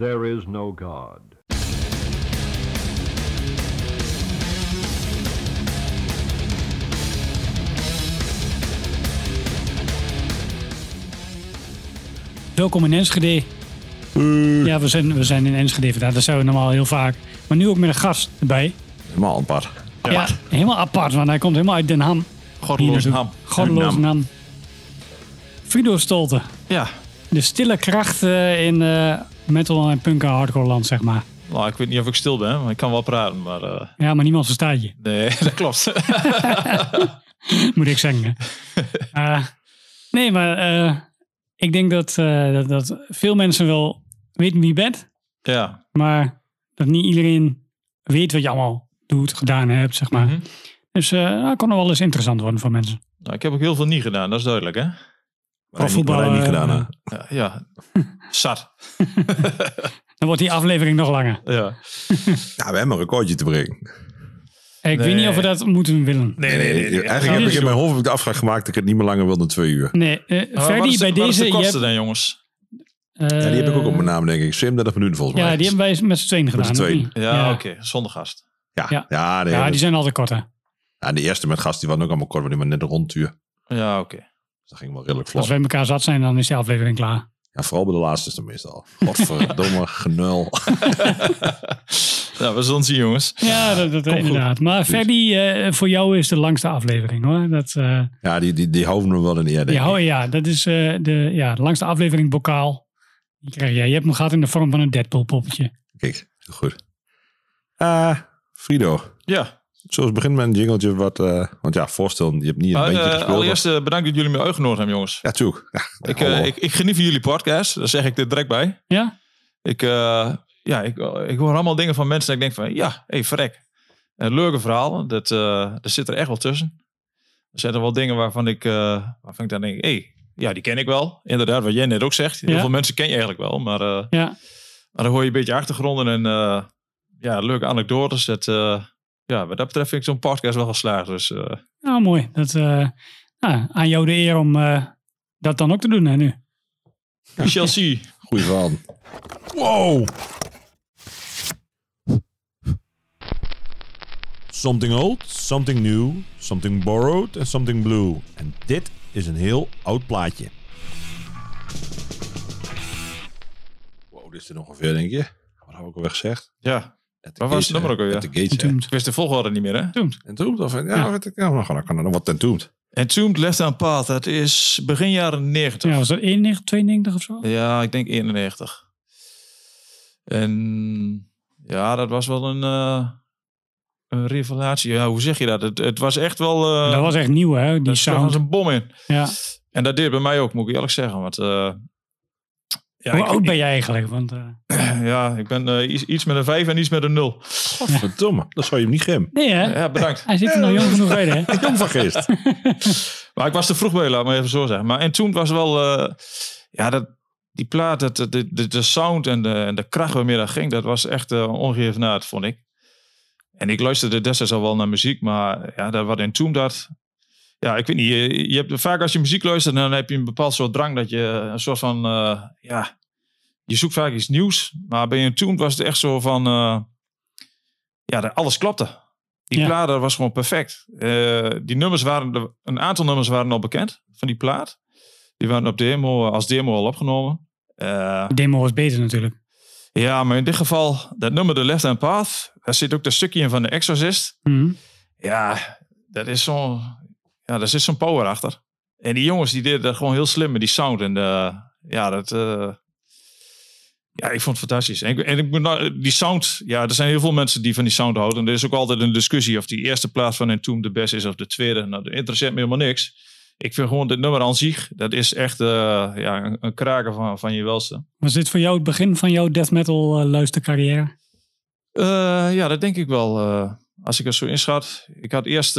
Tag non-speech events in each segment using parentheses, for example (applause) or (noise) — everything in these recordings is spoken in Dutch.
There is no God. Welkom in Enschede. Ja, we zijn, we zijn in Enschede vandaag. Dat zijn we normaal heel vaak. Maar nu ook met een gast erbij. Helemaal apart. Ja, helemaal apart, want hij komt helemaal uit Den Ham. Hier ham. Goddeloze Ham. Frido Stolte. Ja, De stille kracht eh, in eh, metal en punk en hardcore land, zeg maar. nou, ik weet niet of ik stil ben, maar ik kan wel praten. Maar eh, Ja, maar niemand verstaat je, nee, (laughs) dat klopt. (laughs) moet ik zeggen. (laughs) Eh, nee, maar eh, ik denk dat, dat, dat veel mensen wel weten wie je bent. ja, Maar dat niet iedereen weet wat je allemaal doet, gedaan hebt, zeg maar. Mhm. Dus dat kan nog wel eens interessant worden voor mensen. nou, ik heb ook heel veel niet gedaan, dat is duidelijk, hè? Wat hij niet, wat niet gedaan eh, hè? Ja, ja. (laughs) zat. (laughs) Dan wordt die aflevering nog langer. Ja. Ja, (laughs) we hebben een recordje te breken. Ik weet niet of we dat moeten willen. Nee, nee, nee. nee. Eigenlijk heb ik in mijn hoofd heb ik de afspraak gemaakt dat ik het niet meer langer wil dan twee uur. Nee, eh Maar wat Ferdy, is de- bij wat is deze... de je kosten hebt, dan, jongens? eh, Ja, die heb ik ook op mijn naam, denk ik. 37 minuten volgens mij. Ja, die hebben wij met z'n tweeën gedaan. of tweeën. niet? Ja, oké, zonder gast. Ja, Ja. ja. nee, Ja, dat- die zijn altijd korter. ja, de eerste met gast die waren ook allemaal kort, want die waren net een rondtuur. Ja, oké. Dus dat ging wel redelijk Als vlot. wij elkaar zat zijn, dan is die aflevering klaar. Ja, vooral bij de laatste is het meestal. Godverdomme, (laughs) genul. (laughs) Nou, we zullen zien, jongens. Ja, dat, dat inderdaad. Maar Ferdy, eh, voor jou is de langste aflevering hoor. Dat, eh, Ja, die, die, die houden we wel in eer, denk ja, ik. oh, ja, dat is eh, de, ja, de langste aflevering bokaal. Die krijg jij. Je hebt hem gehad in de vorm van een Deadpool poppetje. Kijk, goed. Eh Frido, Ja, zoals begin met een jingletje wat... eh, want ja, voorstellen, je hebt niet een maar, bandje eh, gespeeld. allereerst eh, bedankt dat jullie me uitgenodigd hebben, jongens. Ja, tuurlijk. Ja, Ik, eh, ik, ik geniet van jullie podcast, daar zeg ik er direct bij. Ja? Ik, eh, ja, ik, ik hoor allemaal dingen van mensen dat ik denk van, ja, hé, hey, verrek. Een leuke verhaal, dat, eh dat zit er echt wel tussen. Er zijn er wel dingen waarvan ik, eh, waarvan ik dan denk, hé, hey, ja, die ken ik wel. Inderdaad, wat jij net ook zegt. Heel Ja. veel mensen ken je eigenlijk wel, maar, eh, Ja. maar dan hoor je een beetje achtergronden en eh, ja, leuke anekdotes. Dat, eh, ja, wat dat betreft vind ik zo'n podcast wel geslaagd. Dus eh, Nou, mooi. Dat, eh, nou, aan jou de eer om eh, dat dan ook te doen hè, nu. Chelsea. Goeie verhaal. Wow! Something old, something new, something borrowed en something blue. En dit is een heel oud plaatje. Wow, dit is er ongeveer, denk je? Wat heb ik alweer gezegd? Ja, The Waar was het nummer ook alweer? Gates, hè? Entombed. ik wist de volgorde niet meer, hè? Entombed? Of, ja, Ja. Weet ik, ja, dan kan er nog wat entombed. Entombed Left on Path, dat is begin jaren 90. Ja, was dat 91, 92 of zo? Ja, ik denk 91. En ja, dat was wel een, eh, een revelatie. Ja, hoe zeg je dat? Het, het was echt wel... eh dat was echt nieuw hè, die sound. als een bom in. Ja. En dat deed bij mij ook, moet ik eerlijk zeggen. Want eh, ja, Hoe ik, oud ben je eigenlijk? Want, eh, (clears throat) ja, ik ben eh, iets, iets met een 5 en iets met een 0. Verdomme, dat zou je hem niet gem. nee hè? Ja, bedankt. Hij zit er nog jong genoeg bij hè? (laughs) Jong van geest. (laughs) Maar ik was te vroeg bij, laat me even zo zeggen. Maar en toen was wel, eh, ja, dat, die plaat, dat, de, de, de sound en de, en de kracht waarmee dat ging, dat was echt uh, ongeëvenaard, vond ik. En ik luisterde destijds al wel naar muziek, maar ja, dat wat in toen dat, ja, ik weet niet, je, je hebt vaak als je muziek luistert, dan heb je een bepaald soort drang dat je een soort van, uh, ja, je zoekt vaak iets nieuws. Maar bij een toen was het echt zo van, uh, ja, dat alles klopte. Die ja. plaat was gewoon perfect. Uh, die nummers waren, een aantal nummers waren al bekend van die plaat. Die waren op demo, als demo al opgenomen. De demo was beter natuurlijk. Ja, maar in dit geval, dat nummer The Left Hand Path, daar zit ook dat stukje in van de Exorcist. Mhm. Mm -hmm. Ja, dat is zo'n ja, daar zit zo'n power achter. En die jongens die deden dat gewoon heel slim met die sound. En de, ja, dat... Uh, ja, ik vond het fantastisch. En, ik, en ik, nou, die sound, ja, er zijn heel veel mensen die van die sound houden. En er is ook altijd een discussie of die eerste plaats van Entomb de beste is of de tweede. Nou, dat interesseert me helemaal niks. Ik vind gewoon dit nummer aan zich, dat is echt uh, ja, een, een, kraker van, van je welste. Was dit voor jou het begin van jouw death metal uh, luistercarrière? Ja, dat denk ik wel. Als ik er zo inschat. Ik had eerst...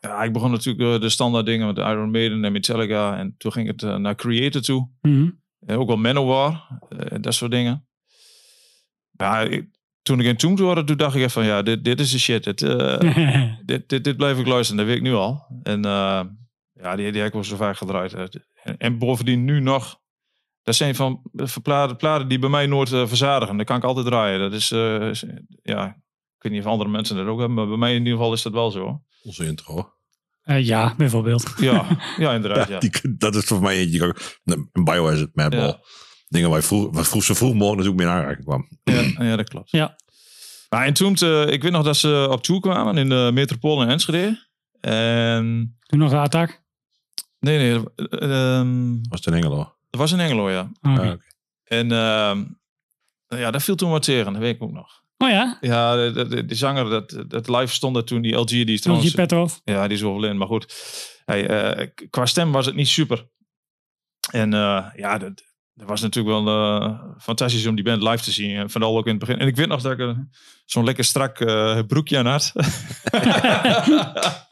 Ja, ik begon natuurlijk de standaard dingen met Iron Maiden en Metallica. En toen ging het uh, naar Creator toe. Mm -hmm. En ook wel Manowar. dat soort dingen. Ja, ik, toen ik in Tomb hoorde, toen dacht ik even van... Ja, dit, dit is de shit. Dit, (laughs) dit, dit, dit blijf ik luisteren. Dat weet ik nu al. En ja, die, die heb ik wel zo vaak gedraaid. En, en bovendien nu nog Dat zijn van, van platen, platen die bij mij nooit eh, verzadigen. Dat kan ik altijd draaien. Dat is, eh, is- ja, ik weet niet of andere mensen dat ook hebben, maar bij mij in ieder geval is dat wel zo. Onze intro. Eh, ja, bijvoorbeeld. Ja, (laughs) ja inderdaad. Ja, Ja. die, dat is voor mij eentje. Een Biohazard Madball. Ja. Dingen waar je vroeg, wat vroeg, zo vroeg mogelijk natuurlijk mee in aanraking kwam. Ja, ja, dat klopt. Ja. Maar en toen, eh, ik weet nog dat ze op tour kwamen in de metropool in Enschede. En Toen nog de attack. nee, nee, ehm, Was het in Engelo? dat was in Engelo, ja. Oké. Ah, oké. En ehm, ja, dat viel toen wat tegen, dat weet ik ook nog. Oh ja, Ja, de, de, de- die zanger, dat, dat live stond er toen, die LG, die is LG trouwens... Petrov. Ja, die is overleden, maar goed. Hij, eh, qua stem was het niet super. En eh, ja, dat, dat was natuurlijk wel eh, fantastisch om die band live te zien. En vooral ook in het begin. En ik weet nog dat ik zo'n lekker strak broekje aan had. (laughs)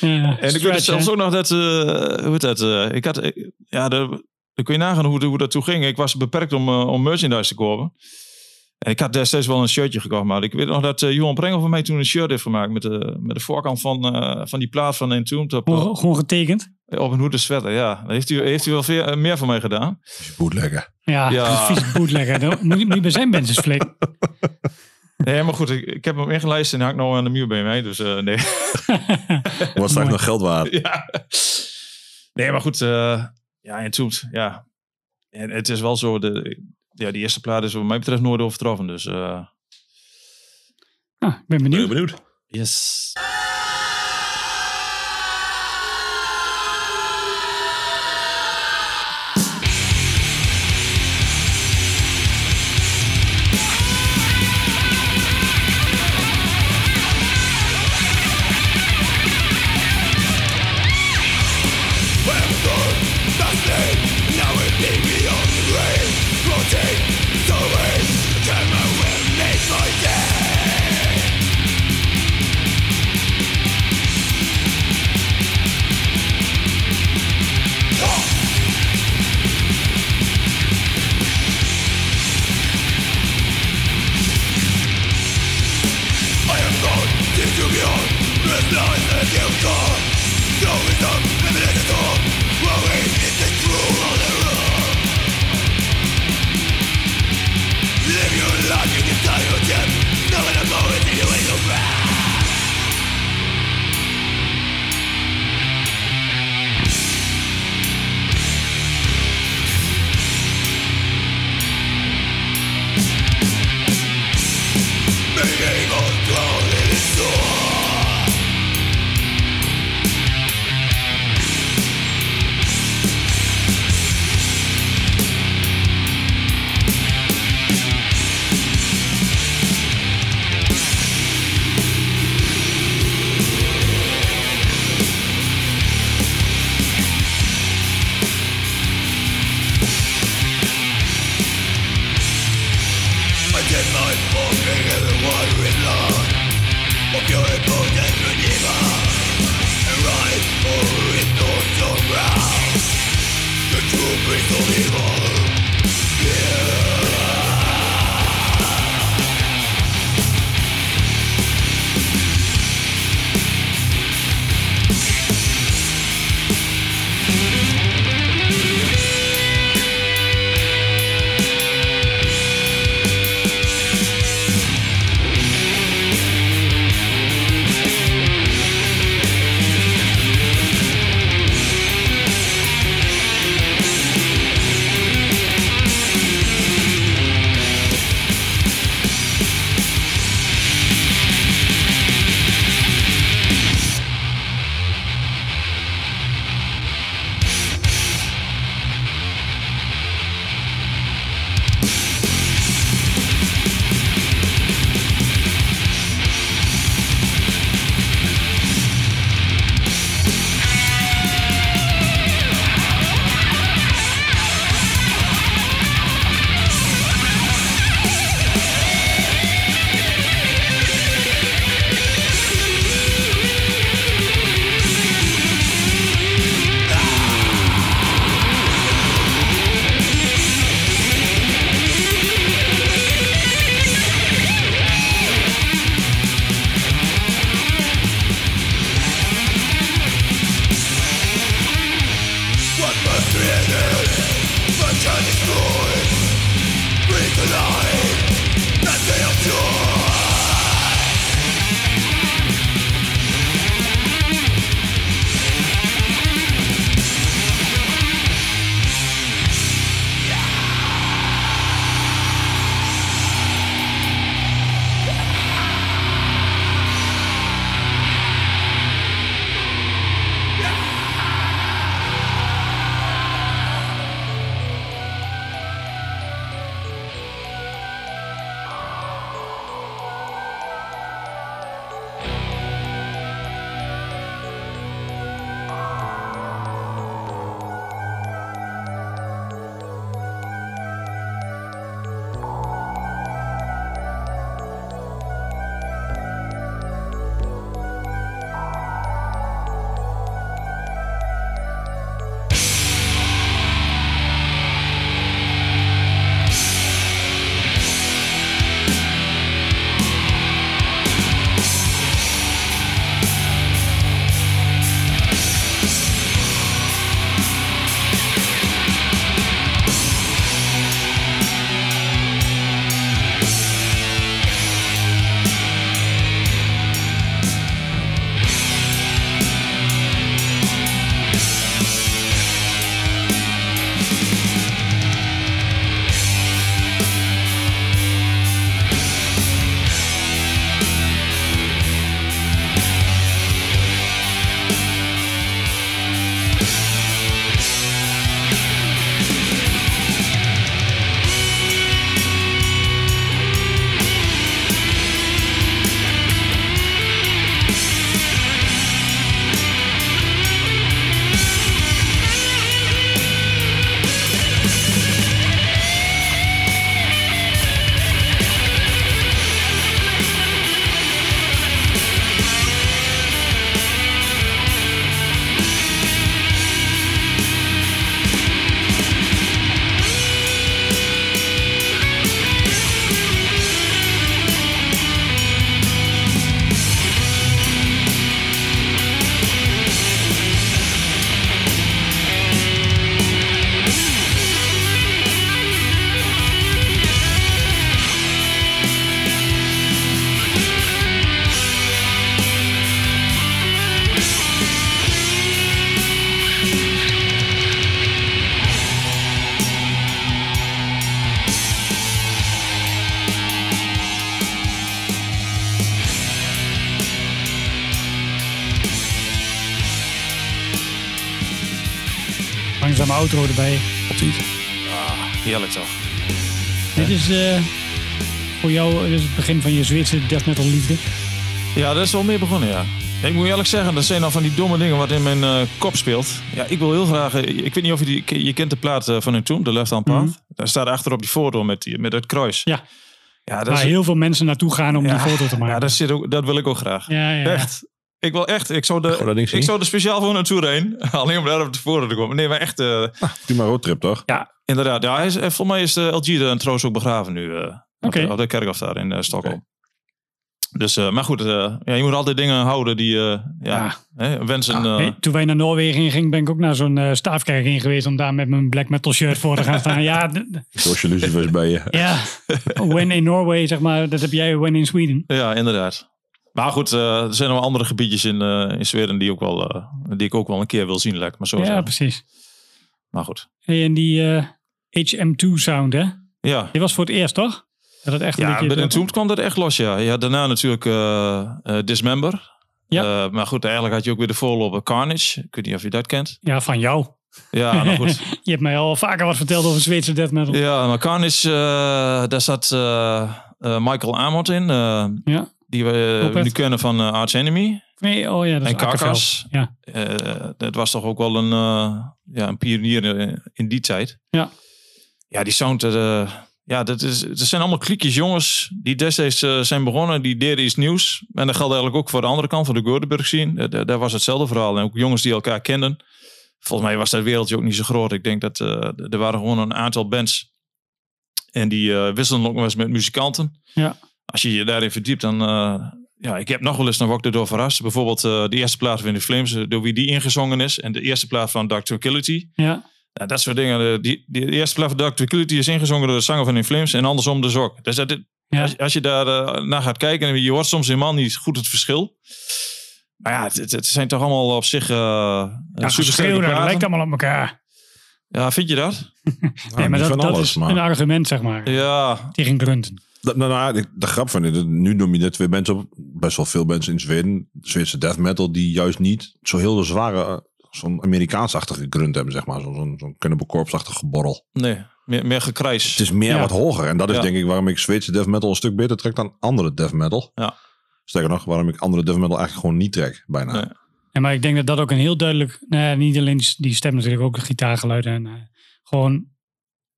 Ja, En ik weet zelfs ook nog dat, hoe heet dat, ik had, ja, dan kun je nagaan hoe, hoe dat toen ging. Ik was beperkt om, om merchandise te kopen. En ik had destijds wel een shirtje gekocht, maar ik weet nog dat eh, Johan Prengel van mij toen een shirt heeft gemaakt met de, met de voorkant van, eh, van die plaat van Entombed op, Gewoon, gewoon getekend. op een hoede sweater. Ja, heeft hij, heeft hij wel veel, eh, meer van mij gedaan. Je bootleggen. Ja, Ja. (laughs) vies bootlegger. Dat moet, je bij zijn flikken. (laughs) Nee, maar goed, ik, ik heb hem ingelijst en hij hangt nou aan de muur bij mij. Dus eh, nee. (laughs) Straks Mooi. nog geld waard. ja. Nee, maar goed. eh ja, Entombed, ja. En het is wel zo, de, ja, die eerste plaat is wat mij betreft nooit overtroffen. Dus eh, Ah, ik ben Ben benieuwd. benieuwd? yes. Outro erbij. Altijd. Heerlijk toch. Dit is eh, voor jou dus het begin van je Zweedse death metal liefde. Ja, dat is wel meer begonnen, ja. Ik moet eerlijk zeggen, dat zijn dan van die domme dingen wat in mijn eh, kop speelt. Ja, ik wil heel graag... eh, ik weet niet of je die... Je kent de plaat van hun toen, The Left Hand Path. Mhm. Daar staat achter op die foto met, die, met het kruis. Ja. Ja, dat Waar is, heel veel mensen naartoe gaan om ja, die foto te maken. Ja, dat, zit ook, dat wil ik ook graag. ja, ja, ja. Echt. Ik wil echt... Ik zou, de, ik zou er speciaal voor naartoe heen. (laughs) Alleen om daar op de foto te komen. Nee, maar echt... eh, Prima roadtrip, toch? ja, inderdaad. Ja, hij is, eh, volgens mij is de LG er trouwens ook begraven nu. eh, op, Oké. de, op de kerkhof daar in eh, Stockholm. Dus, eh, maar goed, eh, ja, je moet altijd dingen houden die... eh, ja, Ja. Hè, wensen... eh, toen wij naar Noorwegen in gingen, ben ik ook naar zo'n eh, staafkerk in geweest om daar met mijn black metal shirt voor te gaan staan. Ja, (laughs) lucifers bij je. ja. (laughs) when in Norway, zeg maar, dat heb jij when in Sweden. Ja, inderdaad. Maar goed, eh, er zijn nog andere gebiedjes in, eh, in Zweden die, ook wel, eh, die ik ook wel een keer wil zien, lijkt me zo Ja, zeggen. precies. Maar goed. Hey, en die eh, HM2 sound, hè? Ja, Die was voor het eerst, toch? Dat het echt een ja bij Entombed kwam dat echt los, ja. Ja, daarna natuurlijk Dismember. Ja. Maar goed, eigenlijk had je ook weer de voorloper Carnage. Ik weet niet of je dat kent. Ja, van jou. Ja, maar goed. (laughs) Je hebt mij al vaker wat verteld over Zweedse death metal. ja, maar Carnage, daar zat Michael Amott in. Ja. Die we nu kennen van eh, Arch Enemy. Nee, oh ja, dat is En. Carcass. Ja. Eh, dat was toch ook wel een, eh, ja, een pionier in, die tijd. Ja. Ja, die sound, ja, dat, is, dat zijn allemaal kliekjes jongens die destijds zijn begonnen. Die deden iets nieuws. En dat geldt eigenlijk ook voor de andere kant, voor de Gothenburg scene. Eh, daar- daar was hetzelfde verhaal. En ook jongens die elkaar kenden. Volgens mij was dat wereldje ook niet zo groot. Ik denk dat er waren gewoon een aantal bands. En die eh wisselden ook nog eens met muzikanten. Ja. Als je je daarin verdiept, dan... eh, ja, ik heb nog wel eens naar Wok door verrast. Bijvoorbeeld eh, de eerste plaat van The Flames, eh, door wie die ingezongen is. En de eerste plaat van Dark Tranquility. Ja. Ja, dat soort dingen. De, die, die eerste plaat van Dark Tranquility is ingezongen door de zanger van In Flames en andersom dus ook. Dus dat, Ja. als, als je daar naar gaat kijken, en je hoort soms helemaal niet goed het verschil. Maar ja, het, zijn toch allemaal op zich uh, Ja, super dat lijkt allemaal op elkaar. Ja, vind je dat? (laughs) nee, maar dat, van dat alles, is maar- een argument, zeg maar. Ja, Tegen grunten. Dat- Nou, nou, de, de grap van dit, nu noem je net twee mensen op, best wel veel mensen in Zweden, Zweedse death metal, die juist niet zo heel zware, eh, zo'n Amerikaans-achtige grunt hebben, zeg maar. Zo'n Cannibal Corpse-achtig geborrel. nee. Meer, meer gekrijs. Het is meer Ja. wat hoger. En dat is Ja. denk ik waarom ik Zweedse death metal een stuk beter trek dan andere death metal. Ja. Sterker nog, waarom ik andere death metal eigenlijk gewoon niet trek, bijna. Nee. Ja, maar ik denk dat dat ook een heel duidelijk... Nou ja, niet alleen die, stem natuurlijk, ook de gitaargeluiden. En, eh, gewoon...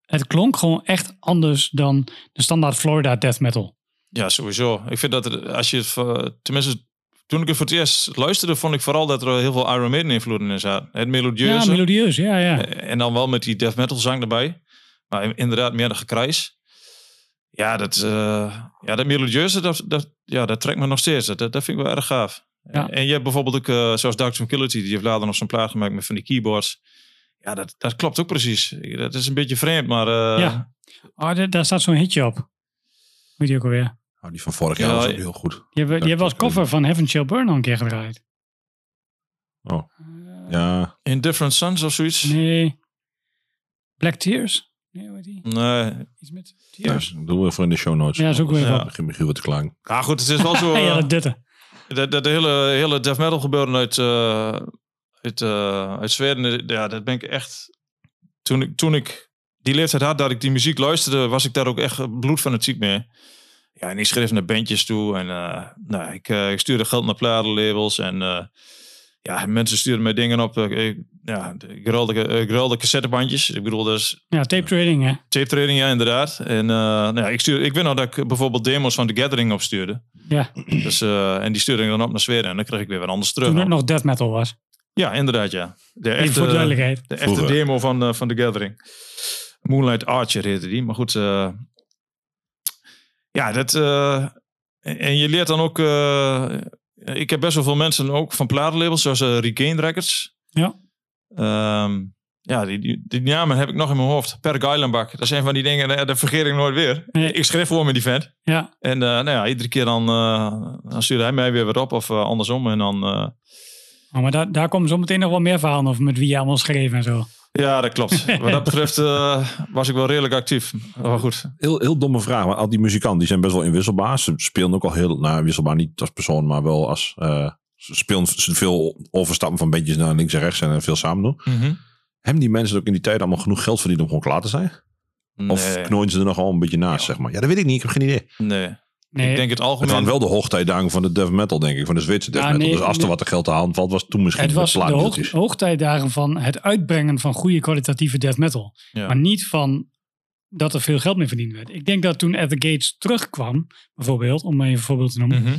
Het klonk gewoon echt anders dan de standaard Florida death metal. Ja, sowieso. Ik vind dat er, als je het, tenminste, toen ik het voor het eerst luisterde, vond ik vooral dat er heel veel Iron Maiden invloeden in zaten. Het Ja, melodieuze. melodieus. Ja, ja. En dan wel met die death metal zang erbij. Maar inderdaad meer de gekrijs. Ja, dat, eh, ja, dat melodieuze, dat, dat, ja, dat trekt me nog steeds. Dat, dat vind ik wel erg gaaf. Ja. En je hebt bijvoorbeeld ook, eh, zoals Dark Tranquility, die heeft later nog zo'n plaat gemaakt met van die keyboards. Ja, dat, dat klopt ook precies. Dat is een beetje vreemd, maar... eh, Ja. Oh, daar- daar staat zo'n hitje op. Weet je ook alweer. Nou, die van vorig jaar Ja, was ook heel goed. Die hebben, die hebben als cover van Heaven Shall Burn al een keer gedraaid. Oh. Eh, Ja, In Different Suns of zoiets? Nee. Black Tears? Nee, heet die? Nee. Iets met ja, Tears. dat doen we even in de show notes. Ja, zoeken we even Ja. op. Begin Michiel wat te klang. Ja, goed, het is wel zo... (laughs) ja, eh, dat dutte. Dat, dat hele, hele death metal gebeuren uit, eh, uit, eh, uit Zweden, ja, dat ben ik echt... Toen ik, toen ik die leeftijd had dat ik die muziek luisterde, was ik daar ook echt bloedfanatiek mee. Ja, en ik schreef naar bandjes toe en eh, nou, ik, eh, ik stuurde geld naar platenlabels en eh, ja, mensen stuurden mij dingen op. eh, Ik, ja, ik ruilde, ik ruilde cassettebandjes. Ik bedoel, dat is Ja, tape trading, hè? tape trading, ja, inderdaad. En eh, nou, ja, ik, stuurde, ik weet nog dat ik bijvoorbeeld demos van The Gathering opstuurde. Ja, Dus, eh, en die stuurde ik dan op naar Zweden en dan kreeg ik weer wat anders terug. toen het nog death metal was. Ja, inderdaad, ja. De Even voor echte, duidelijkheid. de echte Vroeger. demo van, eh, van The Gathering. Moonlight Archer heette die. Maar goed, eh, ja, dat... eh, en je leert dan ook... eh, ik heb best wel veel mensen ook van platenlabels, zoals eh Regain Records. Ja. Ehm, ja, die, die, die namen heb ik nog in mijn hoofd. Per Geilenbach. Dat zijn van die dingen, dat vergeet ik nooit weer. Nee. Ik schreef voor met die vent. Ja, En eh, nou ja, iedere keer dan, eh, dan stuurde hij mij weer wat op of andersom. En dan... oh, maar daar, daar komen zo meteen nog wel meer verhalen over met wie je allemaal schreef en zo. Ja, dat klopt. (laughs) Wat dat betreft eh, was ik wel redelijk actief. Maar goed. Heel, heel domme vraag, maar al die muzikanten die zijn best wel inwisselbaar. Ze spelen ook al heel, nou wisselbaar niet als persoon, maar wel als, eh, ze spelen veel overstappen van bandjes naar links en rechts en veel samen doen. Hebben die mensen ook in die tijd allemaal genoeg geld verdiend om gewoon klaar te zijn? Of knooien ze er nogal een beetje naast, zeg maar? Ja, dat weet ik niet. Ik heb geen idee. nee. Nee, Ik denk het Het algemeen. waren wel de hoogtijdagen van de death metal, denk ik. Van de Zweedse death Ja, metal. nee, dus als er wat te geld te halen valt, was toen misschien het was de hoog, hoogtijdagen van het uitbrengen van goede kwalitatieve death metal. Ja. Maar niet van dat er veel geld mee verdiend werd. Ik denk dat toen At The Gates terugkwam, bijvoorbeeld, om maar even een voorbeeld te noemen, Mhm.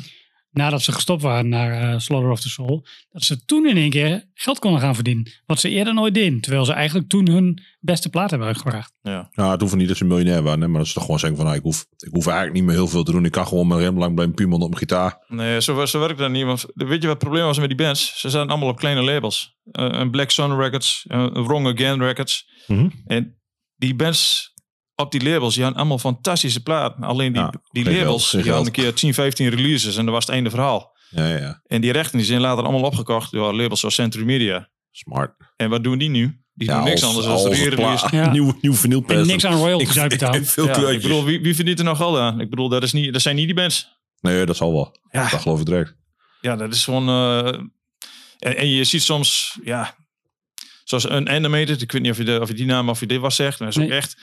Nadat ze gestopt waren naar eh, Slaughter of the Soul, dat ze toen in één keer geld konden gaan verdienen. Wat ze eerder nooit deden. Terwijl ze eigenlijk toen hun beste plaat hebben uitgebracht. Ja. Ja, het hoeft niet dat ze miljonair waren. Hè, maar dat is toch gewoon zeggen van, nou, ik, hoef, ik hoef eigenlijk niet meer heel veel te doen. Ik kan gewoon mijn rem lang blijven pummelen op mijn gitaar. Nee, zo, zo werkt dat niet. Want weet je wat het probleem was met die bands? Ze zaten allemaal op kleine labels. Eh, een Black Sun Records, een Wrong Again Records. Mhm. En die bands op die labels, die hadden allemaal fantastische platen. Alleen die, Ja, die labels, die hadden een keer 10, 15 releases en dat was het einde verhaal. Ja, ja. En die rechten die zijn later allemaal opgekocht door labels zoals Century Media. Smart. En wat doen die nu? Die Ja, doen niks als- anders dan als re-release. pla- Ja. (laughs) Nieuw, nieuw En vinylpers. niks aan royalties uitbetaald. (laughs) Veel Ja, ik bedoel, wie, wie verdient er nog geld aan? Ik bedoel, dat, is niet, dat zijn niet die bands. Nee, dat zal wel. Ja. Dat geloof ik direct. Ja, dat is gewoon... eh, en, en je ziet soms, ja... Zoals een Animated, ik weet niet of je, de, of je die naam of je dit was zegt. Maar dat is ook echt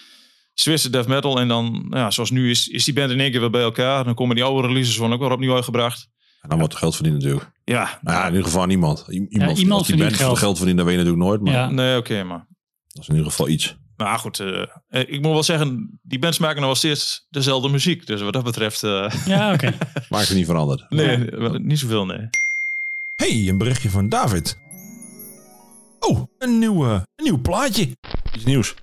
Zwitser death metal. En dan, ja, zoals nu is, is die band in één keer weer bij elkaar. Dan komen die oude releases van ook weer opnieuw uitgebracht. En dan wordt er geld verdiend natuurlijk. Ja, Nou ja, in ieder geval niemand. I- Iemand, iemand als die verdient band veel geld. geld verdient, dat weet je natuurlijk nooit. Maar Ja. nee, oké, maar... dat is in ieder geval iets. Maar goed, eh, eh, ik moet wel zeggen, die bands maken nog wel steeds dezelfde muziek. Dus wat dat betreft, eh, (laughs) Ja, oké. (laughs) Maakt het niet veranderd. nee, wel- niet zoveel, nee. Hey, een berichtje van David. Oh, een nieuw, een nieuw plaatje. Iets nieuws.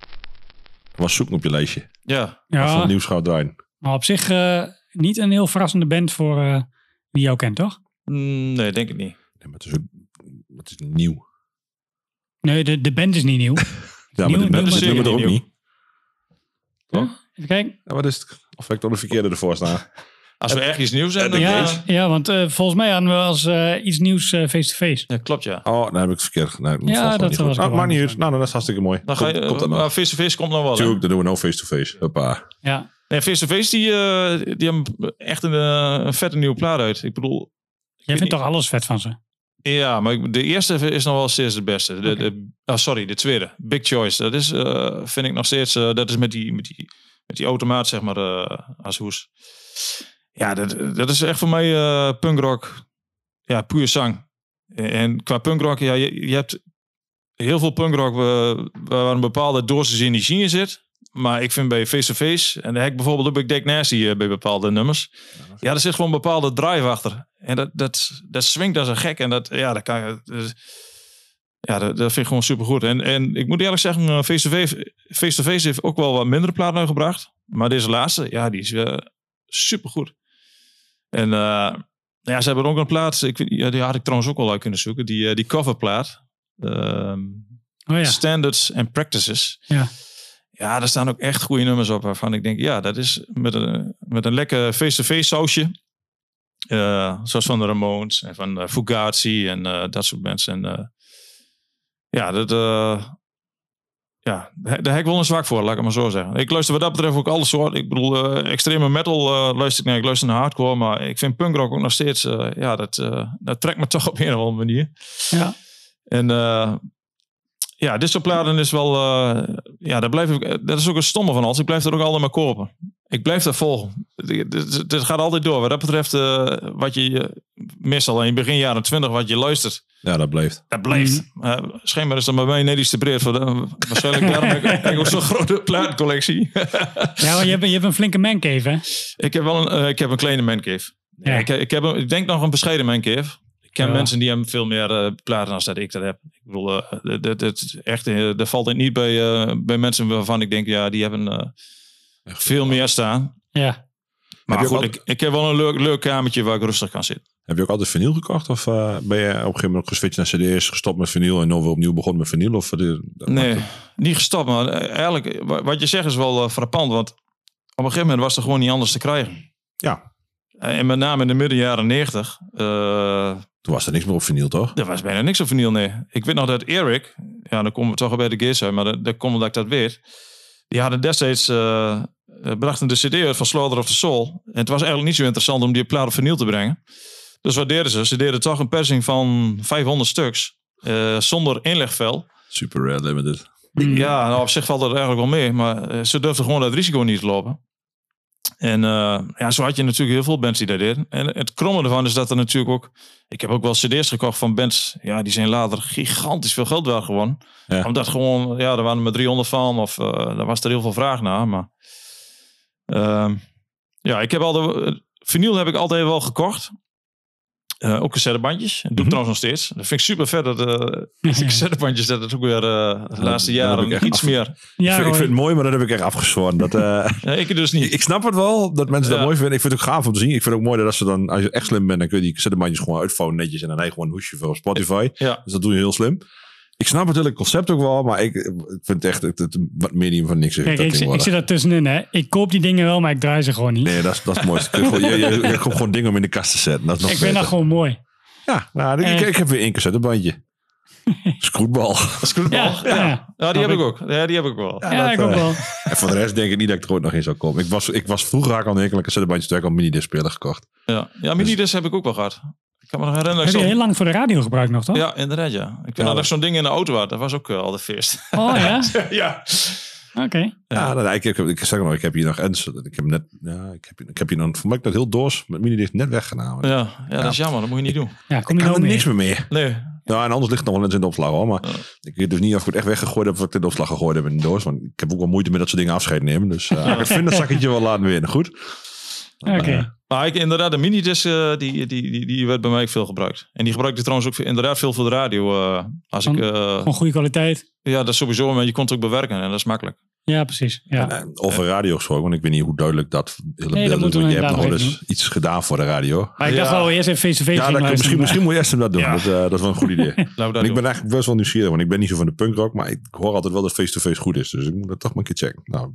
Was zoeken op je lijstje. Ja, Ja, het nieuws draaien. maar op zich eh, niet een heel verrassende band voor eh, wie jou kent, toch? Mm, nee, denk ik niet. Nee, maar het is, ook, het is nieuw. Nee, de, de band is niet nieuw. (laughs) Ja, Nieuw- maar nieuw dit is er ook niet. Even kijken. Ja, wat is het? Of ik toch de verkeerde ervoor staan? (laughs) Als we echt iets nieuws hebben, dan Ja, ja. ja, want eh, volgens mij hadden we als eh, iets nieuws eh, face-to-face. ja, klopt ja. Oh, dan heb ik het verkeerd. Nee, dat Ja, dat niet was Ah, wel maakt niet uit. Nou, dat is hartstikke mooi. Dan ga je, komt, komt dat nog. maar face-to-face komt nog wel. Tuurlijk, dan doen we nou face-to-face. Hoppa. Ja, Nee, face-to-face die, eh, die hebben echt een, eh, een vette nieuwe plaat uit. Ik bedoel, jij vindt toch alles vet van ze? Ja, maar de eerste is nog wel steeds de beste. De, de, oh, sorry, de tweede. Big Choice. Dat is, eh, vind ik nog steeds, eh, dat is met die, met die, met die automaat, zeg maar, eh, als hoes. Ja, dat, dat is echt voor mij eh punkrock. Ja, puur zang. En qua punkrock, ja, je, je hebt heel veel punkrock eh, waar een bepaalde dosis energie in zit. Maar ik vind bij Face to Face, en heb ik bijvoorbeeld ook bij Dick Nasty eh, bij bepaalde nummers. Ja, er zit gewoon een bepaalde drive achter. En dat, dat, dat swingt als een gek. En dat, ja, dat kan je. ja, dat, dat vind ik gewoon supergoed. En, en ik moet eerlijk zeggen, eh, Face to Face, Face to Face heeft ook wel wat mindere platen uitgebracht. Maar deze laatste, ja, die is uh, supergoed. En eh, ja, ze hebben ook een plaat, ik, die had ik trouwens ook wel uit kunnen zoeken. Die, eh, die coverplaat. Ehm, Oh ja, Standards and Practices. ja. Ja, daar staan ook echt goede nummers op waarvan ik denk, ja, dat is met een, met een lekker face-to-face sausje. Eh, zoals van de Ramones en van uh, Fugazi en dat soort mensen. En, ja, dat, ja, daar heb ik wel een zwak voor, laat ik het maar zo zeggen. Ik luister wat dat betreft ook alle soorten. Ik bedoel, eh, extreme metal eh, luister ik naar. Ik luister naar hardcore, maar ik vind punkrock ook nog steeds, eh, ja, dat, dat trekt me (laughs) toch op een of andere manier. ja. En ja, dit soort platen is wel, ja, daar blijf ik, dat is ook een stomme van alles. Ik blijf er ook altijd maar kopen. Ik blijf dat volgen. Het het gaat altijd door. Wat dat betreft, eh, wat je eh, meestal in begin jaren twintig, wat je luistert, Ja, dat blijft. dat blijft. Uh, schijnbaar is dat bij mij net iets te breed. Voor de, waarschijnlijk daarom (laughs) heb ik, ook zo'n grote plaatcollectie. ja maar je hebt, je hebt een flinke mancave, hè? ik heb wel een, eh, ik heb een kleine mancave. Ja. Ja. Ik, ik, heb een, ik denk nog een bescheiden mancave. Ik ken Ja. mensen die hebben veel meer eh, platen dan dat ik dat heb. Ik bedoel, dat, dat, dat, echt, dat valt niet bij, eh, bij mensen waarvan ik denk, ja, die hebben eh, veel meer staan. Ja. Maar goed, ik, ik heb wel een leuk, leuk kamertje waar ik rustig kan zitten. Heb je ook altijd vinyl gekocht? Of eh, ben je op een gegeven moment geswitcht naar cd's, gestopt met vinyl en dan weer opnieuw begonnen met vinyl? Of, eh, dat Nee, niet gestopt. Maar eigenlijk, wa- wat je zegt is wel eh, frappant. Want op een gegeven moment was er gewoon niet anders te krijgen. Ja, Eh, En met name in de midden jaren negentig. eh, toen was er niks meer op vinyl, toch? er was bijna niks op vinyl, nee. Ik weet nog dat Eric, ja, dan komen we toch al bij de Gears uit, maar dat, dat komt omdat ik dat weet. Die hadden destijds, eh, eh, brachten de cd uit van Slaughter of the Soul. En het was eigenlijk niet zo interessant om die plaat op te brengen. Dus wat deden ze? Ze deden toch een persing van 500 stuks. eh, zonder inlegvel. Super Rare Limited. Mm. Ja, nou, op zich valt dat eigenlijk wel mee. Maar ze durfden gewoon dat risico niet te lopen. En eh, ja, zo had je natuurlijk heel veel bands die dat deden. En het kromme ervan is dat er natuurlijk ook... Ik heb ook wel cd's gekocht van bands. Ja, die zijn later gigantisch veel geld waard gewonnen. Ja. Omdat gewoon... Ja, er waren er maar 300 van. Of uh, daar was er heel veel vraag naar. Maar uh, ja, ik heb altijd... Vinyl heb ik altijd wel gekocht. Uh, ook cassettebandjes. Dat doe ik mm -hmm. trouwens nog steeds. Dat vind ik super vet. Dat (laughs) uh, die cassettebandjes, dat het ook weer uh, de laatste jaren iets af... meer. Ja, ik, vind, ik, vind, het mooi, maar dat heb ik echt afgezworen. Dat, uh, (laughs) ja, ik dus niet. Ik, snap het wel, dat mensen ja. dat mooi vinden. Ik vind het ook gaaf om te zien. Ik vind het ook mooi dat als, ze dan, als je echt slim bent, dan kun je die cassettebandjes gewoon uitvouwen netjes. En dan heb je gewoon een hoesje voor Spotify. Ja. Dus dat doe je heel slim. Ik snap natuurlijk het concept ook wel, maar ik, ik vind echt het, het medium van niks. Kijk, ik, ik zit daar tussenin. Hè. Ik koop die dingen wel, maar ik draai ze gewoon niet. Nee, dat is, dat is mooi. je, je, je, je koopt gewoon dingen om in de kast te zetten. Dat is nog ik vind dat gewoon mooi. Ja, nou, ik, ik, ik heb weer één cassettebandje. Scroetbal. Scroetbal? Ja, ja. ja. ja die heb ik ook. Ja, die heb ik wel. Ja, ja dat, ik ook uh, wel. En voor de rest denk ik niet dat ik er ooit nog in zou komen. Ik was, ik was vroeger al een enkele cassettebandjes toen ik al minidisc speler gekocht. Ja, ja minidisc dus, heb ik ook wel gehad. Ik kan me nog herinneren. Heb je heel lang voor de radio gebruikt nog, toch? Ja, inderdaad, ja. Ik ben ja, nog zo'n ding in de auto had. Dat was ook uh, al de feest. Oh, ja? (laughs) ja. Oké. Okay. Ja, nou, ik, ik, ik, zeg nog, ik heb hier nog eens. Ik heb net, ja, ik heb, ik heb hier dan, voor mij dat heel doos met minidisc net weggenomen. Ja, ja, dat is jammer. Dat moet je niet doen. Ja, kom ik kan er niks meer mee. Nee. Ja, en anders ligt het nog wel eens in de opslag hoor. Maar ja. ik weet dus niet of ik het echt weggegooid heb of ik het in de opslag gegooid heb in de doos. Want ik heb ook wel moeite met dat soort dingen afscheid nemen. Dus uh, ik vind dat zakje wel laten winnen. Goed. Oké. Okay. Uh, maar ik, inderdaad, de minidisc uh, die, die, die, die werd bij mij veel gebruikt. En die gebruikte trouwens ook inderdaad veel voor de radio. uh, als van, ik, van goede kwaliteit. Ja, dat is sowieso. Maar je kon het ook bewerken en dat is makkelijk. Ja, precies. Ja. En, eh, over radio gesproken, want ik weet niet hoe duidelijk dat hele Nee, dat beeld is. Want je hebt nog wel eens iets gedaan voor de radio. Maar ik dacht wel eerst even face-to-face Ja, dat, misschien, misschien moet je eerst hem dat doen. Ja. Dat, eh, dat is wel een goed idee. (laughs) Ik ben eigenlijk best wel nieuwsgierig, want ik ben niet zo van de punkrock, maar ik hoor altijd wel dat face-to-face goed is. Dus ik moet dat toch maar een keer checken. Nou,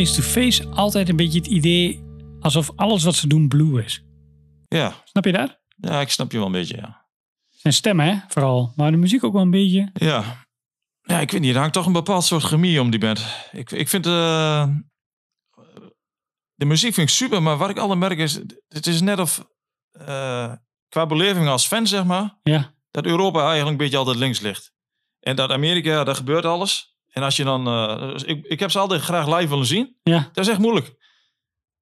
Face-to-face altijd een beetje het idee alsof alles wat ze doen blue is. Ja. Snap je dat? ja, ik snap je wel een beetje, ja. Zijn stem, hè, vooral. Maar de muziek ook wel een beetje. Ja. Ja, ik weet niet. Er hangt toch een bepaald soort chemie om die band. Ik, ik vind... eh, de muziek vind ik super, maar wat ik alle merk is... Het is net of... eh, qua beleving als fan, zeg maar... Ja, dat Europa eigenlijk een beetje altijd links ligt. En dat Amerika, daar gebeurt alles. En als je dan... eh, dus ik, ik heb ze altijd graag live willen zien. ja. Dat is echt moeilijk.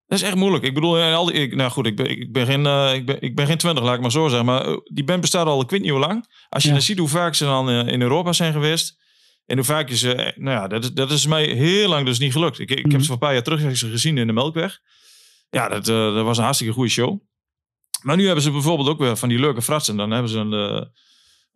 Dat is echt moeilijk. Ik bedoel, eh, al die, ik, nou goed, ik ben, ik, ben geen, eh, ik, ben, ik ben geen twintig, laat ik maar zo zeggen. Maar die band bestaat al, ik weet niet hoe lang. Als je Ja. dan ziet hoe vaak ze dan in Europa zijn geweest. En hoe vaak je ze... Nou ja, dat is, dat is mij heel lang dus niet gelukt. Ik, ik Mhm. heb ze voor een paar jaar terug gezien in de Melkweg. Ja, dat, dat was een hartstikke goede show. Maar nu hebben ze bijvoorbeeld ook weer van die leuke fratsen. Dan hebben ze een,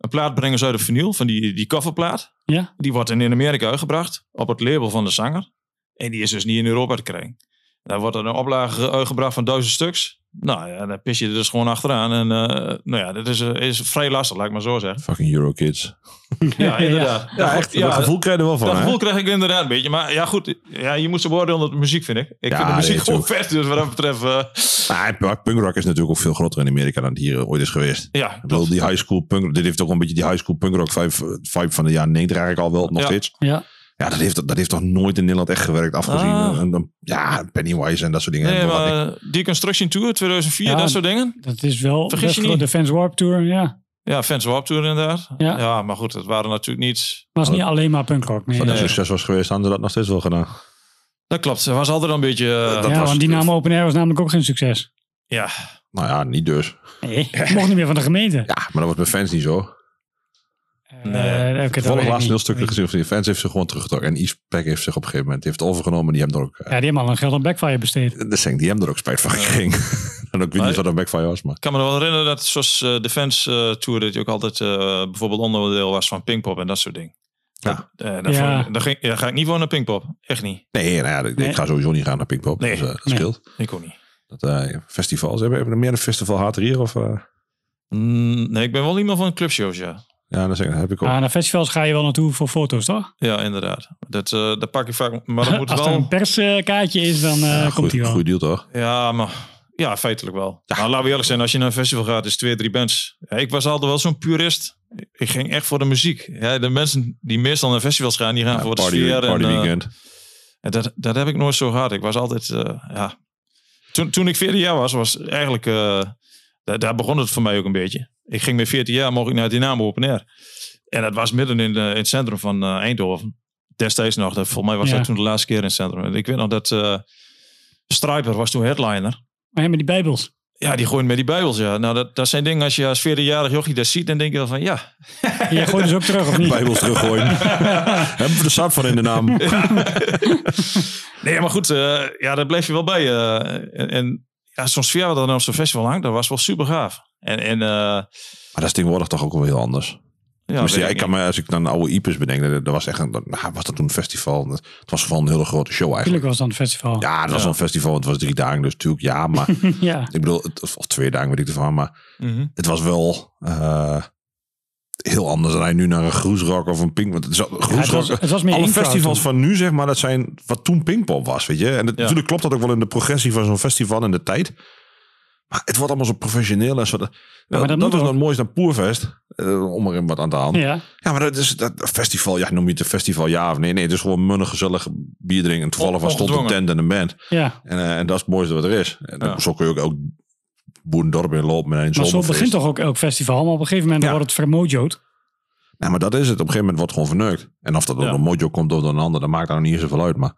een plaatbrengers uit de vinyl, van die, die coverplaat. Ja, Die wordt in Amerika uitgebracht op het label van de zanger. En die is dus niet in Europa te krijgen. Daar wordt er een oplage uitgebracht van duizend stuks. Nou ja, dan pis je er dus gewoon achteraan. En eh, nou ja, dat is, eh, is vrij lastig, laat ik maar zo zeggen. Fucking Eurokids. (laughs) Ja, inderdaad. Ja, echt. dat gevoel krijg je er wel van. dat hè? gevoel krijg ik inderdaad een beetje. Maar ja, goed. Ja, je moet ze beoordelen onder de muziek, vind ik. Ik Ja, vind de muziek gewoon vet. Dus wat dat betreft... eh, Ah, punk- punkrock is natuurlijk ook veel groter in Amerika dan het hier ooit is geweest. ja, Ik bedoel, die high school punk, dit heeft ook een beetje die high school punkrock vibe, vibe van de jaren 90 eigenlijk al wel nog Ja. steeds. ja. Ja, dat heeft, dat heeft toch nooit in Nederland echt gewerkt, afgezien. Ah. En ja, Pennywise en dat soort dingen. Nee, maar eh, Deconstruction Tour 2004, Ja. dat soort dingen. Dat is wel Vergis best je niet. de Fans Warp Tour, ja. Ja, Fans Warp Tour inderdaad. Ja. Ja. maar goed, het waren natuurlijk niet... Het is niet alleen maar punkrock. Nee. Als dat Nee. succes was geweest, hadden ze dat nog steeds wel gedaan. Dat klopt. Het was altijd een beetje... eh, dat ja, was- want die naam Open Air was namelijk ook geen succes. ja, Nou ja, niet dus. Nee, het (laughs) mocht niet meer van de gemeente. Ja, maar dat was bij fans niet zo. Eh, heb ik het Toevallig alweer laatst een heel niet. stukje gezien van die fans heeft zich gewoon teruggetrokken. En Eastpack heeft zich op een gegeven moment die heeft het overgenomen. Die hebben er ook, eh, Ja, die hebben al een geld aan Backfire besteed. de Senk, die hebben er ook spijt van gekregen. (laughs) en ook weet Maar- niet wat een backfire was, maar. Ik kan me nog wel herinneren dat zoals eh, de fans eh, tour dat je ook altijd eh, bijvoorbeeld onderdeel was van Pinkpop en dat soort dingen. Ja. Eh, daar, Ja. ik- ging, ja, ga ik niet voor naar Pinkpop. Echt niet. Nee, nou ja, ik, Nee. ik ga sowieso niet gaan naar Pinkpop. Nee. Dus eh, dat Nee. scheelt. Ik ook niet. Dat, eh, festivals, hebben hebben we meer een festival haat hier? Of, eh? Mm, nee, ik ben wel iemand van clubshows, ja. Ja, dat, heb ik ook. Ah, naar festivals ga je wel naartoe voor foto's, toch? Ja, inderdaad. Dat, eh dat pak ik vaak. Maar dat (laughs) moet Als er wel. een perskaartje is, dan eh, komt hij wel. Goeie deal toch? Ja, maar. Ja, feitelijk wel. Nou, laten we eerlijk zijn. Als je naar een festival gaat, is twee, drie bands. Ja, ik was altijd wel zo'n purist. Ik ging echt voor de muziek. Ja, de mensen die meestal naar festivals gaan, die gaan Ja, voor de party, sfeer. party en, eh, weekend. En dat, dat heb ik nooit zo gehad. Ik was altijd, eh, ja. Toen, toen ik 14 jaar was, was eigenlijk, eh, daar, daar begon het voor mij ook een beetje. Ik ging met 14 jaar, mocht ik naar Dynamo Open Air. En dat was midden in, de, in het centrum van eh, Eindhoven. Destijds nog, dat, volgens mij was Ja. dat toen de laatste keer in het centrum. En ik weet nog dat eh Striper was toen headliner. Maar ja, met die bijbels. Ja, die gooien met die bijbels, ja. Nou, dat, dat zijn dingen, als je als 14-jarig jochie dat ziet, dan denk je wel van, ja. En jij gooit dus ook terug, of niet? Bijbels teruggooien. (laughs) Hebben we de zat van in de naam? (laughs) Nee, maar goed, eh, ja, daar bleef je wel bij. eh. en en ja, zo'n sfeer wat er dan op zo'n festival hangt, dat was wel super gaaf. En, en eh, Maar dat is tegenwoordig toch ook wel heel anders. ja, ik kan me, als ik dan oude IP's bedenk, dat, dat was echt een, dat, nou, was dat toen een festival? Het was gewoon een hele grote show eigenlijk. was het dan een festival. Ja, dat was een festival. Het was drie dagen, dus natuurlijk ja. Maar (laughs) ja. ik bedoel, het, of twee dagen weet ik ervan. Maar Mhm. het was wel eh, heel anders dan hij nu naar een groesrock of een pink. Want het is, Ja, het, groesrock, was, het was meer alle festivals toen. van nu, zeg maar, dat zijn wat toen Pinkpop was, weet je. En het, Ja. natuurlijk klopt dat ook wel in de progressie van zo'n festival en de tijd. Maar het wordt allemaal zo professioneel en zo. Dat, maar dat dat, moet is nog het mooiste aan Poerfest. eh, om er wat aan te halen. Ja, Ja, maar dat is dat festival. Ja, noem je het een festival ja of nee? Nee, het is gewoon munnig gezellig bier drinken. En toevallig was stond een tent en een band. ja. En, eh, en dat is het mooiste wat er is. En Ja. Zo kun je ook, ook boerendorp in lopen met een Maar zo begint toch ook elk festival. Maar op een gegeven moment Ja. wordt het vermojoed. Nou, maar dat is het. Op een gegeven moment wordt het gewoon verneukt. En of dat door Ja. een mojo komt of door een ander, dat maakt daar nog niet zoveel uit. Maar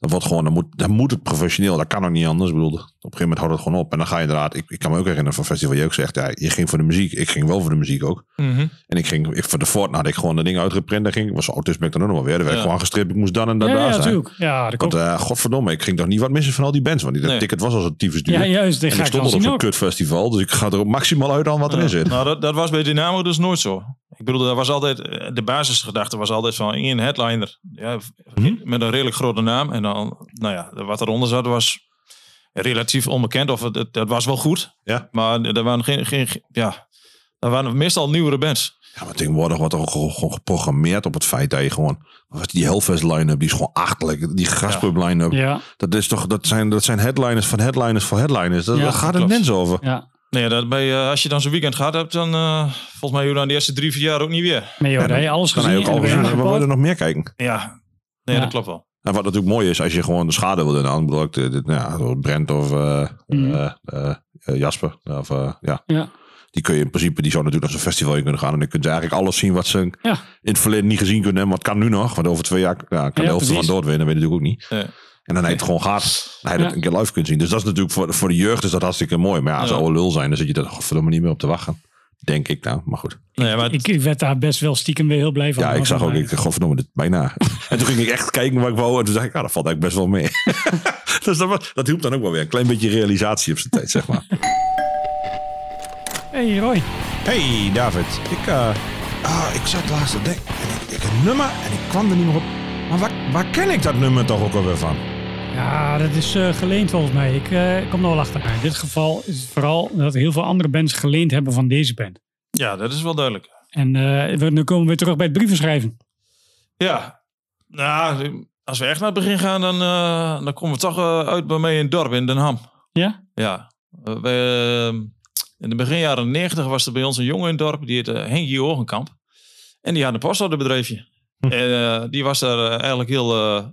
dat wordt gewoon, dan moet, dan moet het professioneel. Dat kan ook niet anders. Ik bedoel, op een gegeven moment houdt het gewoon op. En dan ga je inderdaad, ik, ik kan me ook herinneren van festival, je ook zegt, ja, je ging voor de muziek. Ik ging wel voor de muziek ook. Mhm. En ik ging, ik, voor de Fort had ik gewoon de dingen uitgeprint. Dan ging ik, was autisme ben ik dan ook nog wel weer. Er werd Ja. gewoon gestript, ik moest dan en dan Ja, daar ja, zijn. natuurlijk. Ja, dat Want eh, godverdomme, ik ging toch niet wat missen van al die bands. Want die dat Nee. ticket was als een tyfus duur. Ja, juist. Dat en ga ik stond op zo'n kutfestival. Dus ik ga er ook maximaal uit aan wat erin Ja. zit. Nou, dat, dat was bij Dynamo dus nooit zo. Ik bedoel, dat was altijd, eh, de basisgedachte was altijd van één headliner. Ja, Mhm. Met een redelijk grote naam. En dan, nou ja, wat eronder zat was relatief onbekend. Of het, het, het was wel goed. Ja. Maar er waren geen, geen, ja, er waren meestal nieuwere bands. Ja, maar tegenwoordig wordt er ook gewoon, geprogrammeerd op het feit dat je gewoon... wat Die Hellfest line-up, die is gewoon achterlijk. Die Gaspub line-up. Ja, Dat, is toch, dat, zijn, dat zijn headliners van headliners voor headliners. Dat, Ja, daar gaat het klopt. mens over. ja. Nee, dat bij, eh, als je dan zo'n weekend gehad hebt, dan eh, volgens mij je dan de eerste drie, vier jaar ook niet weer. Nee joh, je alles gezien. ook al gezien. We willen nog meer kijken. Ja, nee, Ja. dat klopt wel. En wat natuurlijk mooi is, als je gewoon de schade wil doen, dan bedoel de, nou ja, Brent of eh, Jasper. Of, ja. Ja. Die kun je in principe, die zou natuurlijk naar zo'n festival in kunnen gaan. En dan kun je eigenlijk alles zien wat ze Ja. in het verleden niet gezien kunnen hebben. Wat kan nu nog? Want over twee jaar ja, kan de helft ervan precies. doodwinnen, weet je natuurlijk ook niet. En dan je het gewoon gaat, het Ja. een keer live kunt zien. Dus dat is natuurlijk voor, voor de jeugd is dat hartstikke mooi. Maar ja, als Ja. oude lul zijn, dan zit je er godverdomme niet meer op te wachten. Denk ik nou, maar goed. Nee, maar Ik, ik werd daar best wel stiekem weer heel blij van. Ja, ik zag ook, ik godverdomme, dit bijna. (laughs) en toen ging ik echt kijken wat ik wou. En toen dacht ik, ja, dat valt eigenlijk best wel mee. (laughs) dus dat, was- dat hielp dan ook wel weer. Een klein beetje realisatie op zijn tijd, zeg maar. Hey Roy. Hey David, ik, eh, ah, ik zat laatst te denken. En ik, ik een nummer en ik kwam er niet meer op. Maar waar, waar ken ik dat nummer toch ook alweer van? Ja, dat is eh, geleend volgens mij. Ik eh, kom er wel achter. In dit geval is het vooral dat heel veel andere bands geleend hebben van deze band. ja, dat is wel duidelijk. En eh, we, nu komen we weer terug bij het brieven schrijven. Ja, nou, als we echt naar het begin gaan, dan, eh, dan komen we toch uit bij mij in het dorp in Den Ham. Ja? Ja, wij, in de begin jaren 90 was er bij ons een jongen in het dorp, die heette Henkie Ogenkamp. En die had een postorderbedrijfje. En eh, die was daar eigenlijk heel, eh,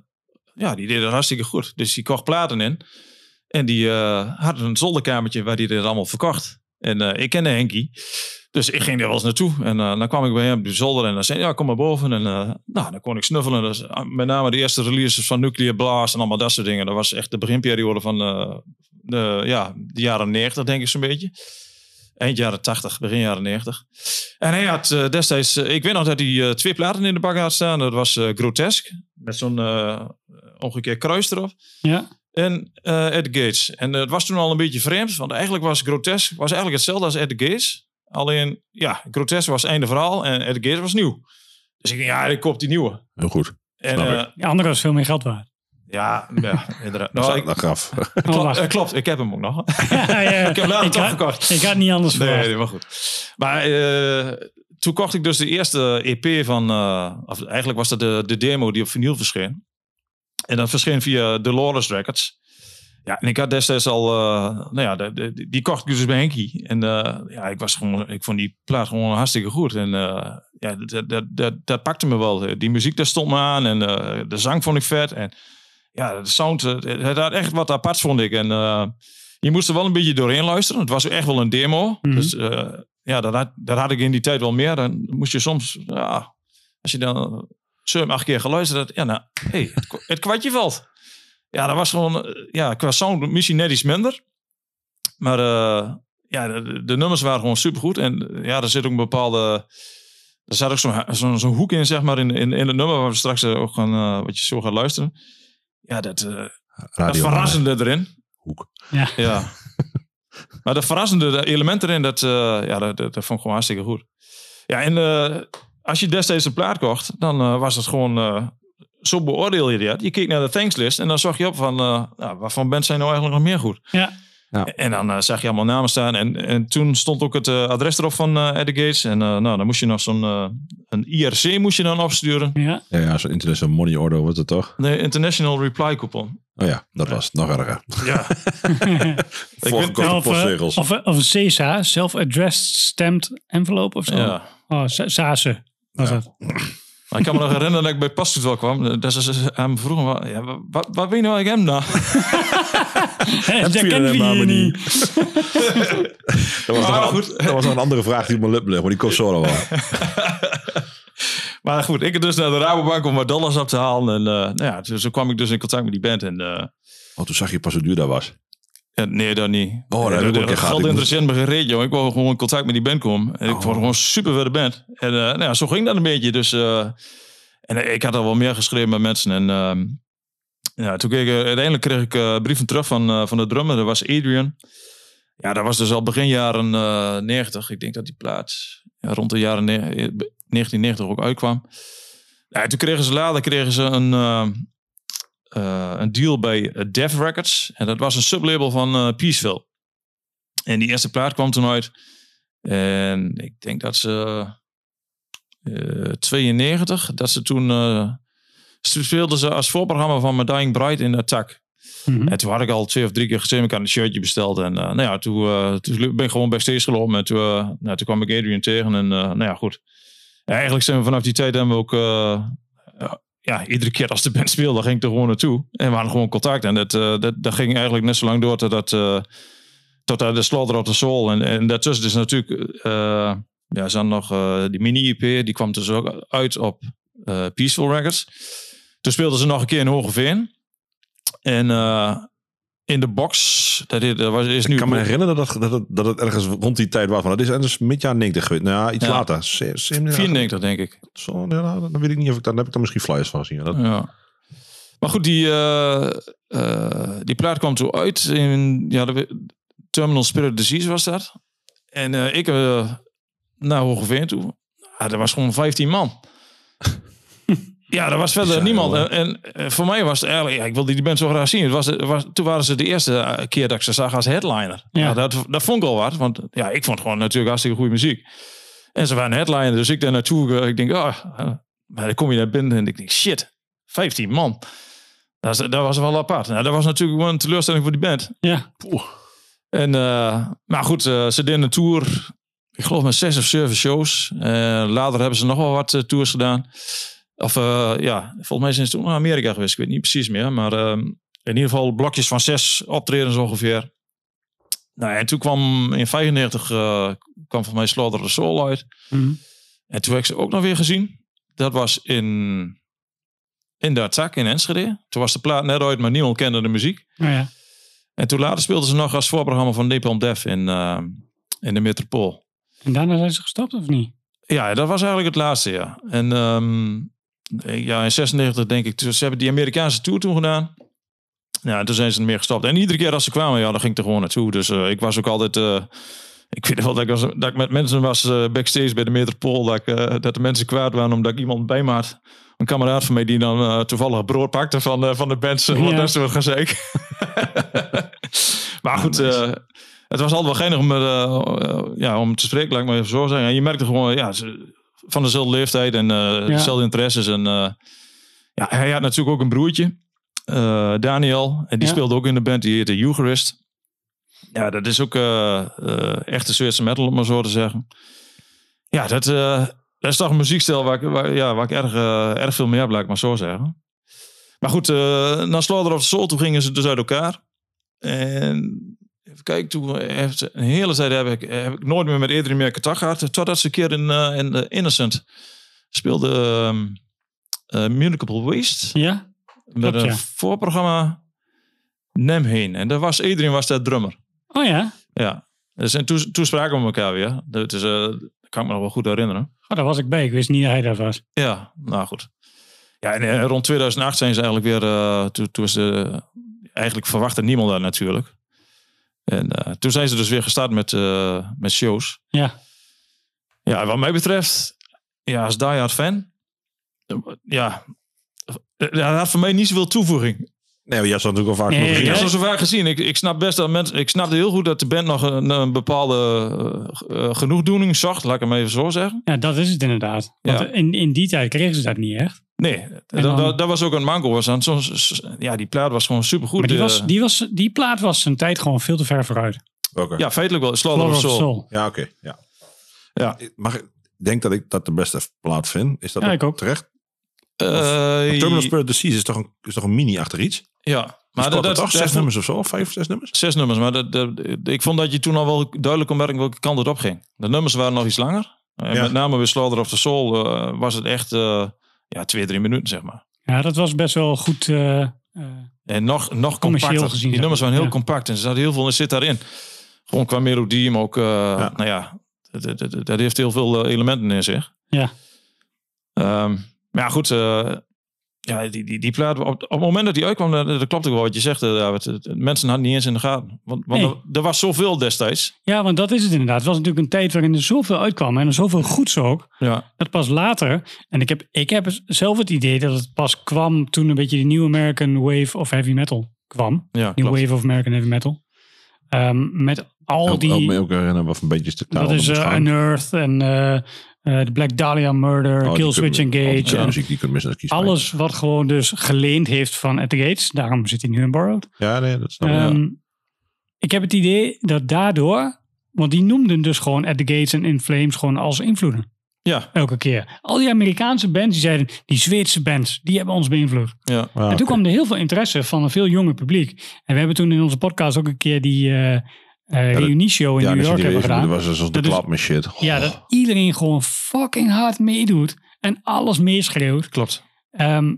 ja, die deed het hartstikke goed. Dus die kocht platen in. En die eh, had een zolderkamertje waar hij dit allemaal verkocht. En eh, ik kende Henkie. Dus ik ging daar wel eens naartoe. En eh, dan kwam ik bij hem op de zolder en dan zei hij, ja, kom maar boven. En nou, dan kon ik snuffelen. Dus, met name de eerste releases van Nuclear Blast en allemaal dat soort dingen. Dat was echt de beginperiode van de, ja, de jaren 90, denk ik zo'n beetje. Eind jaren 80, begin jaren 90. En hij had destijds, ik weet nog dat hij twee platen in de bak had staan. Dat was Grotesque, met zo'n omgekeerd kruis erop. Ja. En eh At the Gates. En eh, het was toen al een beetje vreemd, want eigenlijk was Grotesque was eigenlijk hetzelfde als the Gates. Alleen, ja, Grotesque was einde verhaal en the Gates was nieuw. Dus ik denk, ja, ik koop die nieuwe. Heel goed. En ik. eh, De andere was veel meer geld waard. ja, ja, inderdaad. (laughs) Dat, Nou, ik. Oh, (laughs) wacht. klopt, ik heb hem ook nog. (laughs) ja, ja. ik heb hem later ik, toch had, verkocht. ik had niet anders Nee, verwacht. nee, maar goed. Maar eh, toen kocht ik dus de eerste EP van... eh, of eigenlijk was dat de, de demo die op vinyl verscheen. En dat verscheen via Dolores Records. Ja, en ik had destijds al... eh, nou ja, de, de- die kocht ik dus bij Henkie. En eh, ja, ik, was gewoon, ik vond die plaat gewoon hartstikke goed. En eh, ja, dat, dat, dat, dat pakte me wel. Die muziek, daar stond me aan. En de zang vond ik vet. En ja, de sound, het had echt wat aparts, vond ik. En je moest er wel een beetje doorheen luisteren. Het was echt wel een demo. Mhm. Dus ja, dat had, dat had ik in die tijd wel meer. Dan moest je soms, ja, als je dan zeven, acht keer geluisterd ja, nou, hey, het, kwa- het kwartje valt. Ja, dat was gewoon, eh, ja, qua sound misschien net iets minder. Maar eh, ja, de, de nummers waren gewoon supergoed. En eh, ja, er zit ook een bepaalde, er zat ook zo'n zo'n zo'n hoek in, zeg maar, in, in, in het nummer waar we straks ook gaan, wat je zo gaat luisteren. Ja, dat, eh, dat verrassende erin. Hoek. Ja. Ja. maar de verrassende element erin, dat, eh, ja, dat, dat, dat vond ik gewoon hartstikke goed. Ja, en eh, als je destijds een plaat kocht, dan eh, was het gewoon... eh, zo beoordeel je dat. Je keek naar de thankslist en dan zag je op van... eh nou, waarvan bands zijn nou eigenlijk nog meer goed? Ja. Ja. En dan eh, zag je allemaal namen staan. En, en toen stond ook het adres erop van eh At The Gates. En eh, nou, dan moest je nog zo'n... eh, een IRC moest je dan opsturen. Ja. Ja, ja zo'n International Money Order was het toch? De International Reply Coupon. Oh ja, dat was nog erger. Ja. (laughs) Voorgekochte of, postzegels. of, of een CSA, Self-Addressed Stamped Envelope of zo. ja. Oh, Sa- SASE Ja. dat. Maar ik kan me nog herinneren dat ik bij wel kwam. Dat ze hem vroegen, wa- ja, wat, wat weet je nou eigenlijk hem nou? (laughs) Dat kennen we hem hier maar niet. (laughs) Dat was, nog Maar een, goed. dat was nog een andere vraag die op mijn lip ligt, maar die komt zo wel. (laughs) Maar goed, ik dus naar de Rabobank om wat dollars op te halen. En eh, nou ja, dus zo kwam ik dus in contact met die band. En eh, Oh, toen zag je pas hoe duur dat was. Nee, dat niet. Oh, dat een keer gehad. Geld Ik interesseert me geen reet, joh. Ik wou gewoon in contact met die band komen. En ik Oh. vond gewoon super de band. En eh, nou ja, zo ging dat een beetje. Dus, eh, en eh, ik had al wel meer geschreven met mensen. En ehm, ja, toen kreeg ik, uiteindelijk kreeg ik eh, brieven terug van, eh, van de drummer. Dat was Adrian. Ja, dat was dus al begin jaren eh 90. Ik denk dat die plaat ja, rond de jaren ne- eh, 1990 ook uitkwam. Ja, toen kregen ze later kregen ze een, eh, een deal bij eh, Def Records. En dat was een sublabel van eh Peaceville. En die eerste plaat kwam toen uit. En ik denk dat ze eh 92, dat ze toen speelden ze als voorprogramma van My Dying Bride in Attack. Mhm. En toen had ik al twee of drie keer gezien, ik had een shirtje besteld. En nou ja, toen, toen ben ik gewoon backstage gelopen. En toen, nou, toen kwam ik Adrian tegen. En nou ja, goed. Eigenlijk zijn we vanaf die tijd hebben we ook... ja, iedere keer als de band speelde, ging ik er gewoon naartoe. En we gewoon contact. En dat, eh, dat, dat ging eigenlijk net zo lang door tot dat... eh, tot de Slaughter of the Soul. En, en daartussen is natuurlijk... eh ja, hadden nog die mini-EP. Die kwam dus ook uit op Peaceful Records. Toen speelden ze nog een keer in Hogeveen. En in de box, dat is, dat was, is nu... Ik kan me herinneren dat het, dat, dat het ergens rond die tijd was. Maar dat is ergens midjaar 90 geweest. Nou ja, iets Ja. later. Se- se- 94, denk ik. Zo, ja, dan weet ik niet of ik daar, dan heb ik dan misschien flyers van gezien. Dat, Ja. Maar goed, die, eh, die plaat kwam toen uit. In, ja, de, Terminal Spirit Disease was dat. En eh, ik uh, naar Hogeveen toe. Ja, er was gewoon 15 man. Ja, er was verder Bizar, niemand. En, en eh, voor mij was het eigenlijk... Ja, ik wilde die band zo graag zien. Het was, het was, toen waren ze de eerste eh, keer dat ik ze zag als headliner. Ja. Ja. dat, dat vond ik al wat. Want ja, ik vond gewoon natuurlijk hartstikke goede muziek. En ze waren headliner. Dus ik daar naartoe... ik denk, ah... eh, maar dan kom je naar binnen en ik denk, shit, 15 man. Dat, dat was wel apart. Nou, dat was natuurlijk wel een teleurstelling voor die band. Ja, En, maar goed, ze deden een tour. Ik geloof met zes of zeven shows. Later hebben ze nog wel wat tours gedaan. Of eh, ja, volgens mij zijn ze toen naar Amerika geweest. Ik weet niet precies meer. Maar ehm, in ieder geval blokjes van zes optredens ongeveer. Nou, en toen kwam in 95 eh, kwam volgens mij Slaughter the Soul uit. Mhm. En toen heb ik ze ook nog weer gezien. Dat was in, in de attack in Enschede. Toen was de plaat net uit, maar niemand kende de muziek. nou ja. En toen later speelden ze nog als voorprogramma van Napalm Death in, eh, in de Metropool. En daarna zijn ze gestopt of niet? Ja, dat was eigenlijk het laatste, ja. En ehm, ja, in 96 denk ik, dus ze hebben die Amerikaanse tour toen gedaan. Ja, en toen zijn ze ermee gestopt. En iedere keer als ze kwamen, ja, dan ging ik er gewoon naartoe. Dus eh, ik was ook altijd... eh, ik weet wel dat ik, was, dat ik met mensen was eh, backstage bij de Metropool. Dat, ik, dat de mensen kwaad waren omdat ik iemand bij me had. Een kameraad van mij die dan toevallig brood pakte van, van de band. Ja. Dat is wat gezeik. (laughs) maar goed, het was altijd wel geinig om, ja, om te spreken, laat ik maar even zo zeggen. En je merkte gewoon, ja, ze- van dezelfde leeftijd en eh, dezelfde interesses. En uh, ja, hij had natuurlijk ook een broertje, uh, Daniel. En die speelde ook in de band, die heette Eucharist. Ja, dat is ook echte Zweedse metal, om maar zo te zeggen. Ja, dat, dat is toch een muziekstijl waar ik, waar, ja, waar ik erg, erg veel mee heb, laat ik maar zo zeggen. Maar goed, uh, na Slaughter of the Soul, toen gingen ze dus uit elkaar. En even kijken, toen heeft een hele tijd heb ik, heb ik nooit meer met Adrian meer contact gehad. Totdat ze een keer in, uh, in The Innocent speelde um, uh, Municipal Waste. Ja? Met Klopt, een ja. voorprogramma Nem heen. En daar was Adrian was daar drummer. Oh ja? Ja. Dus en toen, toen spraken we elkaar weer. Dat, is, uh, dat kan ik me nog wel goed herinneren. Oh, daar was ik bij. Ik wist niet dat hij daar was. Ja, nou goed. Ja, en, rond 2008 zijn ze eigenlijk weer... Toen, toen was de, eigenlijk verwachtte niemand daar natuurlijk. En uh, toen zijn ze dus weer gestart met, uh, met shows. Ja. Ja, wat mij betreft, ja, als diehard fan, ja, dat had voor mij niet zoveel toevoeging. Nee, maar je hebt dat natuurlijk al vaak nee, gezien. Ik heb het zo vaak gezien. Ik, ik snap best dat mensen, ik snapte heel goed dat de band nog een, een bepaalde uh, genoegdoening zocht, laat ik hem even zo zeggen. Ja, dat is het inderdaad. Want ja. in, in die tijd kregen ze dat niet echt. Nee, dat, dan, dat, dat, was ook een manco. Was aan. Soms, ja, die plaat was gewoon supergoed. Maar die, was, die, was, die plaat was zijn tijd gewoon veel te ver vooruit. Okay. Ja, feitelijk wel. Slaughter of Soul. Soul. Ja, oké. Okay. Ja. ja. Mag ik denk dat ik dat de beste plaat vind. Is dat ja, ook, ik ook terecht? Uh, Terminal Spirit Disease is toch een, is toch een mini achter iets? Ja. Maar dat, dat toch zes nummers of zo? Vijf, zes nummers? Zes nummers. Maar dat, dat, ik vond dat je toen al wel duidelijk kon merken welke kant het op ging. De nummers waren nog iets langer. En ja. met name bij Slaughter of the Soul uh, was het echt uh, ja, twee, drie minuten, zeg maar. Ja, dat was best wel goed. Uh, en nog, nog compacter. Gezien, Die nummers waren heel ja. compact en er zat heel veel in zit daarin. Gewoon qua melodie, maar ook, ja. nou ja, dat, dat, dat, heeft heel veel eh, elementen in zich. Ja. Um, maar ja, goed. Uh, ja, die, die, die plaat, op, op, het moment dat die uitkwam, dat, dat klopt ook wel wat je zegt, David. Mensen hadden niet eens in de gaten. Want, want nee. er, er, was zoveel destijds. Ja, want dat is het inderdaad. Het was natuurlijk een tijd waarin er zoveel uitkwam en er zoveel goeds ook. Ja. Dat pas later, en ik heb, ik heb zelf het idee dat het pas kwam toen een beetje de nieuwe American Wave of Heavy Metal kwam. Ja, New Wave of American Heavy Metal. Um, met al die... Ook, ook herinneren of een beetje te Dat is uh, Unearth en uh, eh, de Black Dahlia Murder, Oh, die Kill Switch kunnen we- al die Engage. en muziek die kunnen alles wat gewoon dus geleend heeft van At the Gates. Daarom zit hij nu in Borrowed. Ja, nee, dat snap ik. Ehm, Ik heb het idee dat daardoor... Want die noemden dus gewoon At the Gates en In Flames gewoon als invloeden. Ja, Elke keer. Al die Amerikaanse bands die zeiden... Die Zweedse bands, die hebben ons beïnvloed. ja. Ah, en toen kwam er heel veel interesse van een veel jonger publiek. En we hebben toen in onze podcast ook een keer die eh reunieshow in ja, New dus York hebben gedaan. Dat was zoals de Dat is- klap met shit. Ja, dat iedereen gewoon fucking hard meedoet. En alles meeschreeuwt. klopt. Ehm,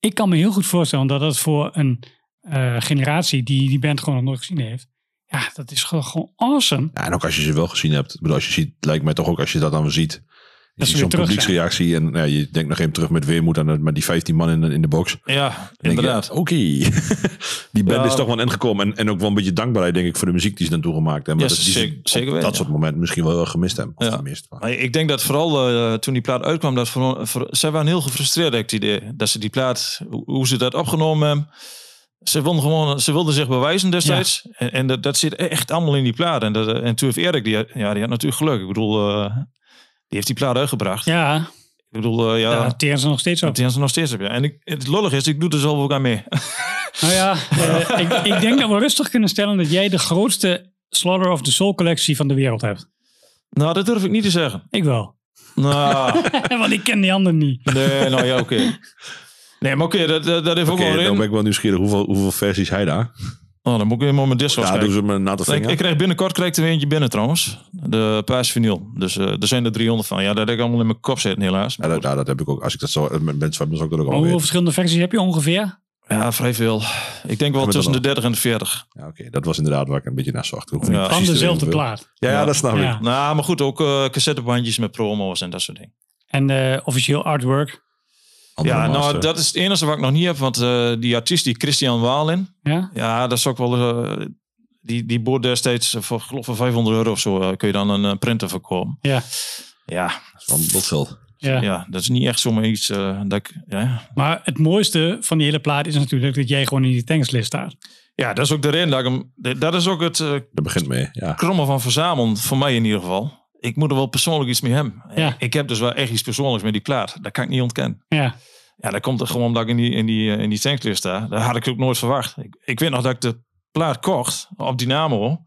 ik kan me heel goed voorstellen dat dat voor een eh, generatie die die band gewoon nog nooit gezien heeft. Ja, dat is gewoon, gewoon awesome. Ja, en ook als je ze wel gezien hebt. Ik bedoel, als je ziet, lijkt mij toch ook als je dat dan ziet. Ze ziet weer zo'n publieksreactie en ja, je denkt nog even terug met weermoed aan het- met die 15 man in de, in de box. Ja, inderdaad. Oké, (laughs) die band Ja. is toch wel een gekomen. En, en ook wel een beetje dankbaarheid denk ik voor de muziek die ze dan toegemaakt hebben. Ja, dat, die ze zeker- op zeker dat weten, soort ja. momenten misschien wel heel gemist hebben. Of Ja. gemist. Maar- ik denk dat vooral eh, toen die plaat uitkwam, dat voor, voor, zij waren heel gefrustreerd, heb ik het idee. Dat ze die plaat, hoe, ze dat opgenomen hebben. Ze wilden, gewoon, ze wilden zich bewijzen destijds. En, en dat, dat zit echt allemaal in die plaat. En, dat, en toen heeft Erik, die, ja, die had natuurlijk geluk. Ik bedoel, eh, heeft die plaat uitgebracht. Ja, Ik bedoel, eh, ja, daar teren ze nog steeds op. dat is er nog steeds op. Ja. En ik, het lollig is, ik doe er zelf ook aan mee. (laughs) Nou ja, eh, ik, ik denk dat we rustig kunnen stellen dat jij de grootste Slaughter of the Soul collectie van de wereld hebt. nou, dat durf ik niet te zeggen. Ik wel. Nou, (laughs) Want ik ken die anderen niet. nee, nou ja, oké. Nee, maar oké, dat, dat, dat heeft ook Oké, wel dan reden. ben ik wel nieuwsgierig. Hoeveel, hoeveel versies hij daar? Oh, dan moet ik helemaal mijn Discord Ja, kijken. doen ze een natte Ik, vinger. ik krijg binnenkort krijg ik er weer eentje binnen trouwens. De paars vinyl. Dus eh, er zijn er 300 van. Ja, dat heb ik allemaal in mijn kop zitten helaas. Ja, Maar dat, ja, dat heb ik ook. Als ik dat zo met mensen ik dat ook al Hoeveel verschillende versies heb je ongeveer? Ja, vrij veel. Ik denk wel we tussen de dat 30 en de 40. Ja, oké. Dat was inderdaad waar ik een beetje naar zocht. Ik Ja. Van dezelfde plaat. Ja, ja, dat snap Ja. ik. Nou, maar goed, ook eh cassettebandjes met promo's en dat soort dingen. En eh, officieel artwork. Ja, nou, dat is het enige wat ik nog niet heb. Want eh, die artiest, die Christian Waalin. Ja? Ja, dat is ook wel... eh, die, die boort destijds eh, voor, geloof ik, voor 500 euro of zo. eh, kun je dan een printer verkopen. Ja. Ja, Dat is wel een botgeld. ja. ja, dat is niet echt zomaar iets eh, dat ik... Ja, Maar het mooiste van die hele plaat is natuurlijk dat jij gewoon in die tankslist staat. Ja, dat is ook de reden dat ik hem. Dat is ook het eh Dat begint mee. Ja. krommen van verzamelen, voor mij in ieder geval. Ik moet er wel persoonlijk iets mee hebben. Ja. Ik heb dus wel echt iets persoonlijks met die plaat. Dat kan ik niet ontkennen. Ja. Ja, dat komt er gewoon omdat ik in die, in die, eh, in die tanklist sta. Dat had ik ook nooit verwacht. Ik, ik weet nog dat ik de plaat kocht op Dynamo.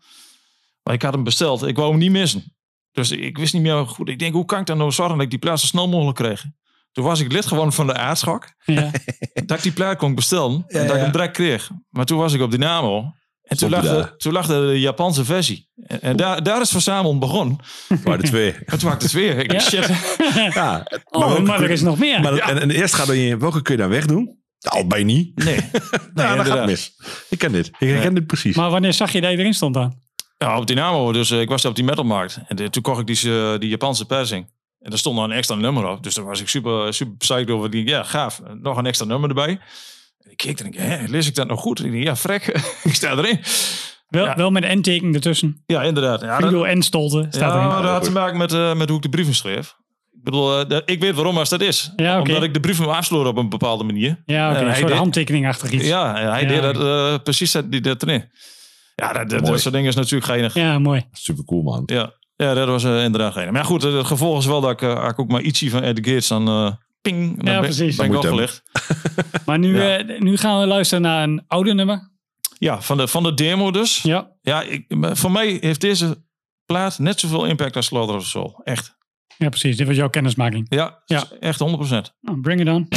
Maar ik had hem besteld. Ik wou hem niet missen. Dus ik wist niet meer goed. Ik denk, hoe kan ik dan nou zorgen dat ik die plaat zo snel mogelijk kreeg? Toen was ik lid geworden van de aardschok. Ja. (laughs) dat ik die plaat kon bestellen. en dat ik hem direct kreeg. Maar toen was ik op Dynamo. En toen lag, de, daar. toen lag de Japanse versie. En, en daar, daar is verzamelen begonnen. Maar de twee. En toen had ik het weer. Ik Ja. shit. (laughs) Ja. Oh, welke maar, er is nog meer. Maar, en, en eerst gaat er in welke kun je dan wegdoen? Nou, bij niet. Nee. Nee, (laughs) dat gaat mis. Ik ken dit. Ik herken dit precies. Maar wanneer zag je dat je erin stond dan? Ja, op Dynamo. Dus eh, ik was op die metalmarkt. En de- toen kocht ik die, eh, die Japanse persing. En daar stond nog een extra nummer op. Dus daar was ik super, super psyched over. Die, ja, gaaf. Nog een extra nummer erbij. En ik keek en ik, hè, lees ik dat nog goed? Ik denk, ja, frek. (laughs) ik sta erin. Wel, Ja. wel met een N-teken ertussen. Ja, inderdaad. Ja, Frido en Stolte staat ja, erin. dat had te maken met, eh, met hoe ik de brieven schreef. Ik bedoel, eh, ik weet waarom als dat is. Ja. Omdat ik de brieven afsloot op een bepaalde manier. Ja, oké. En een hij soort deed- handtekening achter iets. Ja, Ja, en hij Ja, deed dat eh, precies dat, die, dat erin. Ja, dat, dat, Mooi. dat soort dingen is natuurlijk geinig. mooi. Super cool, man. Ja, ja dat was eh, inderdaad geinig. Maar ja, goed, het gevolg is wel dat ik, eh, ook maar ietsje van Ed Gates dan ping, dan Ja, ben, precies. ben ik. (laughs) (laughs) Maar nu, Ja. eh, nu gaan we luisteren naar een oude nummer. Ja, van de, van de demo dus. Ja. Ja, ik, voor mij heeft deze plaat net zoveel impact als Slaughter of Soul. Echt. ja, precies. Dit was jouw kennismaking. Ja, Ja. echt 100%. Nou, bring it on.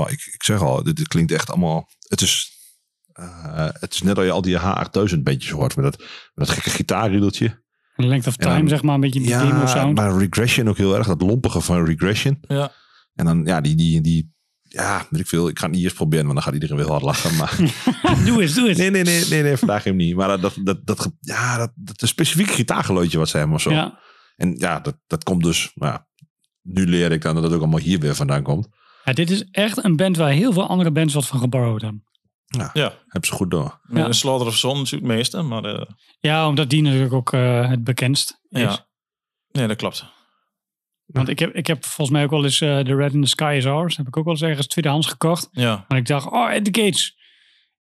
Ik, ik zeg al, dit, dit klinkt echt allemaal. Het is, eh, het is net als je al die H8000 bandjes hoort met dat, met dat gekke gitaarriedeltje. Length of time, dan- zeg maar, een beetje die demo sound. maar Regression ook heel erg. Dat lompige van Regression. Ja. En dan, ja, die, die, die ja, weet ik veel. Ik ga het niet eerst proberen, want dan gaat iedereen weer hard lachen. Maar (laughs) doe eens, doe eens. nee, nee, nee, nee, nee, vandaag hem niet. Maar dat, dat, dat, ja, dat, dat een specifiek gitaargeluidje wat ze hebben of zo. Ja, En ja, dat, dat komt dus, nou ja, nu leer ik dan dat het ook allemaal hier weer vandaan komt. Ja, dit is echt een band waar heel veel andere bands wat van geborrowd hebben. Ja. Heb ze goed door. Met Ja. een Slaughter of Son natuurlijk het meeste. Maar eh, Ja, omdat die natuurlijk ook eh, het bekendst is. ja. Nee, dat klopt. Want ik heb, ik heb volgens mij ook wel eens eh The Red in the Sky is Ours. Heb ik ook wel eens ergens tweedehands gekocht. Ja. Maar ik dacht, oh, At the Gates.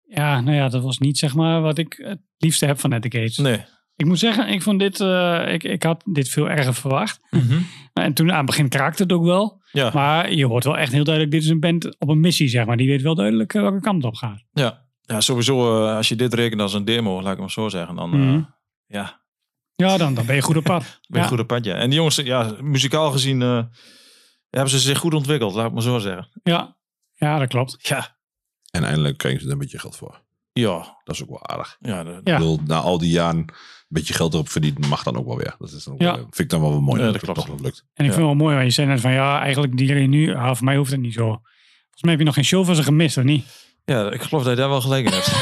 Ja, nou ja, dat was niet zeg maar wat ik het liefste heb van At the Gates. Nee. Ik moet zeggen, ik vond dit, eh, ik, ik had dit veel erger verwacht. En toen aan het begin kraakte het ook wel. Ja. Maar je hoort wel echt heel duidelijk, dit is een band op een missie, zeg maar. Die weet wel duidelijk eh, welke kant op gaat. Ja. Ja, sowieso eh, als je dit rekent als een demo, laat ik maar zo zeggen. Dan, eh, Mhm. ja, Ja, dan, dan ben je goed op pad. (laughs) ben je Ja. goed op pad, ja. En die jongens, ja, muzikaal gezien eh, hebben ze zich goed ontwikkeld, laat ik maar zo zeggen. Ja. ja, dat klopt. Ja. En eindelijk kregen ze er een beetje geld voor. Ja. Dat is ook wel aardig. Ja. de- Ja. Ik bedoel, na al die jaren beetje geld erop verdienen mag dan ook wel weer. Dat is dan Ja. wel- vind ik dan wel weer mooi Ja, dat dat het klopt. toch nog lukt. En ik Ja. vind het wel mooi, want je zei net van, ja, eigenlijk die reunie, ah, voor mij hoeft het niet zo. Volgens mij heb je nog geen show van ze gemist, of niet? ja, ik geloof dat je daar wel gelijk in hebt.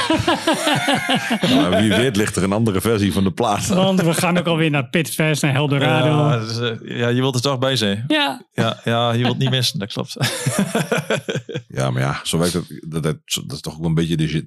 (laughs) Maar wie weet ligt er een andere versie van de plaat. Want we gaan ook alweer naar Pitfest en Eldorado. ja, is, eh, ja, je wilt er toch bij zijn. ja. Ja, ja je wilt niet missen, dat klopt. Ja, maar ja, zo werkt het. Dat, dat, dat is toch ook wel een beetje de shit.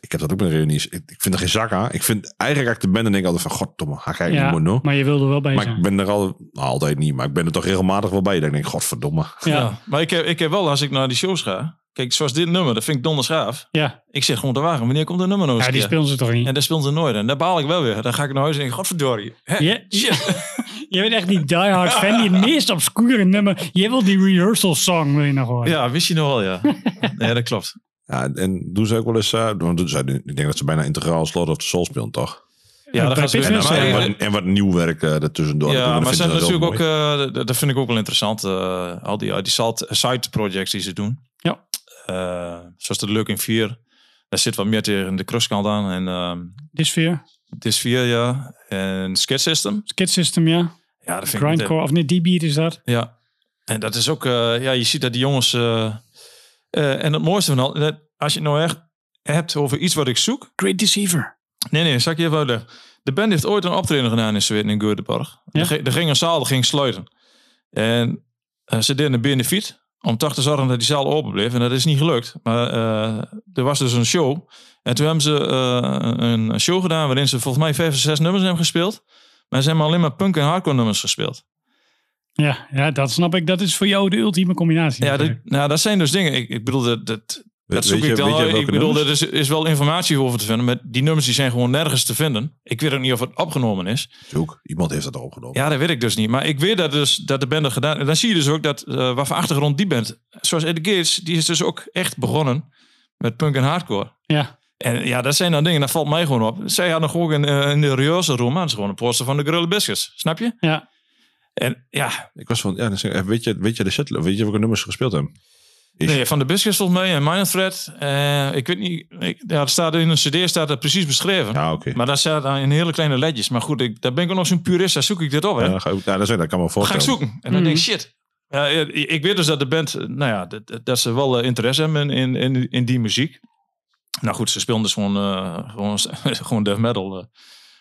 Ik heb dat ook met reunies. Ik, ik vind er geen zak aan. Ik vind eigenlijk ik er ben, dan denk ik altijd van, goddomme, ga ik niet moeten doen. maar je wilde wel bij Maar zijn. ik ben er al, nou, altijd niet, maar ik ben er toch regelmatig wel bij. Dan denk ik, godverdomme. ja. (laughs) Ja. Maar ik heb, ik heb wel, als ik naar die shows ga... Kijk, zoals dit nummer, dat vind ik donders gaaf. Ja. Ik zeg gewoon te wagen, wanneer komt dat nummer nog eens ja, die speelden ze toch niet? En daar speelden ze nooit. En daar baal ik wel weer. Dan ga ik naar huis en denk ik, godverdorie. Hè? (laughs) Je, bent echt die diehard fan, die het (laughs) meest obscure nummer. Je wil die rehearsal song, wil je nog horen. Ja, wist je nog wel, ja. Nee, dat klopt. Ja, en doen ze ook wel eens, uh, want doen ze, ik denk dat ze bijna integraal Slot of the Soul spelen, toch? Ja, dat weer- En, wat, en wat nieuw werk uh, ertussendoor. Ja, maar ze natuurlijk heel ook, eh, dat vind ik ook wel interessant. eh, al die, die side side projects die ze doen. Ja. Eh, zoals de Looking 4. Daar zit wat meer tegen de crosskant aan. En ehm Dysphere, Dis 4, ja. En Skid System. Skid System, ja. Ja, dat vind ik Grindcore, of niet, D-Beat is dat. Ja, en dat is ook, eh, ja, je ziet dat die jongens. Eh, en het mooiste van al, dat als je het nou echt hebt over iets wat ik zoek. Great Deceiver. Nee, nee, zal ik je even uitleggen. De band heeft ooit een optreden gedaan in Zweden in Göteborg. Ja. Er, ging- er ging een zaal, er ging sluiten. En eh, ze deden een benefiet om toch te zorgen dat die zaal open bleef. En dat is niet gelukt. Maar eh, er was dus een show. En toen hebben ze een show gedaan waarin ze volgens mij vijf of zes nummers hebben gespeeld. Maar ze hebben alleen maar punk en hardcore nummers gespeeld. Ja, ja, dat snap ik. Dat is voor jou de ultieme combinatie. Ja, dat, nou, dat zijn dus dingen. Ik, ik bedoel, dat, dat, dat zoek je- ik dan. Ik bedoel, er is, is wel informatie over te vinden. Maar die nummers die zijn gewoon nergens te vinden. Ik weet ook niet of het opgenomen is. Zoek, iemand heeft dat al opgenomen. Ja, dat weet ik dus niet. Maar ik weet dat, dus, dat de band het gedaan En dan zie je dus ook dat, uh, voor achtergrond die band. Zoals Eddie Gates, die is dus ook echt begonnen met punk en hardcore. Ja, En ja, dat zijn dan dingen, dat valt mij gewoon op. Zij hadden gewoon in, eh, in de rehearsal room, dat is gewoon een poster van de Gorilla Biscuits. Snap je? ja. En ja, Ik was van, ja, dan zeg ik, weet je, weet je de set, weet je welke nummers ze gespeeld hebben? Is- Nee, van de Biscuits volgens mij en Minor Threat. eh, ik weet niet, ik, ja, staat in een cd staat dat precies beschreven. Ja, oké. Maar daar staat dan in hele kleine ledjes. Maar goed, ik, daar ben ik ook nog zo'n purist, daar zoek ik dit op. Hè. Ja, dan ga ja, dat, is- dat kan me ga ik voorstellen. zoeken. En dan denk ik, shit. Ja, ik, weet dus dat de band, eh, nou ja, dat, dat ze wel eh, interesse hebben in, in, in die muziek. Nou goed, ze spelen dus gewoon, eh, gewoon, (laughs) gewoon death metal.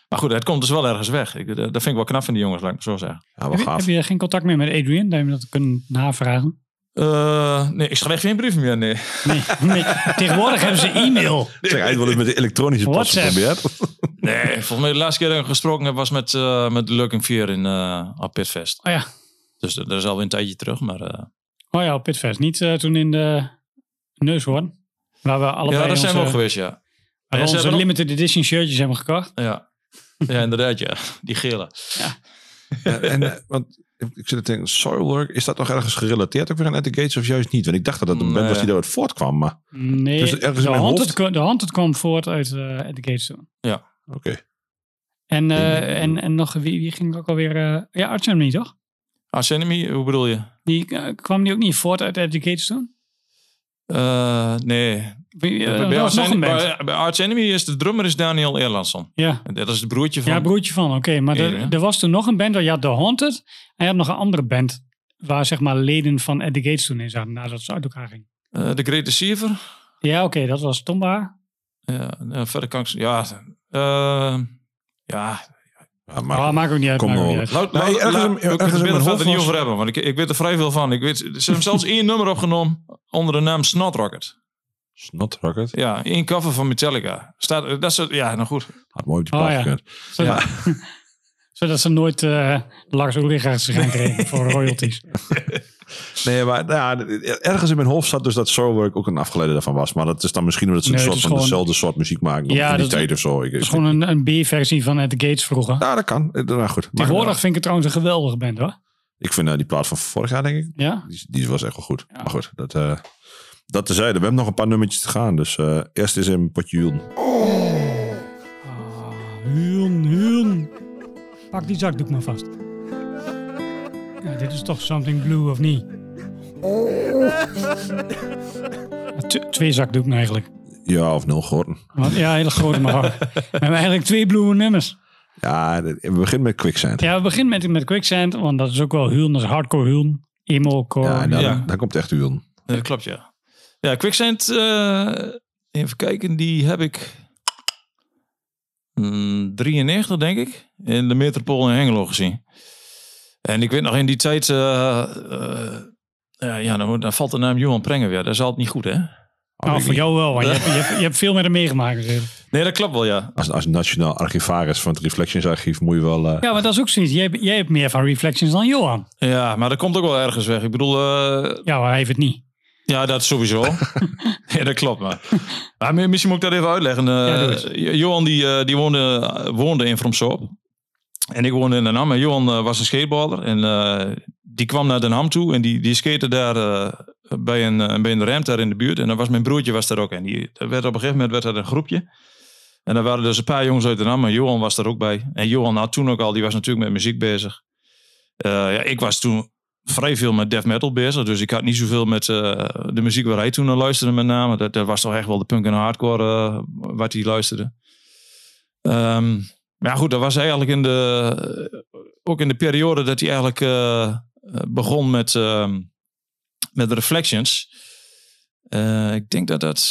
Maar goed, het komt dus wel ergens weg. Ik, dat vind ik wel knap van die jongens, laat ik het zo zeggen. Ja, wel Heb je, gaaf. heb je geen contact meer met Adrian? Dat je dat kunnen navragen? Eh, nee, ik schrijf geen brief meer, nee. Nee, nee. Tegenwoordig hebben ze e-mail. Ik zeg, hij wel eens met de elektronische post geprobeerd. (laughs) Nee, volgens mij de laatste keer dat ik gesproken heb was met, eh met Lurking 4 in uh, op Pitfest. Oh ja, Dus dat is alweer een tijdje terug. Maar eh, oh ja op Pitfest. Niet eh, toen in de Neushoorn. Waar we allebei ja, daar zijn we ook geweest, ja. waar we ze onze limited edition shirtjes hebben gekocht. Ja, (laughs) ja inderdaad, ja. Die gele. Ja, en, eh, want ik ik zit te denken, Soilwork, is dat nog ergens gerelateerd ook weer aan At the Gates of juist niet? Want ik dacht dat dat een band Nee. was die daaruit voortkwam, maar Nee, Dus ergens de, Haunted, hoofd? kwam- de Haunted kwam voort uit eh At the Gates toen. oké. En, eh, Nee. en, en nog, wie, wie ging ook alweer... eh ja, Arch Enemy, toch? Arch Enemy, hoe bedoel je? Die, kwam die ook niet voort uit At the Gates toen? Eh, Bij, bij, was Arch nog een Enemy, band. bij, Enemy is de drummer is Daniel Erlandsson. Ja. Dat is het broertje van... ja, broertje van. Oké, maar er, er was toen nog een band. Je had The Haunted. En je had nog een andere band. Waar zeg maar leden van At The Gates toen in zaten. Nadat ze uit elkaar gingen. eh, de Great Deceiver. Ja, oké. dat was Tomba. Ja, nou, verder kan ik... Ja, eh, ja, Ja, Maar maar oh, maakt ook niet uit. Kom ergens in- mijn hoofd niet over hebben, want ik, ik weet er vrij veel van. Ik weet, ze hebben zelfs (laughs) één nummer opgenomen onder de naam Snot Rocket. Snot Rocket. Ja, één cover van Metallica. Staat, dat is, het- ja, nou goed. Had mooi op die Oh, ja. gekund. Zodat, (laughs) zodat ze nooit uh, Lars Ulrichs gaan krijgen voor (laughs) royalties. Nee, maar nou, ja, ergens in mijn hoofd zat dus dat Soulwork ook een afgeleide daarvan was. Maar dat is dan misschien omdat ze een Nee, soort van gewoon- dezelfde soort muziek maken. Ja, in die dat- tijd of zo. Ik, Dat is gewoon een, een B-versie van At The Gates vroeger. Ja, dat kan. Eh, Nou, goed. Tegenwoordig vind ik het trouwens een geweldige band hoor. ik vind eh, die plaat van vorig jaar, denk ik, Ja? die, die was echt wel goed. Ja. Maar goed, dat, eh dat tezijde. We hebben nog een paar nummertjes te gaan. Dus eh, eerst is een potje Julen. Huun, huun. Pak die zakdoek maar vast. Ja, dit is toch Something Blue of niet? (laughs) T- twee zakdoeken eigenlijk. Ja, of nul geworden. Want, ja, hele grote maar. (laughs) We hebben eigenlijk twee blue nummers. Ja, we beginnen met Quicksand. Ja, we beginnen met, met Quicksand, want dat is ook wel huun, dat is hardcore huun. Emo-core. Ja, en dan, Ja. dan komt echt. Ja, dat klopt, ja. Ja, Quicksand, eh, even kijken, die heb ik mm, 93, denk ik, in de Metropool in Hengelo gezien. En ik weet nog in die tijd, eh, eh, ja, dan, dan valt de naam Johan Prenger weer. Dat is altijd niet goed, hè? nou, voor jou wel, want je hebt, je, hebt, je hebt veel met hem meegemaakt. natuurlijk. Nee, dat klopt wel, ja. Als, als nationaal archivaris van het Reflections Archief moet je wel... eh, Ja, maar dat is ook zoiets. Jij, hebt- jij hebt meer van Reflections dan Johan. Ja, maar dat komt ook wel ergens weg. Ik bedoel, eh, Ja, maar hij heeft het niet. Ja, dat sowieso. (laughs) ja, dat klopt. Maar. maar mi- misschien moet ik dat even uitleggen. Eh, Ja, Johan die, eh, die woonde, woonde in Fromsop. En ik woonde in Den Ham. En Johan eh, was een skateboarder. En die kwam naar Den Ham toe. En die, die skate daar bij, een, bij een ramp daar in de buurt. En dan was mijn broertje was daar ook. En die, dat werd op een gegeven moment werd dat een groepje. En daar waren dus een paar jongens uit Den Ham. En Johan was daar ook bij. En Johan had toen ook al, die was natuurlijk met muziek bezig. Ja, ik was toen vrij veel met death metal bezig. Dus ik had niet zoveel met eh, de muziek waar hij toen naar luisterde met name. Dat, dat was toch echt wel de punk en hardcore eh, wat hij luisterde. Ehm, maar ja, goed, dat was eigenlijk in de, ook in de periode dat hij eigenlijk eh, eh, begon met, ehm, met Reflections. Eh, ik denk dat dat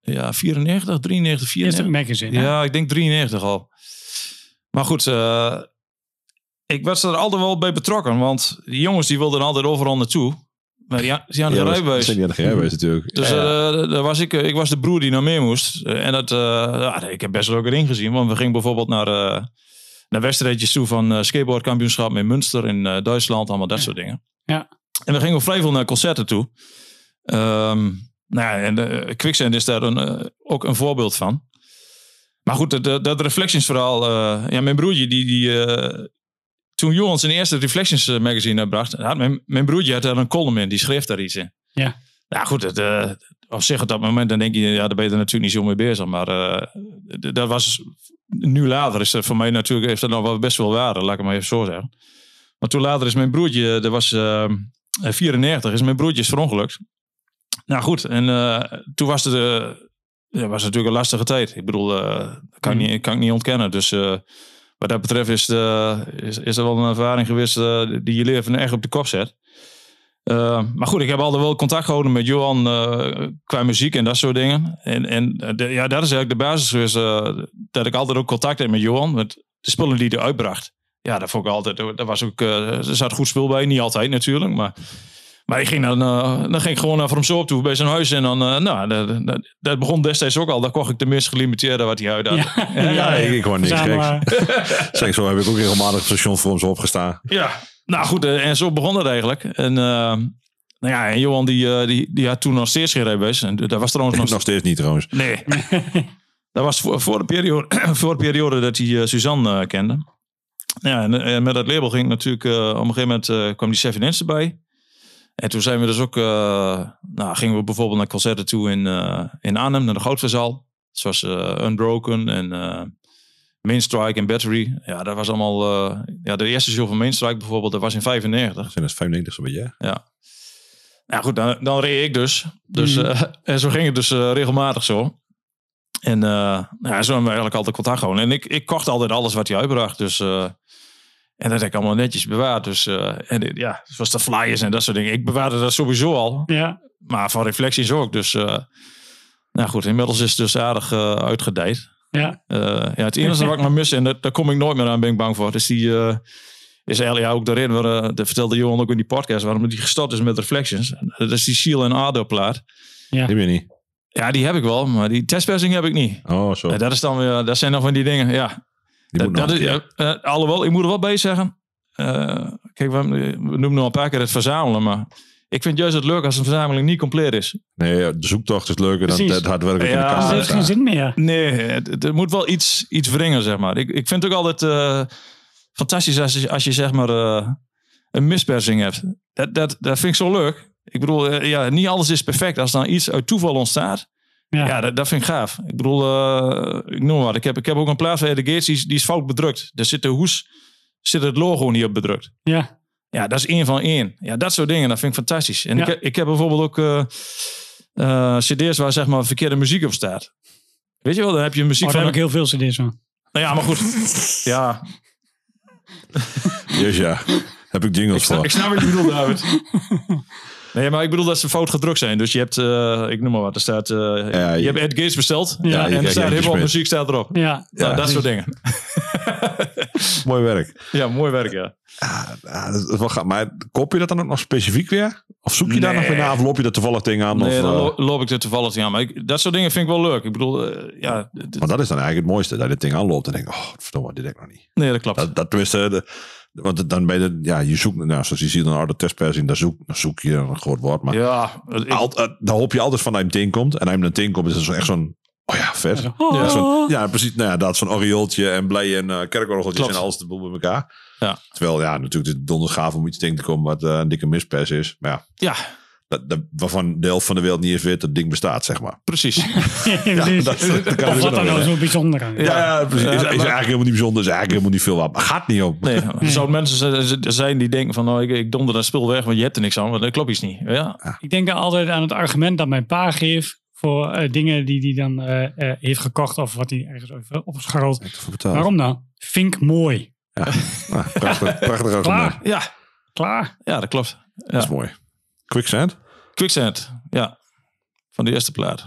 ja, 94, 93, Eerste 94. magazine. hè? Ja, ik denk 93 al. Maar goed, eh, ik was er altijd wel bij betrokken. Want die jongens die wilden altijd overal naartoe. Maar hadden ja, geen dat rijbewijs. aan de rijbewijs natuurlijk. Dus Ja. eh, daar was ik, ik was de broer die naar mee moest. Eh, En dat, eh, ja, ik heb best wel ook erin gezien. Want we gingen bijvoorbeeld naar, eh, naar wedstrijdjes toe van eh skateboardkampioenschap in Münster in eh, Duitsland. Allemaal dat soort dingen. Ja. En we gingen ook vrij veel naar concerten toe. Ehm, nou ja, en uh, Quicksand is daar een, eh, ook een voorbeeld van. Maar goed, dat, dat, Reflections-verhaal. eh, ja, mijn broertje, die, die, eh, toen Johan zijn eerste Reflections eh, magazine uitbracht, had mijn, mijn broertje had daar een column in, die schreef daar iets in. Ja. Nou goed, het, eh, op zich op dat moment dan denk je, ja, daar ben je er natuurlijk niet zo mee bezig. Maar eh, d- dat was nu later is dat voor mij natuurlijk heeft dat nog wel best wel waarde, laat ik het maar even zo zeggen. Maar toen later is mijn broertje, dat was eh, 94, is mijn broertje is verongelukt. Nou goed, en eh, toen was het, eh, ja, was natuurlijk een lastige tijd. Ik bedoel, eh, dat kan, ik niet, kan ik niet ontkennen. Dus eh, wat dat betreft is, de, is, is er wel een ervaring geweest eh, die je leven echt op de kop zet. Uh, maar goed, ik heb altijd wel contact gehouden met Johan qua muziek en dat soort dingen. En, en ja, dat is eigenlijk de basis geweest dat ik altijd ook contact heb met Johan. Met de spullen die hij uitbracht. Ja, dat vond ik altijd, dat was ook, er zat goed spul bij. Niet altijd natuurlijk, maar... Maar ik ging dan, uh, dan ging ik gewoon naar From Soap toe bij zijn huis. En dan, uh, nou, dat, dat, dat, begon destijds ook al. Daar kocht ik de meest gelimiteerde wat hij uit had. Ja, ja, ja ik, ik hoor niks geks. (laughs) zeg, zo heb ik ook regelmatig op station From Soap gestaan. Ja, nou goed, uh, en zo begon het eigenlijk. En, nou ja, en Johan die, die, die had toen nog steeds geen rijbewijs. En dat was trouwens (laughs) nog... nog steeds niet trouwens. Nee. (laughs) dat was voor, voor, de periode, (clears throat) voor de periode dat hij Suzanne kende. Ja, en, en, met dat label ging natuurlijk... op een gegeven moment kwam die Seven Inch erbij. En toen zijn we dus ook, uh, nou, gingen we bijvoorbeeld naar concerten toe in, uh, in Arnhem, naar de Goudverzaal. Zoals uh, Unbroken en Mainstrike en Battery. Ja, dat was allemaal, ja, de eerste show van Mainstrike bijvoorbeeld, dat was in 95. Zijn dat 95 zo'n beetje? Ja. Nou goed, dan, dan reed ik dus. dus eh, (laughs) en zo ging het dus eh, regelmatig zo. En eh, nou, ja, zo hebben we eigenlijk altijd contact gehouden. En ik, ik kocht altijd alles wat hij uitbracht. Dus, eh, en dat heb ik allemaal netjes bewaard. Dus, eh, en, dit- ja, zoals de flyers en dat soort dingen. Ik bewaarde dat sowieso al. Ja, Maar van reflecties ook. Dus eh, nou goed, inmiddels is het dus aardig eh, uitgedijd. ja. Eh, ja, het enige wat ik nog mis, en dat, daar kom ik nooit meer aan, ben ik bang voor. Dus die eh, is eigenlijk ja, ook reden, waar, eh, dat vertelde Johan ook in die podcast, waarom die gestart is met Reflections. Dat is die Seal en Ado plaat. Die ben je niet. Ja, die heb ik wel, maar die testpersing heb ik niet. Oh, zo. En dat is dan weer, dat zijn nog van die dingen, ja. Dat, is, ja, eh, alhoewel, ik moet er wel bij zeggen. eh, kijk, we, we noemen nog een paar keer het verzamelen, maar ik vind juist het leuk als een verzameling niet compleet is. Nee, de zoektocht is leuker dan het hard werken in de Ja, kast. Dat Ah, heeft geen zin meer. Nee, het moet wel iets, iets wringen, zeg maar. Ik, ik vind het ook altijd eh, fantastisch als je, als je zeg maar eh, een mispersing hebt. Dat, dat, dat vind ik zo leuk. Ik bedoel, eh, ja, niet alles is perfect. Als dan iets uit toeval ontstaat, Ja. ja, dat, dat vind ik gaaf. Ik bedoel, eh, ik noem maar wat. Ik heb, ik heb ook een plaat van Eddie Gates, die, is- die is fout bedrukt. Daar zit de hoes, zit het logo niet op bedrukt. ja. Ja, dat is één van één. Ja, dat soort dingen, dat vind ik fantastisch. En Ja. ik, heb, ik heb bijvoorbeeld ook eh, eh, cd's waar zeg maar verkeerde muziek op staat. Weet je wel, dan heb je muziek Oh, van... daar heb ik heel veel cd's van. Nou ja, maar goed. (laughs) Ja, Dus ja, heb ik jingles ik snap, voor. ik snap wat je bedoelt, David. (laughs) Nee, maar ik bedoel dat ze fout gedrukt zijn. Dus je hebt, eh, ik noem maar wat, er staat... eh, Ja, je, je- hebt Ed Gates besteld. Ja, en er staat Smith. muziek staat erop. Ja. Nou, dat soort dingen. (laughs) Mooi werk. Ja, mooi werk, ja. Ja, dat is wel gaaf. Maar koop je dat dan ook nog specifiek weer? Of zoek je daar nog weer naar? Of loop je dat toevallig tegen aan? Nee, of, dan eh, lo- loop ik er toevallig niet aan. Maar ik, dat soort dingen vind ik wel leuk. Ik bedoel, ja... maar dat is dan eigenlijk het mooiste. Dat je dit ding aanloopt en denk oh, verdomme, dit heb ik nog niet. Nee, dat klopt. Dat, dat tenminste, de, want dan ben je, ja, je zoekt, nou, zoals je ziet een harde testpersing, daar zoek, dan zoek je een groot woord. Maar ja, ik- al, eh, dan hoop je altijd van dat hij meteen komt. En hij meteen komt, is het zo echt zo'n, oh ja, vet. Ja, Ja, zo. zo'n- ja, precies. Nou ja, dat is zo'n oriooltje en blij en uh, kerkorgeltjes en alles de boel bij elkaar. Ja. Terwijl, ja, natuurlijk het donders gaaf om iets tegen te komen wat eh, een dikke mispers is. Maar ja, ja, dat, dat, waarvan de helft van de wereld niet eens weet dat het ding bestaat, zeg maar. precies. (laughs) Precies. dat- dat kan Of wat er nou wel, zo bijzonder aan is. Ja, ja, precies. Ja, is, is eigenlijk helemaal niet bijzonder. Is eigenlijk helemaal niet veel wat. Gaat niet om. Nee, (laughs) er zouden mensen zijn die denken van... Nou, ik, ik donder dat spul weg, want je hebt er niks aan. Maar dat klopt iets niet. Ja, Ik denk altijd aan het argument dat mijn pa geeft voor eh, dingen die hij dan eh, eh, heeft gekocht of wat hij ergens heeft opgescharreld. Waarom nou? Vind ik mooi. Nou, prachtig, prachtig (laughs) argument. Klaar. ja, Klaar. ja dat klopt. Dat is Ja. mooi. Quicksand? Quicksand, ja. Van de eerste plaat.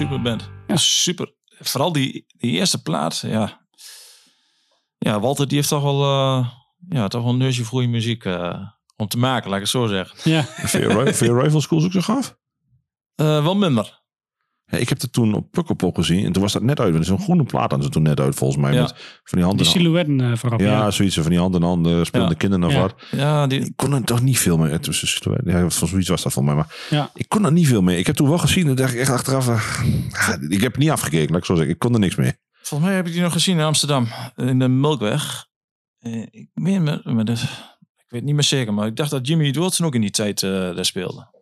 Super band. Ja. Super. Vooral die, die eerste plaat, ja. Ja, Walter die heeft toch wel, eh, ja, toch wel een neusje voor goede muziek eh, om te maken, laat ik het zo zeggen. Ja, Vind je, je Rival Schools ook zo gaaf? Eh, wel minder. Ja, ik heb het toen op Pukkelpop gezien. En toen was dat net uit. Er is een groene plaat aan ze toen net uit, volgens mij. Ja. Met van die handen. die silhouetten eh, voorop. ja, Ja. zoiets van die hand in hand. eh, Speelden Ja. kinderen of Ja. wat. Ja, die, Ik kon er toch niet veel mee. Het was, een- ja, van zoiets was dat voor mij. Maar Ja. ik kon er niet veel mee. Ik heb toen wel gezien. En dacht ik echt achteraf. eh, ik heb niet afgekeken, laat ik zo zeggen. Ik kon er niks mee. volgens mij heb ik die nog gezien in Amsterdam, in de Melkweg. Eh, ik, meen me, ik weet niet meer zeker, maar ik dacht dat Jimmy Wilson ook in die tijd eh, daar speelde.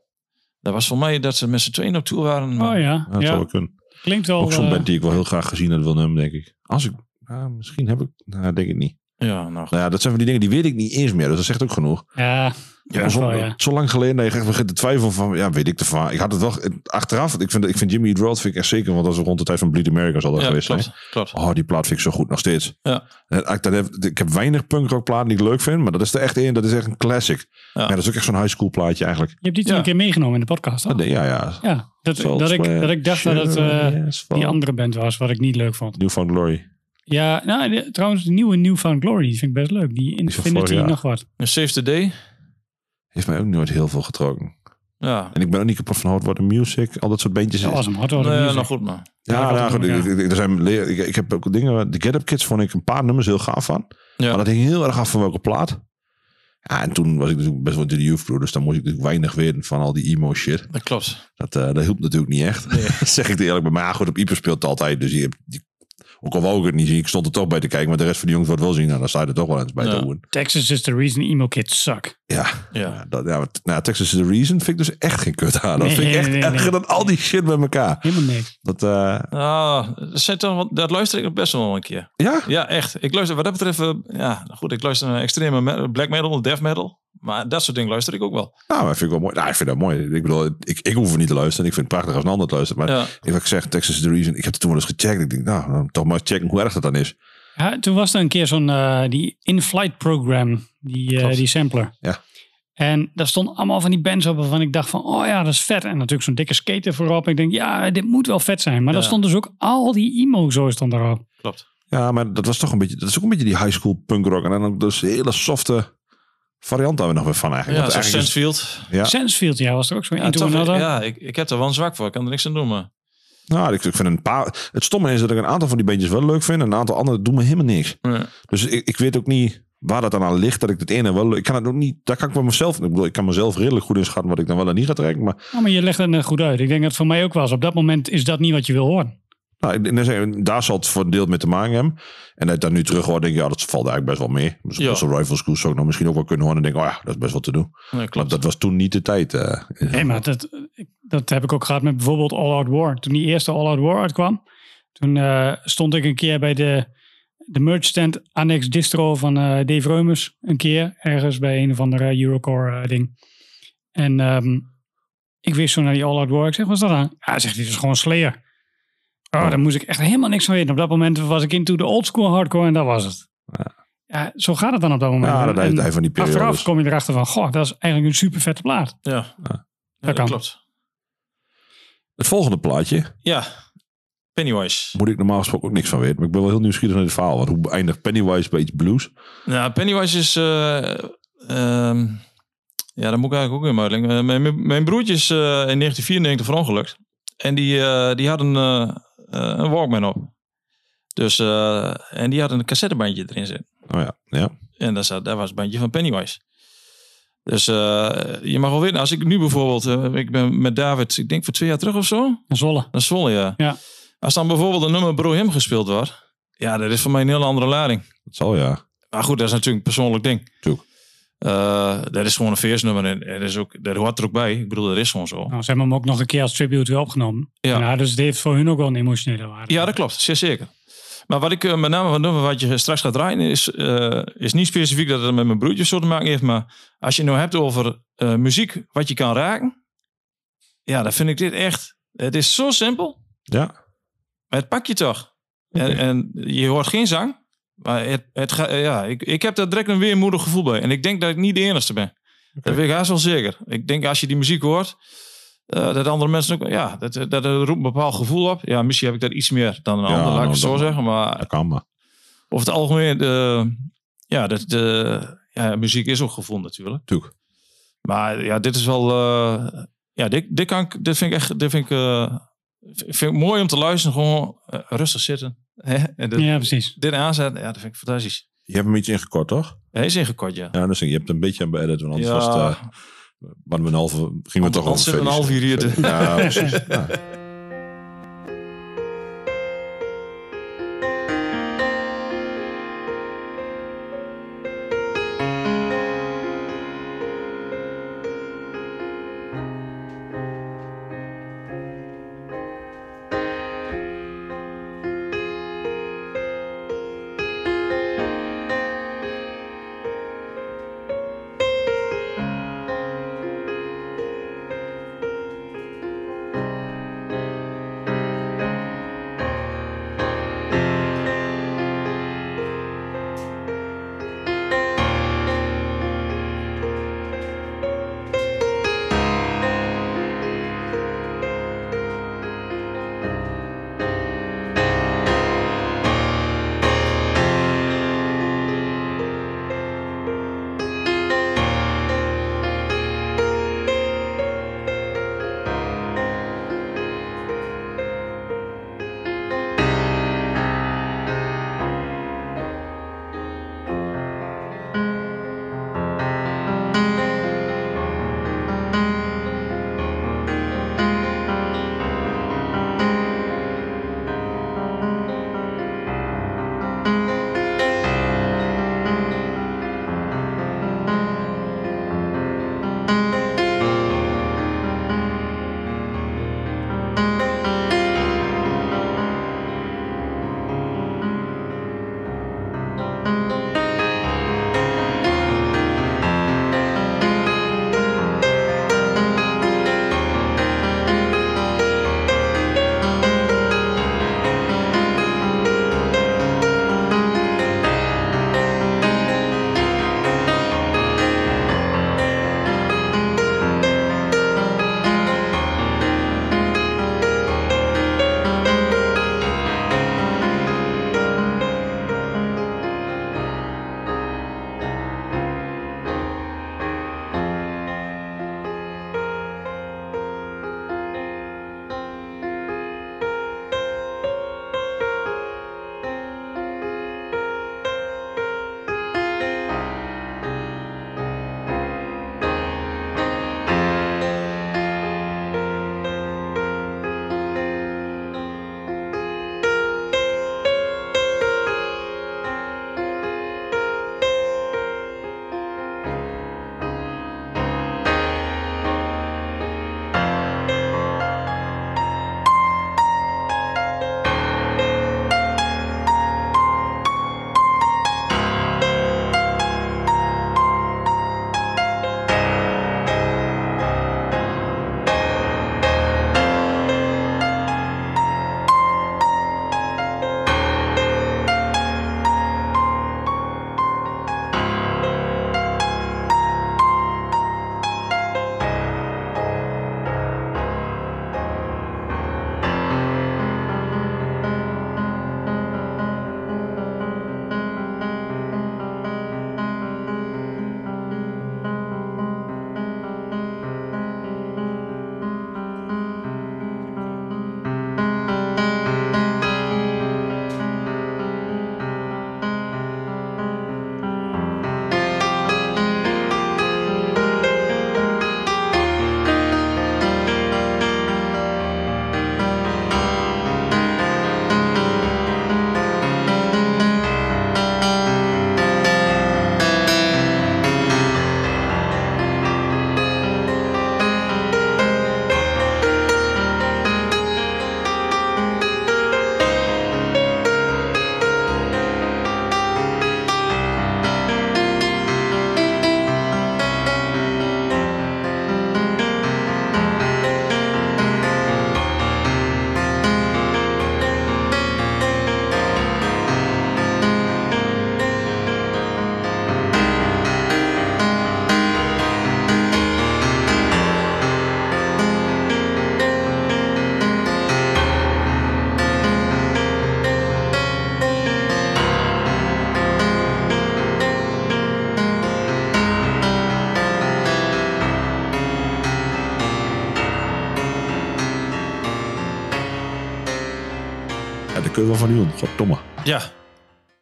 Dat was voor mij dat ze met z'n tweeën op tour waren. maar- Oh ja, Ja, dat ja. zou wel kunnen. klinkt wel... Ook zo'n eh, band die ik wel heel graag gezien had willen hebben, denk ik. Als ik, nou, misschien heb ik, nou, denk ik niet. Ja, nou, Nou ja, dat zijn van die dingen die weet ik niet eens meer. Dus dat zegt ook genoeg. ja, ja, zo, wel, ja. zo lang geleden dat je echt begint te twijfelen van, ja, weet ik ervan. Ik had het wel, achteraf, ik vind, ik vind Jimmy Eat World vind ik echt zeker, want dat is rond de tijd van Bleed America zal dat ja, geweest zijn. klopt, klopt. Oh, die plaat vind ik zo goed, nog steeds. Ja. En Ik, dat heb, ik heb weinig punkrock platen die ik leuk vind, maar dat is er echt één, dat is echt een classic. Ja. Ja. dat is ook echt zo'n high school plaatje eigenlijk. Je hebt die toen Ja. een keer meegenomen in de podcast, toch? Ah, ja, ja. Ja, dat, dat, ik, dat ik dacht dat het eh, die andere band was, wat ik niet leuk vond. Newfound Glory. Ja, nou, de- trouwens, de nieuwe Newfound Glory, die vind ik best leuk. Die Infinity jaar. nog wat. Een Save the Day. Heeft mij ook nooit heel veel getrokken. Ja, En ik ben ook niet kapot van Hot Water Music, al dat soort bandjes. Dat was hem, hard worden. nee, music. nou goed man. Ja, Ja, ja, dat goed, ja. ik, ik- er zijn, ik, ik heb ook dingen. De Get Up Kids vond ik een paar nummers heel gaaf van. Ja. Maar dat hing heel erg af van welke plaat. Ja, en toen was ik natuurlijk best wel in de youth crew, dus dan moest ik natuurlijk weinig weten van al die emo shit. Dat klopt. Dat, eh, dat hielp natuurlijk niet echt. (laughs) zeg ik het eerlijk. Maar ja, goed, op Ieper speelt het altijd. Dus je hebt, die, ook al wou ik het niet zien, ik stond er toch bij te kijken. Maar de rest van de jongens wordt wel zien. Nou, dan sta je er toch wel eens bij Ja. te doen. Texas is the reason emo kids suck. Ja, Ja. ja. dat, ja wat- nou, Texas is the Reason vind ik dus echt geen kut aan. Dat Nee, vind ik echt nee, nee. erger dan al die shit bij elkaar. Helemaal niks. Dat, eh, Ah, dat, luister ik ook best wel een keer. ja? Ja, echt. Ik luister wat dat betreft, eh, ja, goed, ik luister naar extreme me- black metal, death metal. Maar dat soort dingen luister ik ook wel. Nou, dat vind ik wel mooi. Nou, ik vind dat mooi. Ik bedoel, ik, ik hoef er niet te luisteren. Ik vind het prachtig als een ander het luistert. Maar Ja. ik heb gezegd, Texas is the Reason. Ik heb het toen wel eens gecheckt. Ik denk, nou, dan toch maar checken hoe erg dat dan is. Ja, toen was er een keer zo'n eh, die in-flight program, die, eh, die sampler. Ja. En daar stonden allemaal van die bands op waarvan ik dacht van, oh ja, dat is vet. En natuurlijk zo'n dikke skater voorop. Ik denk, ja, dit moet wel vet zijn. Maar daar stond dus ook al die emo zo stond erop. Klopt. Ja, maar dat was toch een beetje, dat is ook een beetje die high school punk rock. En dan ook dus hele softe variant daar we nog weer van eigenlijk. Ja, eigenlijk is- Sensefield. ja. Sensefield, ja, was er ook zo Ja, Into toch, Another. ja ik, ik heb er wel een zwak voor. Ik kan er niks aan doen. Maar, Nou, ik, ik vind een paar. Het stomme is dat ik een aantal van die bandjes wel leuk vind. En een aantal andere doen me helemaal niks. Dus ik, ik weet ook niet waar dat dan aan ligt. Dat ik het ene wel. Ik kan het ook niet. Daar kan ik bij mezelf. Ik bedoel, ik kan mezelf redelijk goed inschatten wat ik dan wel en niet ga trekken. Maar Oh, maar je legt het goed uit. Ik denk dat het voor mij ook was. Op dat moment is dat niet wat je wil horen. Nou, daar daar het voor een deel mee te maken hebben. En dat ik dan nu terug hoor, denk ik, ja, dat valt eigenlijk best wel mee. Dus Ja. Zo'n Rifle School zou ik nou misschien ook wel kunnen horen. En denk, oh ja, dat is best wel te doen. Klopt. dat was toen niet de tijd. eh. Nee, maar dat, dat heb ik ook gehad met bijvoorbeeld All Out War. Toen die eerste All Out War uitkwam, toen eh, stond ik een keer bij de, de merch stand Annex Distro van eh, Dave Reumers. Een keer, ergens bij een of andere Eurocore ding. En ehm, ik wist zo naar die All Out War. Ik zeg, wat is dat aan? Ja, zegt hij, dat is gewoon Slayer. Oh, daar moest ik echt helemaal niks van weten. Op dat moment was ik into de old school hardcore en dat was het. Ja, zo gaat het dan op dat moment. Ja, dat En heeft hij van die Achteraf periodes. kom je erachter van, goh, dat is eigenlijk een super vette plaat. Ja, Ja. ja Dat dat, kan. klopt. Het volgende plaatje Ja, Pennywise. moet ik normaal gesproken ook niks van weten. Maar ik ben wel heel nieuwsgierig naar dit verhaal. Want hoe eindigt Pennywise bij iets blues? Nou, Pennywise is... eh, ehm, ja, dat moet ik eigenlijk ook in uitleggen. Eh, mijn, mijn- broertje is eh, in 1994 verongelukt. En die, eh, die had een, een Walkman op. Dus, eh, en die had een cassettebandje erin zitten. Oh ja, ja. En daar, zat, daar was het bandje van Pennywise. Dus eh, je mag wel weten, als ik nu bijvoorbeeld, eh, ik ben met David, ik denk voor twee jaar terug of zo, Een Zolle. naar Zwolle, ja. Ja. Als dan bijvoorbeeld een nummer Bro Him gespeeld wordt, ja, dat is voor mij een hele andere lading. Dat zal ja. Maar goed, dat is natuurlijk een persoonlijk ding. Tuurlijk. Eh, dat is gewoon een feestnummer en en dat, is ook, dat hoort er ook bij. Ik bedoel, dat is gewoon zo. Nou, ze hebben hem ook nog een keer als tribute weer opgenomen. Ja. Ja. dus het heeft voor hun ook wel een emotionele waarde. Ja, dat klopt, zeer zeker. Maar wat ik eh, met name van nummer wat je straks gaat draaien, is, eh, is niet specifiek dat het met mijn broertjes zo te maken heeft. Maar als je het nou hebt over eh, muziek wat je kan raken, ja, dan vind ik dit echt. Het is zo simpel, Ja. maar het pak je toch. En, en je hoort geen zang. Maar het, het ga, ja, ik, ik heb daar direct een weermoedig gevoel bij. En ik denk dat ik niet de enige ben. Dat weet ik haast wel zeker. Ik denk als je die muziek hoort, eh, dat andere mensen ook, ja, dat, dat, dat roept een bepaald gevoel op. Ja, misschien heb ik dat iets meer dan een Ja, ander, laat ik nou, het zo zeggen. Maar Dat kan maar. over het algemeen, de, ja, dat, de, ja, muziek is ook gevoel natuurlijk. Tuurlijk. Maar ja, dit is wel, eh, ja, dit, dit, kan dit vind ik echt, dit vind ik, eh, vind ik mooi om te luisteren. Gewoon rustig zitten. Hè? En dit, Ja, precies. dit aanzetten, ja, dat vind ik fantastisch. Je hebt hem iets ingekort, toch? Hij is ingekort, ja. Ja, dus je hebt een beetje aan beëdit. Want anders Ja. was het... waren we een halve... Gingen we toch we een half uur hier te- Ja, (laughs) precies. Ja. Je wel van huwen. Goddomme. Ja,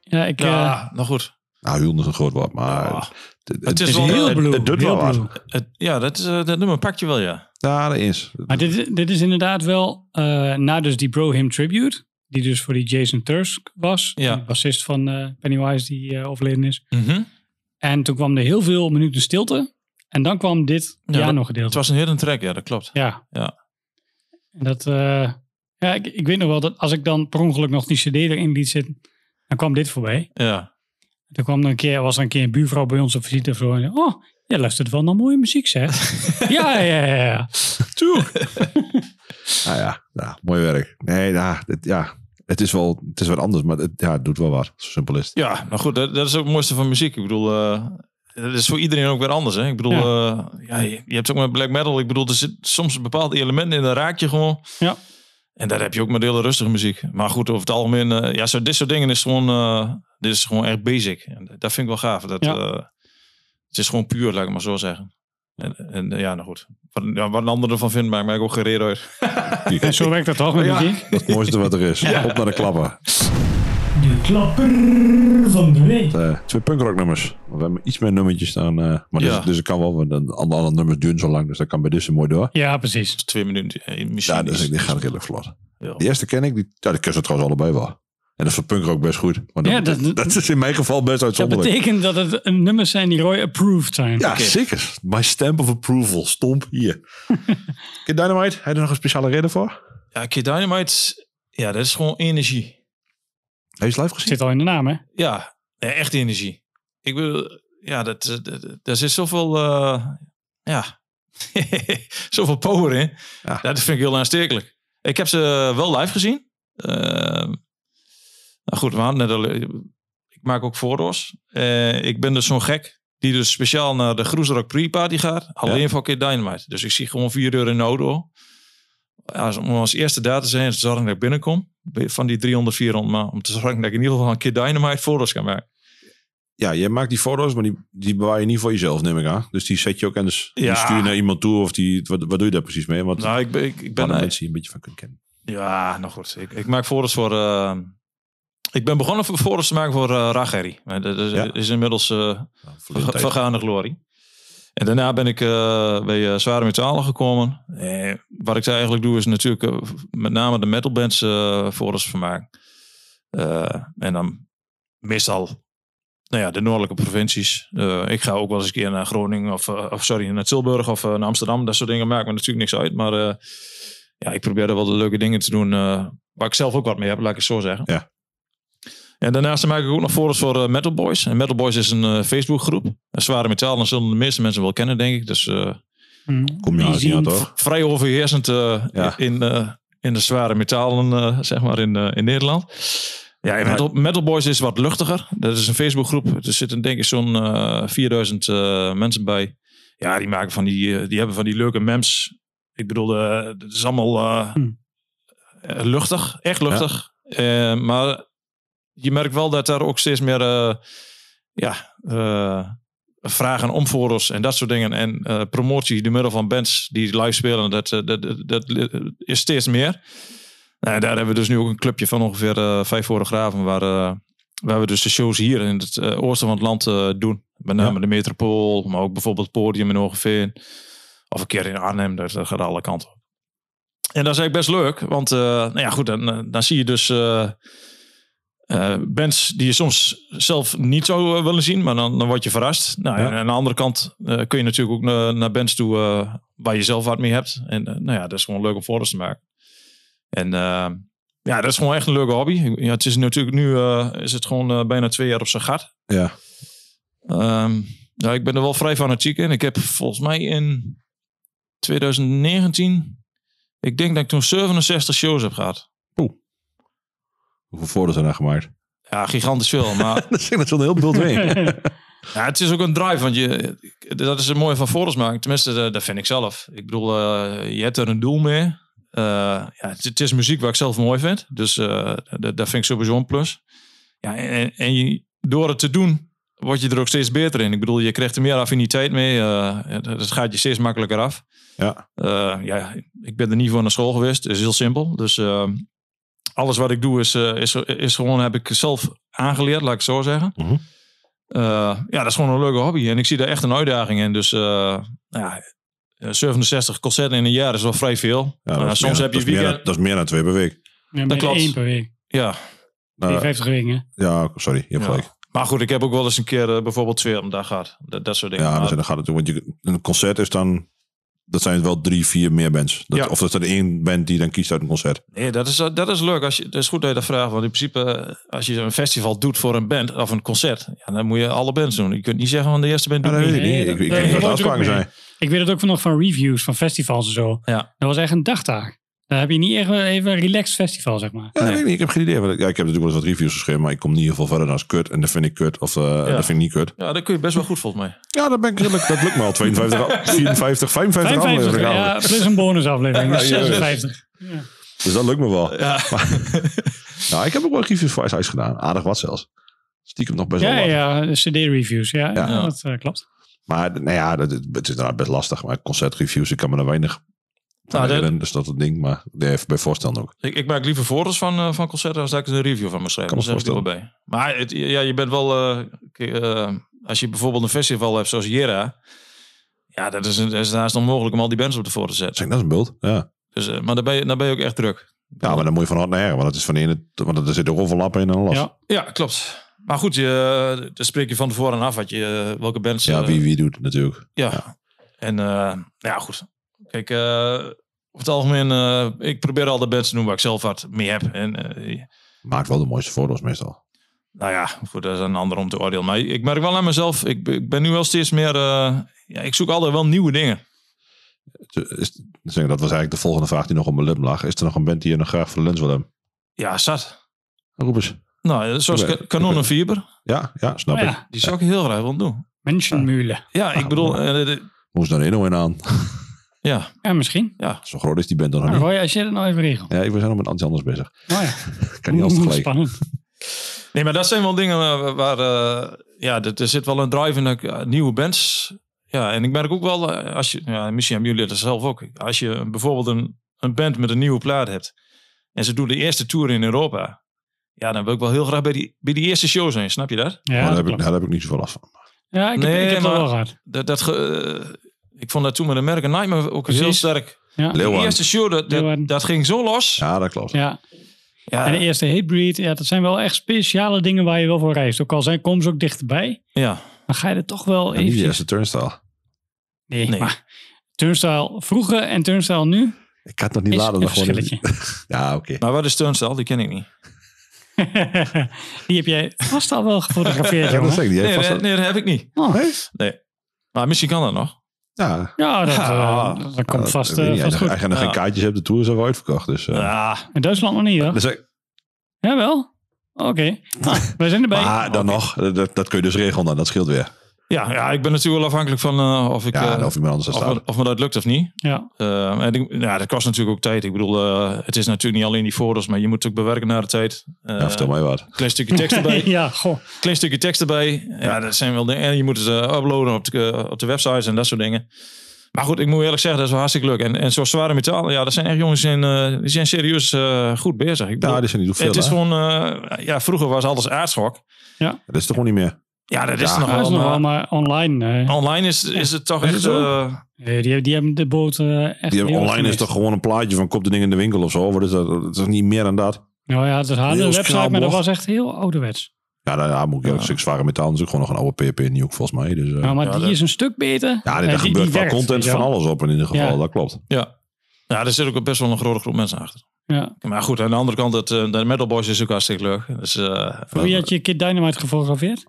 Ja, ik, eh, ja nou goed. Nou, huwen is een groot woord, maar... Ah. het, Het is het wel heel het- het doet heel. Het, ja, dat, is, eh, dat nummer pakt je wel, ja. Ja, dat is. Maar dit, dit is inderdaad wel eh, na dus die Bro Him Tribute. Die dus voor die Jason Tusk was. Ja. De bassist van eh, Pennywise die eh, overleden is. Mhm. En toen kwam er heel veel minuten stilte. En dan kwam dit Ja, piano Het gedeelte. was een hidden track, ja, dat klopt. Ja. Ja. En dat, eh, ja, ik, ik weet nog wel dat als ik dan per ongeluk nog die cd erin liet zitten, dan kwam dit voorbij. Ja. Toen kwam er een keer, was er een keer een buurvrouw bij ons op visite of zo. En zei, oh, jij luistert wel naar mooie muziek, zeg. (laughs) ja, ja, ja, ja. (laughs) Nou ja, ja, mooi werk. Nee, nou, dit, ja, het is wel het is wat anders, maar het, ja, het doet wel wat. Zo simpel is het. Ja, nou goed, dat, dat is ook het mooiste van muziek. Ik bedoel, eh dat is voor iedereen ook weer anders. Hè? Ik bedoel, ja. ja, je, je hebt ook met black metal. Ik bedoel, er zit soms bepaalde elementen in, daar raak je gewoon. Ja. En daar heb je ook met hele rustige muziek. Maar goed, over het algemeen, eh, ja, zo, dit soort dingen is gewoon, eh, dit is gewoon echt basic. En dat vind ik wel gaaf. Dat, Ja. eh, het is gewoon puur, laat ik maar zo zeggen. En, en ja, nou goed. Wat, ja, wat een ander ervan vindt, maakt mij ook geen reden uit. En zo werkt dat toch met Ja. muziek? Het mooiste wat er is. Op naar de klappen. De klapper van de week. Eh, twee punkrocknummers. We hebben iets meer nummertjes dan. eh, maar dus, Ja. dus het kan wel, want de andere, andere nummers duren zo lang, dus dat kan bij deze mooi door. Ja, precies. Twee minuten. eh, Misschien Ja, dus die gaat redelijk vlot. Ja. De eerste ken ik, die, ja, die kussen trouwens allebei wel. En dat is voor punkrock best goed. Maar dat, Ja, dat, dat- dat is in mijn geval best Dat uitzonderlijk. betekent dat het een nummers zijn die Roy approved zijn. Ja, zeker. My stamp of approval. Stomp hier. (laughs) Kid Dynamite, heb je er nog een speciale reden voor? Ja, Kid Dynamite, ja, dat is gewoon energie. Heb je live gezien? Zit al in de naam, hè? Ja, echt energie. Ik wil, ja, dat, dat, dat- daar zit zoveel, eh, ja, (laughs) zoveel power in. Ja. Dat vind ik heel aanstekelijk. Ik heb ze wel live gezien. Ehm, nou goed, we hadden net al, ik maak ook foto's. Eh, ik ben dus zo'n gek die dus speciaal naar de Groesrock Pre-Party gaat. Alleen Ja. voor Kid Dynamite. Dus ik zie gewoon vier uur in de auto. Als, om als eerste daar te zijn, zorgen dat ik binnenkom. Van die 300, 400 maar om te zorgen dat ik in ieder geval een Kid Dynamite foto's kan maken. Ja, je maakt die foto's, maar die, die bewaar je niet voor jezelf, neem ik aan. Dus die zet je ook en dus die Ja. stuur je naar iemand toe. Of die, wat, wat doe je daar precies mee? Want Nou, ik ben, ik, ik ben mensen die een beetje van kunnen kennen. Ja, nou goed. Ik, ik maak foto's voor. eh, ik ben begonnen voor foto's te maken voor uh, Racheri. Maar Dat is, Ja. is inmiddels eh Nou, tijd. vergaande glorie. En daarna ben ik eh, bij eh, Zware Metalen gekomen. Eh, wat ik eigenlijk doe is natuurlijk met name de metalbands eh foto's van maken. En dan meestal nou ja, de noordelijke provincies. Ik ga ook wel eens een keer naar Groningen of, of sorry, naar Tilburg of naar Amsterdam. Dat soort dingen maakt me natuurlijk niks uit. Maar ja, ik probeer er wel de leuke dingen te doen waar ik zelf ook wat mee heb, laat ik het zo zeggen. Ja. En daarnaast maak ik ook nog foto's voor eh, Metal Boys. En Metal Boys is een eh, Facebookgroep. Een zware metaal, dan zullen de meeste mensen wel kennen, denk ik. Dus eh, Hm. Kom je niet zien, toch? vrij overheersend eh, Ja. in, eh, in de zware metalen, eh, zeg maar, in, eh, in Nederland. Ja, en Metal, Metal Boys is wat luchtiger. Dat is een Facebookgroep. Er zitten denk ik zo'n eh 4000 eh, mensen bij. Ja, die maken van die, die hebben van die leuke memes. Ik bedoel, het is allemaal eh, Hm. eh, luchtig, echt luchtig. Eh, maar je merkt wel dat daar ook steeds meer eh, ja, eh, vragen om en dat soort dingen. En eh, promotie door middel van bands die live spelen, dat, dat, dat, is steeds meer. Nou, daar hebben we dus nu ook een clubje van ongeveer vijf waar, eh, waar we dus de shows hier in het oosten van het land doen. Met name Ja. de Metropool, maar ook bijvoorbeeld Podium in Hogeveen. Of een keer in Arnhem, dat, dat gaat alle kanten op. En dat is eigenlijk best leuk, want nou ja, goed, dan, dan zie je dus eh, bands die je soms zelf niet zou eh, willen zien, maar dan, dan word je verrast. Nou, Ja. en aan de andere kant eh, kun je natuurlijk ook naar, naar bands toe waar je zelf wat mee hebt. En nou ja, dat is gewoon leuk om foto's te maken. En ja, dat is gewoon echt een leuke hobby. Ja, het is natuurlijk nu is het gewoon bijna twee jaar op zijn gat. Ja. Nou, ik ben er wel vrij fanatiek in. Ik heb volgens mij in 2019, ik denk dat ik toen 67 shows heb gehad. Hoeveel foto's zijn er gemaakt? Ja, gigantisch veel. (laughs) Maar Dat is dat zo'n heel beeld mee. (laughs) ja, het is ook een drive, want je, dat is het mooie van foto's maken. Tenminste, dat, dat vind ik zelf. Ik bedoel, eh, je hebt er een doel mee. Eh, ja, het, het is muziek waar ik zelf mooi vind. Dus eh, dat, dat vind ik sowieso een plus. Ja, en, en je, door het te doen, word je er ook steeds beter in. Ik bedoel, je krijgt er meer affiniteit mee. eh, ja, dat dat gaat je steeds makkelijker af. Ja. Eh, ja, ik ben er niet voor naar school geweest. Het is heel simpel. Dus alles wat ik doe is, eh, is, is gewoon, heb ik zelf aangeleerd, laat ik het zo zeggen. Mhm. Eh, ja, dat is gewoon een leuke hobby. En ik zie daar echt een uitdaging in. Dus eh, nou ja, eh, 67 concerten in een jaar is wel vrij veel. Ja, dat is soms meer, heb je dat meer, weekend... dan- dat is meer dan twee per week. Ja, met klopt. één per week. Ja, Nou, 50 weken. ja, sorry, je hebt Ja. gelijk. maar goed, ik heb ook wel eens een keer bijvoorbeeld twee op een dag gehad. Dat, dat soort dingen. Ja, dus dan gaat het want je, een concert is dan, dat zijn wel drie, vier meer bands. Dat, Ja. Of dat er één band die dan kiest uit een concert. Nee, dat is, dat is leuk. Als je, dat is goed dat je dat vraagt. Want in principe, eh, als je een festival doet voor een band of een concert, ja, dan moet je alle bands doen. Je kunt niet zeggen van de eerste band Ja, doet dat niet. weet ik Nee, niet. Ik, ik dat- weet dat afspraken zijn. Ik weet het ook van nog van reviews van festivals en zo. Ja. Dat was echt een dagtaak. Daar heb je niet echt even een relaxed festival, zeg maar. Ja, weet ik niet. Ik heb geen idee. Want ik- Ja, ik heb natuurlijk wel eens wat reviews geschreven, maar ik kom niet heel veel verder dan als kut. En dat vind ik kut. Of eh, dat vind ik niet kut. Ja, dat kun je best wel goed volgens mij. Ja, dat ben ik redelijk. Dat lukt me al. 52, al- 54, 55 55, afleveringen. ja, plus een bonusaflevering. Dus (laughs) Ja, ja, ja. 56. Dus dat lukt me wel. Ja. (laughs) Nou, ik heb ook wel reviews voor Ice Ice gedaan. Aardig wat zelfs. Stiekem nog best wel Ja, wat. ja, de CD-reviews. Ja, ja. Ja. dat eh, klopt. Maar nou ja, dat, het is inderdaad best lastig. Maar concertreviews, ik kan me er weinig Nou, dat-. Dus dat is het ding. Maar bij voorstellen ook. Ik, ik maak liever foto's van, eh, van concerten als dat ik een review van moet schrijven. Kan Daar me ik er wel bij. Maar het, ja, je bent wel... eh, eh, als je bijvoorbeeld een festival hebt zoals Jera... Ja, dat is, dat is haast onmogelijk om al die bands op de foto te zetten. Zeg, dat is een beeld. Ja. Dus, maar dan ben, je, ben je ook echt druk. ja, maar dan moet je van hard naar her. Want het is van de ene, want er zitten overlappen in en alles. Ja, Ja. Ja, klopt. Maar goed, je, dan spreek je van tevoren af wat je, welke bands... eh, wie wie doet natuurlijk. Ja. En eh, ja, goed. Kijk, eh, over het algemeen, eh, ik probeer al de bands te doen waar ik zelf wat mee heb. En eh, Maakt wel de mooiste foto's meestal. nou ja, goed, dat is een ander om te oordelen. Maar ik merk wel aan mezelf, ik, ben- ik ben nu wel steeds meer, eh, ja, ik zoek altijd wel nieuwe dingen. Is, zeg, dat was eigenlijk de volgende vraag die nog op mijn lip lag. Is er nog een band die je nog graag voor de lens wil hebben? Ja, zat. Roep eens. Nou, zoals Ik ben- Kanon en Fiber, Ja, ja snap Oh ik. ja, die zou ik heel graag willen doen. Menschenmühle. Ja, ik bedoel, eh, de- Moest er een in aan. Ja, Ja, misschien. Zo groot is die band dan nog Nou, niet. Roy, als je dat nou even regelt. Ja, ik ben nog met iets anders bezig. Oh ja. (laughs) Kan niet altijd Oeh, gelijk. Spannend. Nee, maar dat zijn wel dingen waar, eh, ja, er, er zit wel een drive in eh, nieuwe bands. Ja, en ik merk ook wel, eh, als je, ja, misschien hebben jullie dat zelf ook. Als je bijvoorbeeld een, een band met een nieuwe plaat hebt en ze doen de eerste tour in Europa. Ja, dan wil ik wel heel graag bij die, bij die eerste show zijn, snap je dat? Ja, Maar dat daar, heb ik, daar heb ik niet zoveel last van. ja ik heb, Nee, ik heb dat maar- wel gehad. dat, dat ge- ik vond dat toen met American Nightmare ook heel Precies. sterk. Ja. De eerste show, dat, dat, ging zo los. Ja, dat klopt. ja. Ja, En de eerste Hatebreed, ja, dat zijn wel echt speciale dingen waar je wel voor reist. Ook al zijn, komen ze ook dichterbij, ja. dan ga je er toch wel En niet de even... eerste turnstile. Nee, Nee. maar Turnstile vroeger en Turnstile nu Ik had nog niet een nog gewoon-. (laughs) Ja, oké. Maar wat is Turnstile? Die ken ik niet. (laughs) Die heb jij vast al wel gefotografeerd, Ja, dat zeg ik. Nee, nee, dat heb ik niet. Oh, Nee? Nee. Maar misschien kan dat nog. Ja. Ja, dat, eh, Ah, dat komt vast, eh, vast goed. Als je nog geen kaartjes hebt, de tour is al uitverkocht. Dus, eh, Ja, In Duitsland nog niet, hoor. dus, ik- Jawel. Oké. Nou, (laughs) wij zijn erbij. maar dan nog, dat, dat kun je dus regelen dan. Dat scheelt weer. Ja, ja, ik ben natuurlijk wel afhankelijk van eh, of ik... Ja, eh, of iemand anders of, me, of me dat lukt of niet. Ja. Eh, en ik- ja, dat kost natuurlijk ook tijd. Ik bedoel, eh, het is natuurlijk niet alleen die foto's, maar je moet het ook bewerken naar de tijd. Eh, Ja, vertel mij wat. (laughs) Klein stukje tekst erbij. ja, goh. klein stukje tekst erbij. Ja, dat zijn wel dingen. En je moet het uploaden op de, op de websites en dat soort dingen. Maar goed, ik moet eerlijk zeggen, dat is wel hartstikke leuk. En, en zo'n zware metaal, ja, dat zijn echt jongens die zijn, eh, die zijn serieus eh, goed bezig. Ik bedoel, Ja, die zijn niet veel. het is hè? gewoon, eh, ja, vroeger was alles aardschok. Dat is toch gewoon niet meer. Ja, dat is Ja, nog Dat wel. is nog wel, maar online. online is, is het toch Is het echt... zo? eh, die, die hebben de boot eh, echt Die hebben heel online is toch gewoon een plaatje van kop de ding in de winkel of zo. Wat is dat? Dat is toch niet meer dan dat? Nou ja, het is harde Heel website, maar dat was echt heel ouderwets. Ja, daar ja, moet ik Ja. een stuk zware metaal. Dat is ook gewoon nog een oude PHP Nuke volgens mij. Dus, eh, Nou, maar Ja, die dat- is een stuk beter. ja, daar die- gebeurt die werkt, content van alles op in ieder geval. Ja. Dat klopt. ja. ja, er zit ook best wel een grote groep mensen achter. Ja. Maar goed, aan de andere kant, het, eh, de Metal Boys is ook hartstikke leuk. Dus, eh, Voor wie had je Kid Dynamite gefotografeerd?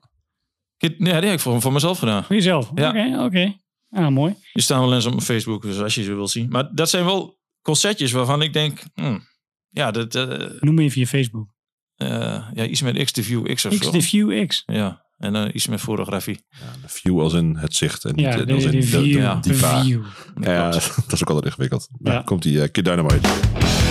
Nee, die heb ik voor, voor mezelf gedaan. Voor jezelf? Ja. Oké, oké. Ah, mooi. Die staan wel eens op mijn Facebook, dus als je ze wil zien. Maar dat zijn wel concertjes waarvan ik denk, hmm, ja, dat, eh, Noem even je Facebook. eh, ja, iets met X, de View X of X zo. de View X. Ja, en dan iets met fotografie. Ja, de view als in het zicht. En Ja, niet de, als in de, de, de, view. ja, de die view. Ja, (laughs) dat is ook altijd ingewikkeld. Ja. Komt die eh, Kid Dynamite.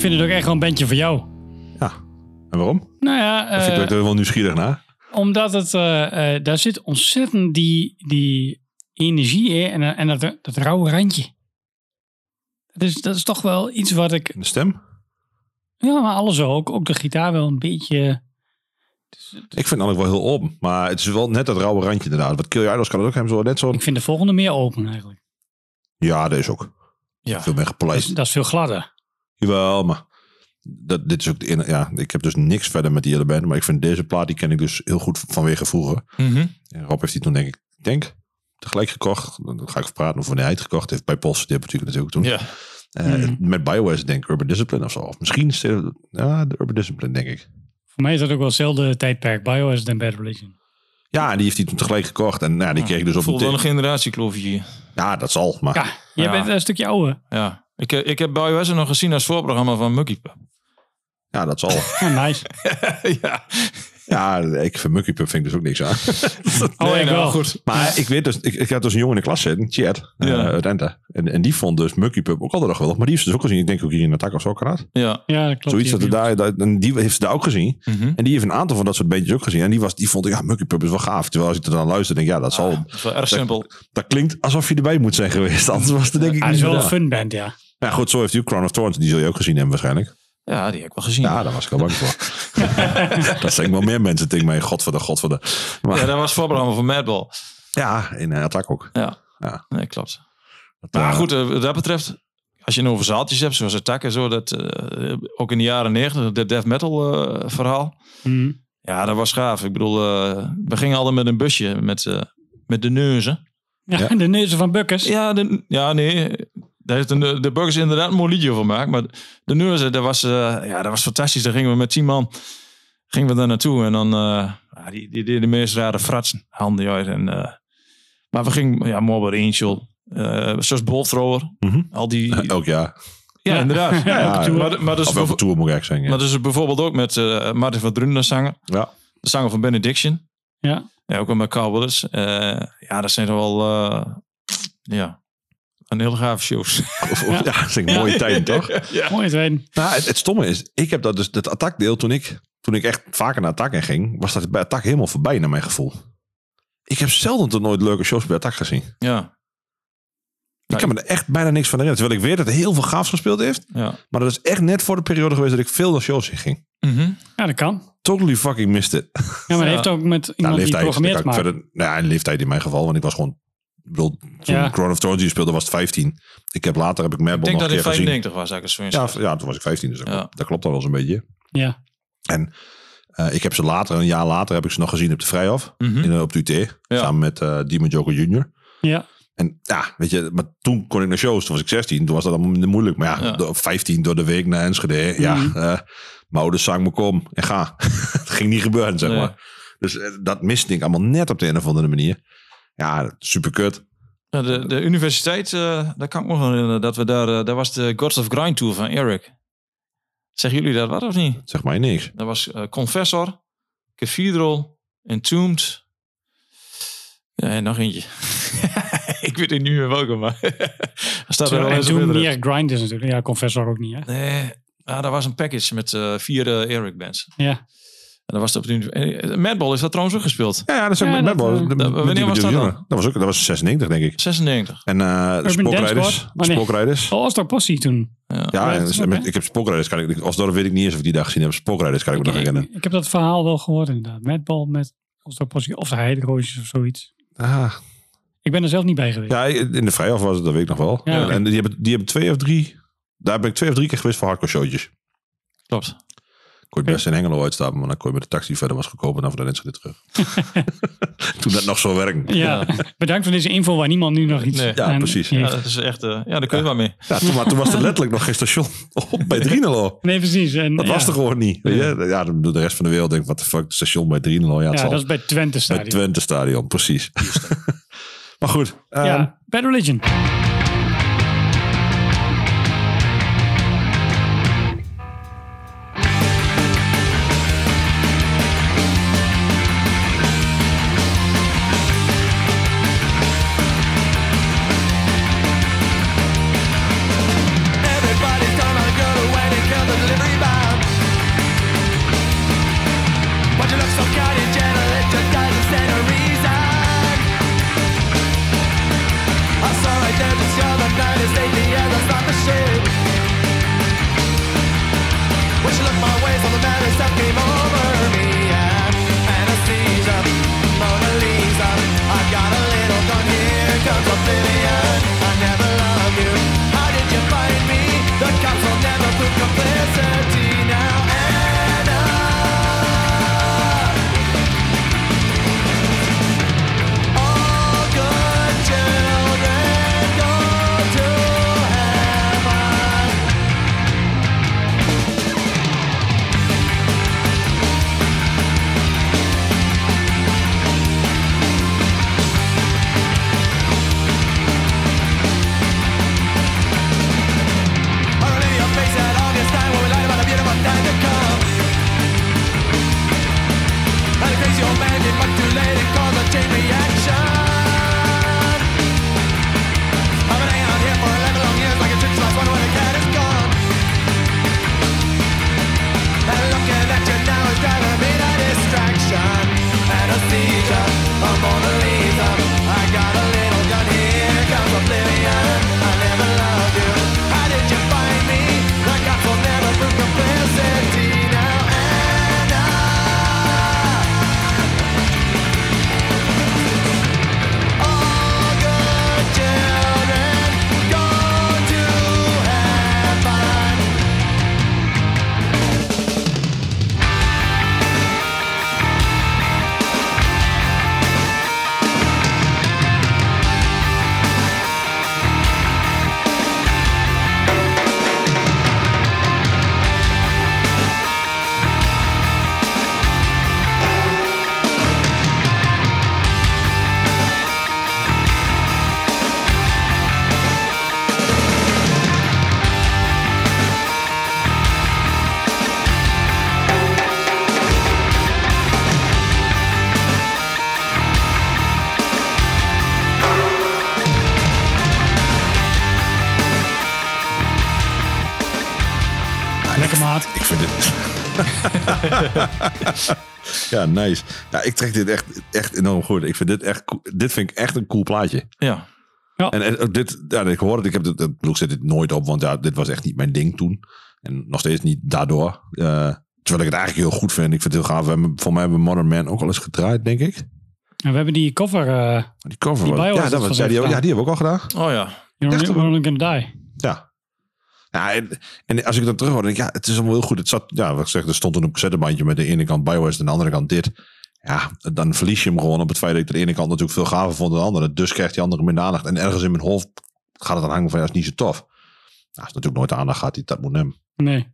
Ik vind het ook echt wel een bandje voor jou. Ja. En waarom? Nou ja, Daar vind ik eh, er wel nieuwsgierig naar. omdat het, eh, eh, daar zit ontzettend die, die energie in en, en dat, dat rauwe randje. Dat is, dat is toch wel iets wat ik, de stem? ja, maar alles ook, ook de gitaar wel een beetje... Ik vind het wel heel open. Maar het is wel net dat rauwe randje inderdaad. Wat Kill Idols kan het ook hebben. Zo net zo. Ik vind de volgende meer open eigenlijk. Ja, dat is ook. Ja. Veel meer Dat gepolijst. dat is veel gladder. Jawel, maar dat, dit is ook de ene, ja, ik heb dus niks verder met die hele band, maar ik vind deze plaat, die ken ik dus heel goed vanwege vroeger. Mhm. En Rob heeft die toen denk ik, ik denk, tegelijk gekocht. Dan ga ik praten of wanneer hij het gekocht heeft bij Post. Die heb ik natuurlijk toen. Ja. Eh, Mhm. Met Bioware denk ik Urban Discipline of zo. Of misschien is het, ja, de Urban Discipline denk ik. Voor mij is dat ook wel hetzelfde tijdperk. BioS en Bad Religion. Ja, die heeft hij toen tegelijk gekocht. En nou, die kreeg ik dus op wel een een generatiekloofje hier. Ja, dat zal. Maar Ja, jij Ja. bent een stukje ouder. Ja. Ik, ik heb BioS nog gezien als voorprogramma van Mucky Pup. ja, dat zal. (laughs) Ja, nice. (laughs) ja. ja, ik vind Mucky Pup vind ik dus ook niks aan. (laughs) Oh, ik nou, wel. goed. Maar ik weet dus, ik, ik had dus een jongen in de klas zitten, Chad, eh, Ja. En, en die vond dus Mucky Pup ook altijd nog wel. Maar die heeft ze dus ook gezien. Ik denk ook hier in de tak of zo, dat? Ja. Ja, dat klopt. Zoiets dat Die er daar, dat, en die heeft ze daar ook gezien. Mhm. En die heeft een aantal van dat soort bandjes ook gezien. En die, was, die vond, ja, Mucky Pup is wel gaaf. Terwijl als ik er dan luister, denk ik, ja, dat zal... Dat is wel erg simpel. Dat klinkt alsof je erbij moet zijn geweest. Anders was het denk ik Ah, niet dat is wel een fun band, ja. Ja, goed, zo heeft ook Crown of Thorns. Die zul je ook gezien hebben waarschijnlijk. Ja, die heb ik wel gezien. Ja, daar was ik al bang voor. (laughs) dat zijn wel meer mensen tegen mij. God voor de, god voor de. Maar, Ja, ja, dat was het voorprogramma van Madball. in uh, Attack ook. Ja. Ja. Nee, klopt. Dat, Maar eh, goed, eh, wat dat betreft, als je het over zaaltjes hebt, zoals Attack en zo, dat eh, ook in de jaren negentig, dat death metal eh, verhaal. Hm. Ja, dat was gaaf. Ik bedoel, eh, we gingen altijd met een busje met, eh, met de neuzen. Ja, Ja. (laughs) de neuzen van Bukkers. Ja, de, ja nee. Daar heeft de, de Burgers inderdaad een mooi liedje over gemaakt. Maar de neuzen, dat was, eh, ja, dat was fantastisch. Daar gingen we met tien man gingen we daar naartoe. En dan, eh ja, die, die deden de meest rare fratsen. Handen uit. En, eh, maar we gingen, ja, Mobile Angel. eh zoals Bolt Thrower. Mhm. Al die, (laughs) Elk jaar. ja, inderdaad. Ja. Maar, maar, dus, Of elke tour moet ik eigenlijk zeggen. maar dus bijvoorbeeld ook met eh Martin van Drunen zanger. Ja. De zanger van Benediction. Ja. Ja, ook wel met Carl Willis. Eh, ja, dat zijn toch wel, eh, ja, een hele gave shows. (laughs) Of, of- ja. dat zijn mooie (laughs) tijden, toch? ja. Mooi te weten. Nou, het, het stomme is, ik heb dat dus, dat attackdeel toen ik, toen ik echt vaker naar attack in ging, was dat bij attack helemaal voorbij naar mijn gevoel. Ik heb zelden tot nooit leuke shows bij attack gezien. Ja, Ik kan me er echt bijna niks van herinneren. Terwijl ik weet dat hij heel veel gaafs gespeeld heeft. ja. Maar dat is echt net voor de periode geweest dat ik veel naar shows in ging. Mhm. Ja, dat kan. Totally fucking missed it. Ja, maar Ja. heeft ook met Nou, iemand die leeftijd. programmeert maken. verder, nou ja, leeftijd in mijn geval. Want ik was gewoon... Ik bedoel, toen Ja. Crown of Thorns die speelde was het 15. Ik heb later heb ik Ik Madball denk nog dat een het keer gezien. 95 was, eigenlijk Ja, ja, toen was ik 15. Dus dat, Ja. klopt, dat klopt al wel eens een beetje. Ja. En eh, ik heb ze later, een jaar later, heb ik ze nog gezien op de Vrijhof. Mhm. in, op de UT. Ja. Samen met eh Demon Joker Jr. Ja. En ja, weet je, maar toen kon ik naar shows. Toen was ik 16. Toen was dat allemaal minder moeilijk. Maar ja, Ja. door- op 15 door de week naar Enschede. Ja, mijn ouders zang me kom en ga. (laughs) Het ging niet gebeuren, zeg Nee. maar. Dus eh, dat miste ik allemaal net op de een of andere manier. Ja, super kut. Ja, de, de universiteit, eh, daar kan ik me nog herinneren. Dat we daar, eh, daar was de Gods of Grind Tour van Eric. Zeggen jullie dat wat of niet? Zeg maar niks. Dat was eh, Confessor, Cathedral, Entombed. Ja, en nog eentje. (laughs) ik weet niet meer welke, maar (laughs) staat er wel en eens op toen internet. meer Grinders natuurlijk. Ja, Confessor ook niet, hè? Nee, ja, dat was een package met eh, vier Eric bands. Ja. En dat was op uni- eh, Madball is dat trouwens ook gespeeld. Ja, ja dat is ook Ja, met dat, Madball. eh, dat- wanneer was dat dan? Dat was ook, dat was 96, denk ik. 96. En eh de spookrijders. Wanneer? Spookrijders. Oh, Possie toen. Ja. Ja, en dat dus met- ik heb spookrijders. Kan ik, als dat weet ik niet eens of ik die dag gezien heb. Spookrijders kan ik me nog Ik, herinneren. ik heb dat verhaal wel gehoord inderdaad. Madball met Oscar Possie of de Heideroosjes of zoiets. Ah, Ik ben er zelf niet bij geweest. Ja, in de vrijaf was het, dat weet ik nog wel. Ja. En die hebben, die hebben twee of drie... Daar ben ik twee of drie keer geweest voor hardcore showtjes. Klopt. Kon je best in Hengelo uitstappen, maar dan kon je met de taxi verder was goedkoper en dan voor de weer terug. (laughs) Toen dat nog zo werkte. Ja, bedankt voor deze info waar niemand nu nog iets Nee. Ja, precies. Ja, dat is echt, eh, ja, daar kun je wel mee. Ja, toen, maar toen was er letterlijk nog geen station (laughs) op bij Drienelo. Nee, precies. En, Dat ja. was er gewoon niet. Weet je? Ja, doet de rest van de wereld denkt, wat de fuck, het station bij Drienelo. Ja, Ja, zal dat is bij Twente bij Stadion. Twente Stadion, precies. (laughs) maar goed, ehm, Ja, Bad Religion. (laughs) ja, nice. Ja, ik trek dit echt, echt enorm goed. Ik vind dit echt... Dit vind ik echt een cool plaatje. Ja. En, en ook dit, ja, ik hoor het, ik heb dit, ik zet dit nooit op, want ja, dit was echt niet mijn ding toen. En nog steeds niet daardoor. Eh, terwijl ik het eigenlijk heel goed vind. Ik vind het heel gaaf. We hebben, voor mij hebben Modern Man ook al eens gedraaid, denk ik. En we hebben die cover, eh Die cover. Die ja, dat het was, ja, die, ja, hebben we ook al gedaan. Oh ja. You're Echt, You're Gonna Die. Ja. En, en als ik dan terug hoor, denk ik, ja, het is allemaal heel goed. Het zat, ja, wat ik zeg, er stond een cassettebandje met de ene kant BioWare en de andere kant dit. Ja, dan verlies je hem gewoon op het feit dat ik de ene kant natuurlijk veel gaver vond dan de andere. Dus krijgt die andere minder aandacht. En ergens in mijn hoofd gaat het dan hangen van, ja, is niet zo tof. Nou, het natuurlijk nooit aandacht gaat die dat moet nemen. Nee.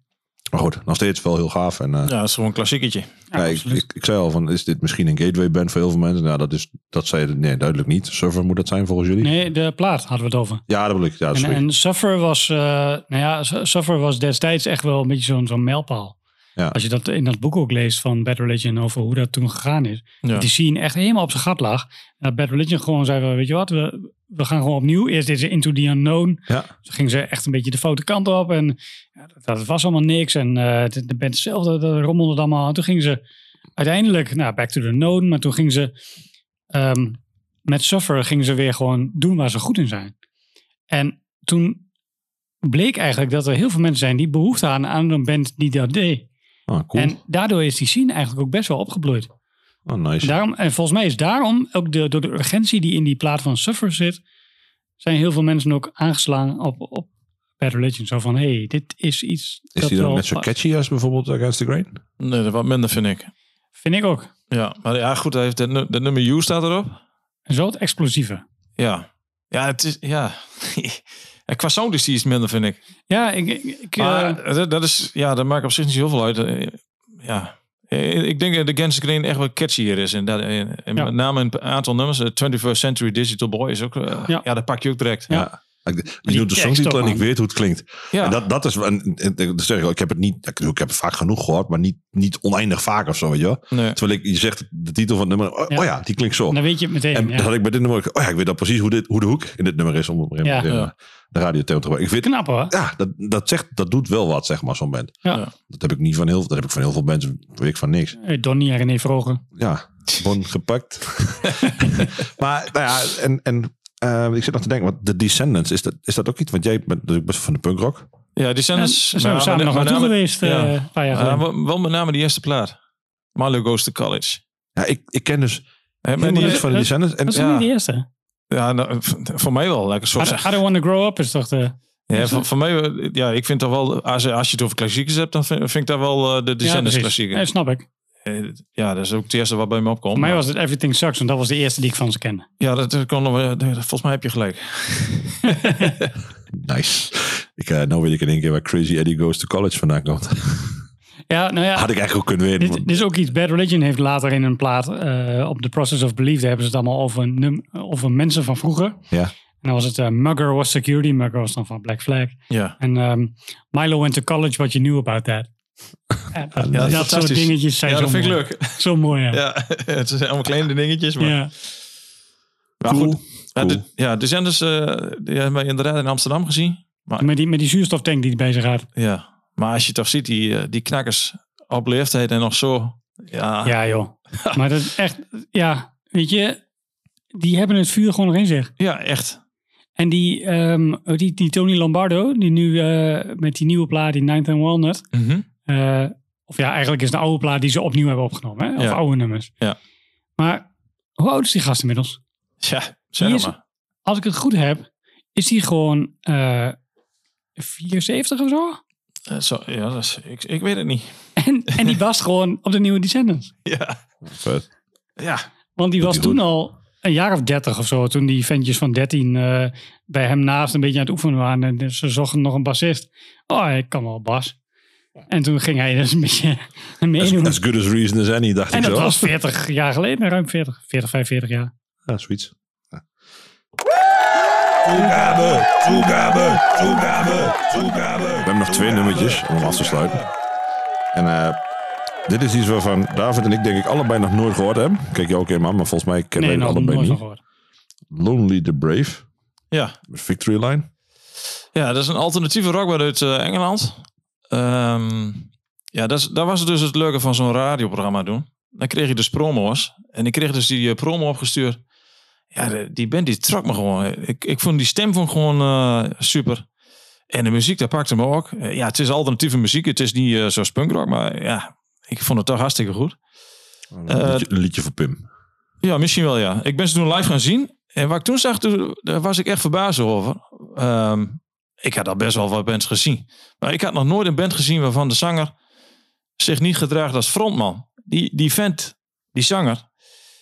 Maar goed, nog steeds wel heel gaaf. En, eh, Ja, dat is gewoon een klassieketje. Ja, ja, ik, absoluut. ik, ik zei al van, is dit misschien een gateway band voor heel veel mensen? Nou, dat is, dat zei je, nee, duidelijk niet. Server moet dat zijn volgens jullie? nee, de plaat hadden we het over. Ja, dat bedoel ik. Ja, En, en Suffer was, eh, nou ja, Su- Suffer was destijds echt wel een beetje zo'n zo'n mijlpaal. Ja. Als je dat in dat boek ook leest van Bad Religion over hoe dat toen gegaan is. Ja. Die scene echt helemaal op zijn gat lag. En dat Bad Religion gewoon zei van, weet je wat, we, we gaan gewoon opnieuw. Eerst deze Into the Unknown. ja. Toen ging ze echt een beetje de foute kant op. En ja, dat, dat was allemaal niks. En eh, de, de band zelf, dat, dat rommelde het allemaal. En toen ging ze uiteindelijk, nou, back to the known. Maar toen ging ze ehm, met Suffer gingen ze weer gewoon doen waar ze goed in zijn. En toen bleek eigenlijk dat er heel veel mensen zijn die behoefte hadden aan een band die dat deed. Ah, cool. En daardoor is die scene eigenlijk ook best wel opgebloeid. Oh, nice. En, daarom, en volgens mij is daarom, ook de, door de urgentie die in die plaat van Suffer zit, zijn heel veel mensen ook aangeslagen op, op Bad Religion. Zo van, hé, hey, dit is iets is dat die dan net zo past. catchy als bijvoorbeeld Against the Grain? Nee, dat wat minder vind ik. Vind ik ook. Ja, maar ja, goed, hij heeft nu- het nummer You staat erop. En zo het explosieve. Ja. Ja, het is, ja. (laughs) Ja, Qua sound is die iets minder, vind ik. Ja, ik, ik, Maar eh, dat, dat is, ja, dat maakt op zich niet heel veel uit. Eh, Ja. Eh, Ik denk dat de the Grain echt wel catchier is. En, dat, en en Ja. met name een aantal nummers. eh, 21st Century Digital Boy is ook... eh, Ja. ja. dat pak je ook direct. Ja. Ik- Je doet de songtitel en ik weet hoe het klinkt. Ja. En dat, dat is, en, dat zeg ik, ik heb het niet, ik, heb het vaak genoeg gehoord, maar niet, niet oneindig vaak of zo, weet je wel. Nee. Terwijl ik, je zegt de titel van het nummer, oh Ja. oh ja, die klinkt zo. dan weet je het meteen. En ja. dan had ik bij dit nummer, oh ja, ik weet al precies hoe, dit, hoe de hoek in dit nummer is, om op een Ja. moment, de radio te gebruiken. Ik weet, Knap hoor. ja, dat, dat, zegt, dat doet wel wat, zeg maar, zo'n band. Ja. Dat heb ik niet van heel, dat heb ik van heel veel mensen, weet ik van niks. Hey, Donnie en René Vrogen. Ja, bon gepakt. (laughs) (laughs) maar, nou ja, en, en eh, ik zit nog te denken, want de Descendants, is dat, is dat ook iets? Want jij bent natuurlijk best van de punkrock. Ja, die zijn En daar zijn we samen nog naartoe geweest eh, ja. een paar jaar Ja, geleden. wel- wel met name die eerste plaat. Milo Goes to College. Ja, ik, ik ken dus Hè, maar die, niks van de Descendants. En Dat is ja. niet de eerste? ja, nou, voor mij wel, het zo I, I don't want to grow up is toch de... Ja, voor, voor mij, ja, ik vind toch wel, als, als je het over klassiekers hebt, dan vind, vind ik dat wel eh, de Descendants precies. klassieker. Ja, snap ik. Eh, Ja, dat is ook het eerste wat bij me opkomt. Voor mij was het Everything Sucks, want dat was de eerste die ik van ze kende. Ja, dat, dat kon volgens mij heb je gelijk. (laughs) nice. Ik, eh, nou weet ik in één keer waar Crazy Eddie Goes to College vandaan komt. (laughs) Ja, nou ja, Had ik eigenlijk ook kunnen weten. dit, want- dit is ook iets. Bad Religion heeft later in een plaat eh, op The Process of Belief, daar hebben ze het allemaal over, num- over mensen van vroeger. Ja. En dan was het eh, Mugger was security, Mugger was dan van Black Flag. Ja, En ehm, Milo went to college, what you knew about that. Ja, dat, Ja, dat soort dingetjes zijn ja zo dat vind ik mooi. leuk. Zo mooi, ja. (laughs) Ja, het zijn allemaal kleine dingetjes. Maar, Ja. maar Cool. goed. Ja, Cool. de, ja, de zenders eh, die hebben wij inderdaad in Amsterdam gezien. Maar, Met, die, met die zuurstoftank die erbij zich gaat. ja. maar als je toch ziet, die, eh, die knakkers op leeftijd en nog zo. Ja, Ja, joh. (laughs) maar dat is echt, ja, weet je, die hebben het vuur gewoon nog in zich. ja echt. En die, ehm, die, die Tony Lombardo, die nu eh, met die nieuwe plaat, die Ninth and Walnut. Eh, of ja, eigenlijk is het een oude plaat die ze opnieuw hebben opgenomen. Hè? Of Ja. oude nummers. Ja. Maar hoe oud is die gast inmiddels? Ja, zeg is- maar. Als ik het goed heb, is die gewoon eh 74 of zo? Eh, zo, ja, dat is, ik, ik weet het niet. (laughs) En, en die was gewoon op de nieuwe Descendants. (laughs) Ja, Vet. ja. Want die Doet was toen goed. al een jaar of dertig of zo. Toen die ventjes van 13 eh, bij hem naast een beetje aan het oefenen waren. En ze zochten nog een bassist. Oh, ik kan wel bas. En toen ging hij dus een beetje (laughs) As, meedoen. as good as reason as any, dacht En ik dat zo. was 40 jaar geleden, ruim 40, 40, 45 jaar. Ja, zoiets. Toegabe, toegabe, toegabe, toegabe. We hebben nog twee nummertjes om af te sluiten. En eh, dit is iets waarvan David en ik denk ik allebei nog nooit gehoord hebben. Kijk je ook in man, maar volgens mij kennen Nee, wij het nog allebei nooit van niet. gehoord. Lonely the Brave, Ja. Victory Line. Ja, dat is een alternatieve rockband uit eh, Engeland. Ehm, ja, dat, is, dat was dus het leuke van zo'n radioprogramma doen. Dan kreeg je dus promo's. En ik kreeg dus die eh, promo opgestuurd. Ja, die band die trok me gewoon. Ik, ik vond die stem vond gewoon eh, super. En de muziek, dat pakte me ook. Eh, ja, het is alternatieve muziek. Het is niet eh, zoals punkrock, maar ja, ik vond het toch hartstikke goed. Een, liedje, een liedje voor Pim. Ja, misschien wel ja. Ik ben ze toen live gaan zien. En wat ik toen zag, toen, daar was ik echt verbaasd over. Ehm, ik had al best wel wat bands gezien. Maar ik had nog nooit een band gezien waarvan de zanger zich niet gedraagt als frontman. Die, die vent, die zanger,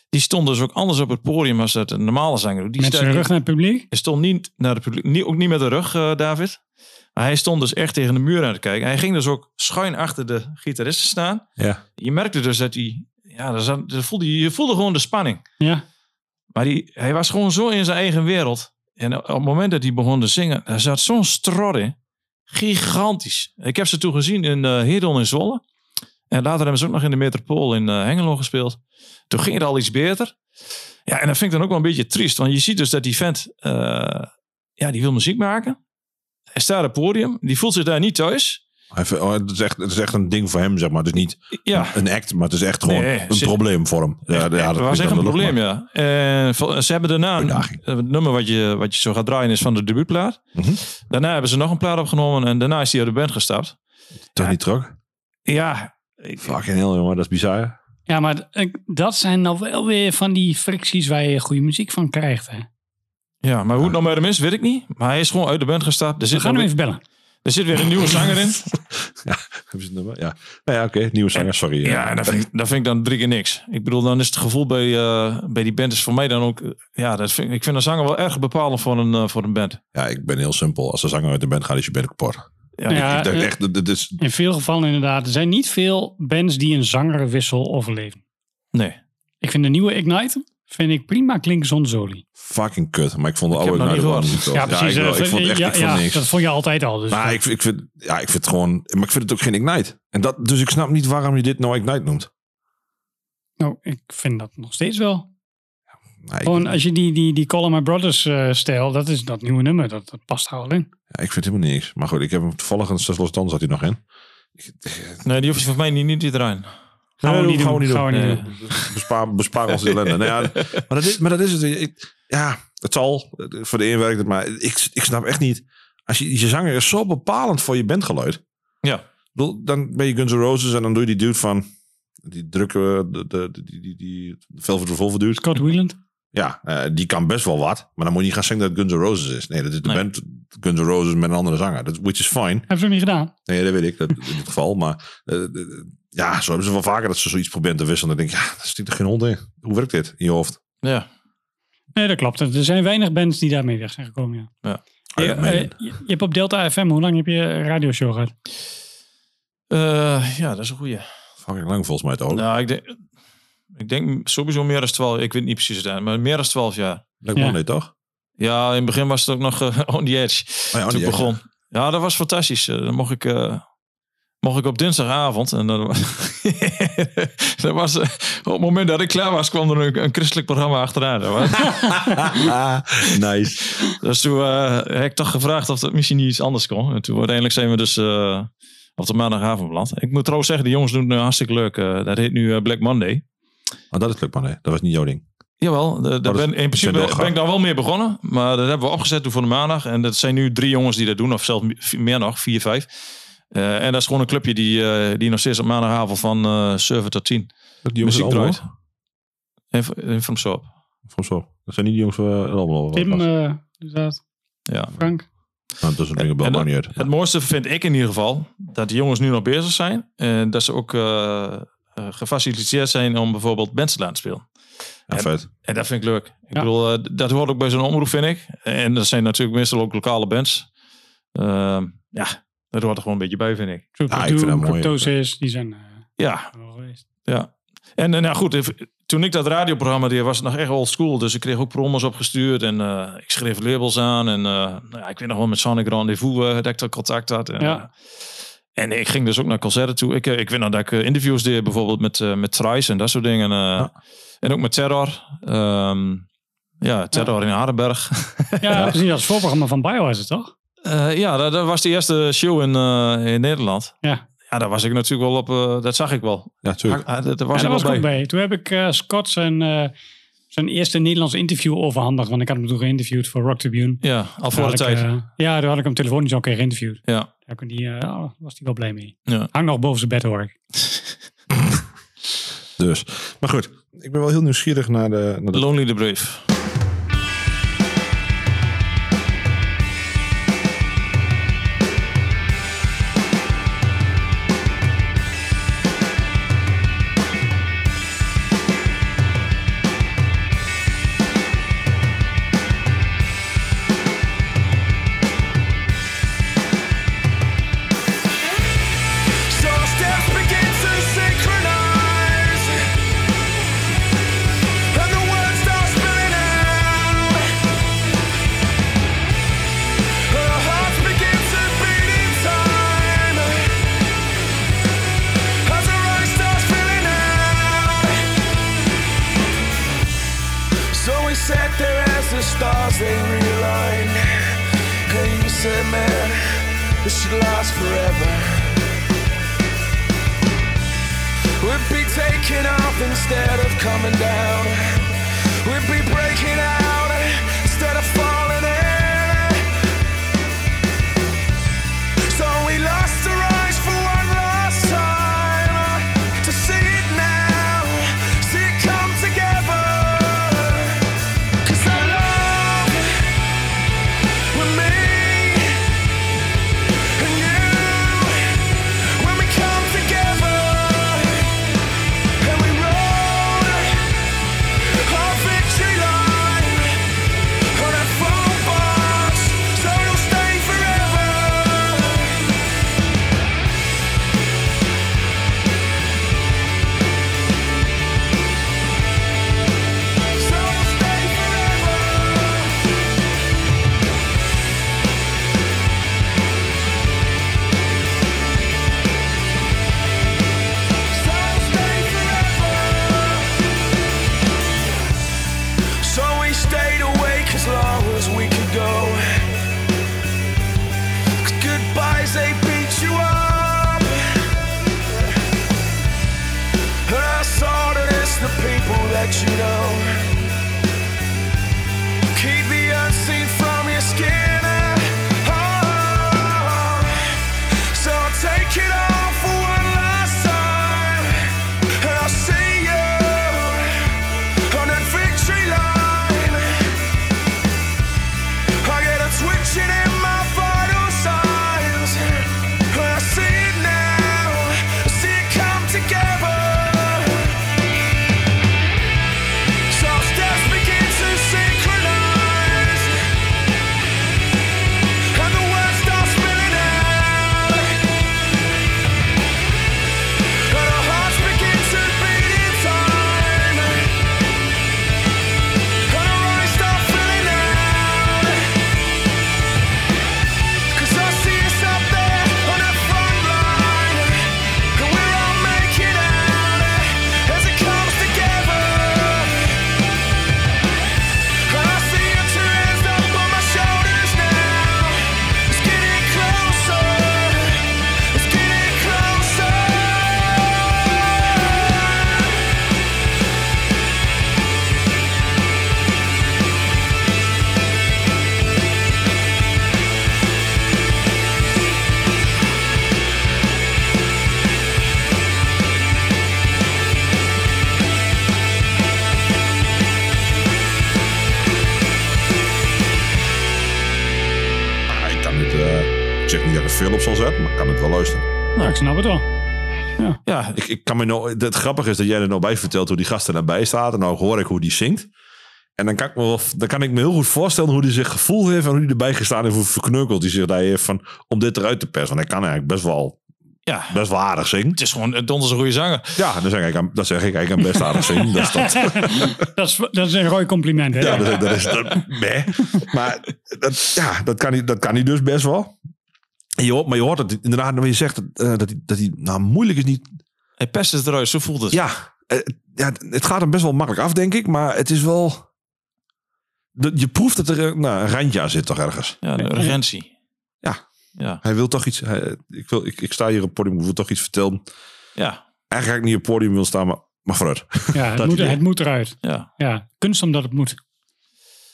die stond dus ook anders op het podium als dat een normale zanger doet. Die Met zijn rug naar het publiek. hij stond niet naar het publiek, niet, ook niet met de rug, eh, David. Maar hij stond dus echt tegen de muur aan te kijken. Hij ging dus ook schuin achter de gitaristen staan. Ja. Je merkte dus dat hij, ja, daar voelde, je voelde gewoon de spanning. Ja. Maar die, hij was gewoon zo in zijn eigen wereld. En op het moment dat hij begon te zingen, daar zat zo'n strot in. Gigantisch. Ik heb ze toen gezien in uh, in Zwolle. En later hebben ze ook nog in de Metropool in eh, Hengelo gespeeld. Toen ging het al iets beter. Ja, en dat vind ik dan ook wel een beetje triest. Want je ziet dus dat die vent, eh, ja, die wil muziek maken. Hij staat op het podium. Die voelt zich daar niet thuis. Oh, het, is echt, het is echt een ding voor hem, zeg maar. Het is niet Ja, een act, maar het is echt gewoon Nee, een zit- probleem voor hem. Ja, ja, dat was is echt een probleem, ja. En vol- ze hebben daarna, een, Uitdaging. het nummer wat je, wat je zo gaat draaien is van de debuutplaat. Mhm. Daarna hebben ze nog een plaat opgenomen en daarna is hij uit de band gestapt. Toch Ja. niet terug? Ja, ik- Fucking heel, jongen. Dat is bizar. Ja, maar ik- dat zijn nou wel weer van die fricties waar je goede muziek van krijgt. Hè. ja, maar hoe het nou met hem is, weet ik niet. Maar hij is gewoon uit de band gestapt. Er We zit, gaan nog hem even bellen. Er zit weer een nieuwe zanger in. (laughs) Hebben ze het nummer? Ja. Nou ja, oké. Nieuwe zanger, sorry. Ja, dat vind, ik, dat vind ik dan drie keer niks. Ik bedoel, dan is het gevoel bij, eh, bij die band is voor mij dan ook... eh, Ja, dat vind, ik vind een zanger wel erg bepalend voor een, eh, voor een band. Ja, ik ben heel simpel. Als de zanger uit de band gaat, is je band kapot. Ja, Ja, ik eh, echt, dit- dit is... In veel gevallen inderdaad. Er zijn niet veel bands die een zangerwissel overleven. Nee. Ik vind de nieuwe Ignite vind ik prima klinken zonder Zoli. fucking kut. Maar ik vond de oude Ignite niet Ja, precies. ik, wel. ik vond echt ja, ik vond ja, niks. Dat vond je altijd al. Dus Maar ik, ik, vind, ja, ik vind het gewoon... Maar ik vind het ook geen Ignite. En dat, dus ik snap niet waarom je dit nou Ignite noemt. nou, ik vind dat nog steeds wel. Nee, ik, Gewoon als je die, die, die Call of My Brothers eh, stijl, dat is dat nieuwe nummer. Dat, dat past er al in. ja, ik vind helemaal niks. Maar goed, ik heb hem toevallig een Los Dan zat hij nog in. nee, die hoef je voor mij niet, niet te Gaan we niet doen. niet Gaan we doen. niet Nee. doen. Bespaar, bespaar ons ellende. nou ja, (laughs) maar, dat is, maar dat is het. Ik, ja, het zal. Voor de een werkt het. Maar ik, ik snap echt niet. Als je, je zanger is zo bepalend voor je bandgeluid. Ja. Dan ben je Guns N' Roses en dan doe je die dude van... Die drukke, de, de, de- die, die, die Velvet Revolver dude. Scott Wieland. Ja, eh, die kan best wel wat. Maar dan moet je niet gaan zeggen dat het Guns N' Roses is. Nee, dat is de Nee. band Guns N' Roses met een andere zanger. Dat, which is fine. Hebben ze ook niet gedaan. Nee, dat weet ik. Dat, in dit geval. Maar eh, eh, ja, zo hebben ze wel vaker dat ze zoiets proberen te wisselen. Dan denk ik, ja, dat stikt er geen hond in. Hoe werkt dit in je hoofd? Ja. Nee, dat klopt. Er zijn weinig bands die daarmee weg zijn gekomen. Ja. Ah, Je, hebt op Delta FM, hoe lang heb je radioshow gehad? Eh, ja, dat is een goeie. Fucking lang volgens mij toch? Nou, ik denk, ik denk sowieso meer dan 12. Ik weet niet precies het, maar meer dan 12 jaar. Ja. me nee, toch? Ja, in het begin was het ook nog eh, (laughs) on the edge. Oh ja, on toen the ik edge, begon. Ja, dat was fantastisch. Eh, Dan mocht ik, eh, mocht ik op dinsdagavond. En dan, (laughs) dat was, op het moment dat ik klaar was, kwam er een, een christelijk programma achteraan. (laughs) Nice. Dus toen eh, heb ik toch gevraagd of dat misschien niet iets anders kon. En toen uiteindelijk zijn we dus eh, op de maandagavond beland. Ik moet trouwens zeggen, de jongens doen het hartstikke leuk. Eh, dat heet nu Black Monday. Oh, dat is leuk, man. Nee, dat was niet jouw ding. Jawel, de, ben, in principe ben ik daar wel mee begonnen. Maar dat hebben we opgezet toen voor de maandag. En dat zijn nu drie jongens die dat doen. Of zelfs meer nog, vier, vijf. Eh, en dat is gewoon een clubje die, eh, die nog steeds op maandagavond van eh 7 tot 10 Dat die jongens muziek draait. En, en van zo. Of zo. Dat zijn niet die jongens van allemaal. Tim, eh inderdaad. Ja. Frank. Nou, dat is een ding en niet uit. Het mooiste vind ik in ieder geval dat die jongens nu nog bezig zijn. En dat ze ook eh, eh, gefaciliteerd zijn om bijvoorbeeld bands te laten spelen. Ja, vet. En dat vind ik leuk. Ik Ja. bedoel, eh, dat hoort ook bij zo'n omroep, vind ik. En dat zijn natuurlijk meestal ook lokale bands. Ehm, ja, dat hoort er gewoon een beetje bij, vind ik. Ja, ik vind dat mooi. Cryptosis, die zijn eh, Ja, ja. En, en nou goed, if- toen ik dat radioprogramma deed, was het nog echt old school. Dus ik kreeg ook promos opgestuurd en eh, ik schreef labels aan. En eh, nou ja, ik weet nog wel met Sonic Rendezvous uh, dat ik dat contact had. En, Ja. En ik ging dus ook naar concerten toe. Ik, eh, ik weet nog dat ik eh, interviews deed, bijvoorbeeld met, eh met Thrice en dat soort dingen. eh, En ook met Terror. Ehm, ja, Terror in Hardenberg. (laughs) Ja, precies. Als voorprogramma van Biohazard, toch? Eh, ja, dat, dat was de eerste show in, eh, in Nederland. Ja. Ja, daar was ik natuurlijk wel op. dat zag ik wel. Ja, tuurlijk. Ah, dat, daar was ja, daar ik was ik ook bij. bij. Toen heb ik eh, Scott zijn, eerste Nederlands interview overhandigd. Want ik had hem toen geïnterviewd voor Rock Tribune. Ja, al voor Daar de had ik, tijd. eh, ja, daar had ik hem telefonisch al een keer geïnterviewd. ja. Daar kon die, eh, oh, was hij wel blij mee. Ja. Hang nog boven zijn bed hoor ik. (laughs) Dus. Maar goed, ik ben wel heel nieuwsgierig naar de... Naar de Lonely the Brave. Veel op zal zetten, maar ik kan het wel luisteren. Nou, ik snap het wel. Ja, Ik, ik kan me nou, het grappige is dat jij er nou bij vertelt hoe die gast er nabij staat. En nou hoor ik hoe die zingt. En dan kan ik me, wel, dan kan ik me heel goed voorstellen hoe hij zich gevoeld heeft en hoe hij erbij gestaan heeft, hoe verkneukeld hij zich daar heeft van, om dit eruit te persen. Want hij kan eigenlijk best wel, ja. best wel aardig zingen. Het is gewoon een donders een goede zanger. Ja, dan zeg ik, dat zeg ik eigenlijk aan best aardig zingen. Dat is dat. (laughs) Dat is, dat is een rooi compliment, hè? Ja, dat, dat is dat. Maar dat, ja, dat, kan hij, dat kan hij dus best wel. En je hoort, maar je hoort het inderdaad, wanneer je zegt dat, eh, dat, hij, dat hij, nou moeilijk is niet. Hij pest het eruit, zo voelt het. Ja, eh, ja, het gaat hem best wel makkelijk af, denk ik. Maar het is wel. de- je proeft dat er nou, een randje aan zit, toch ergens. Ja, de urgentie. Ja. Ja, Hij wil toch iets. Hij, ik, wil, ik, ik sta hier op het podium, ik wil toch iets vertellen. ja, Eigenlijk niet op het podium wil staan, maar, maar vooruit. Ja, het, (laughs) moet, het moet eruit. ja. Ja, kunst omdat het moet.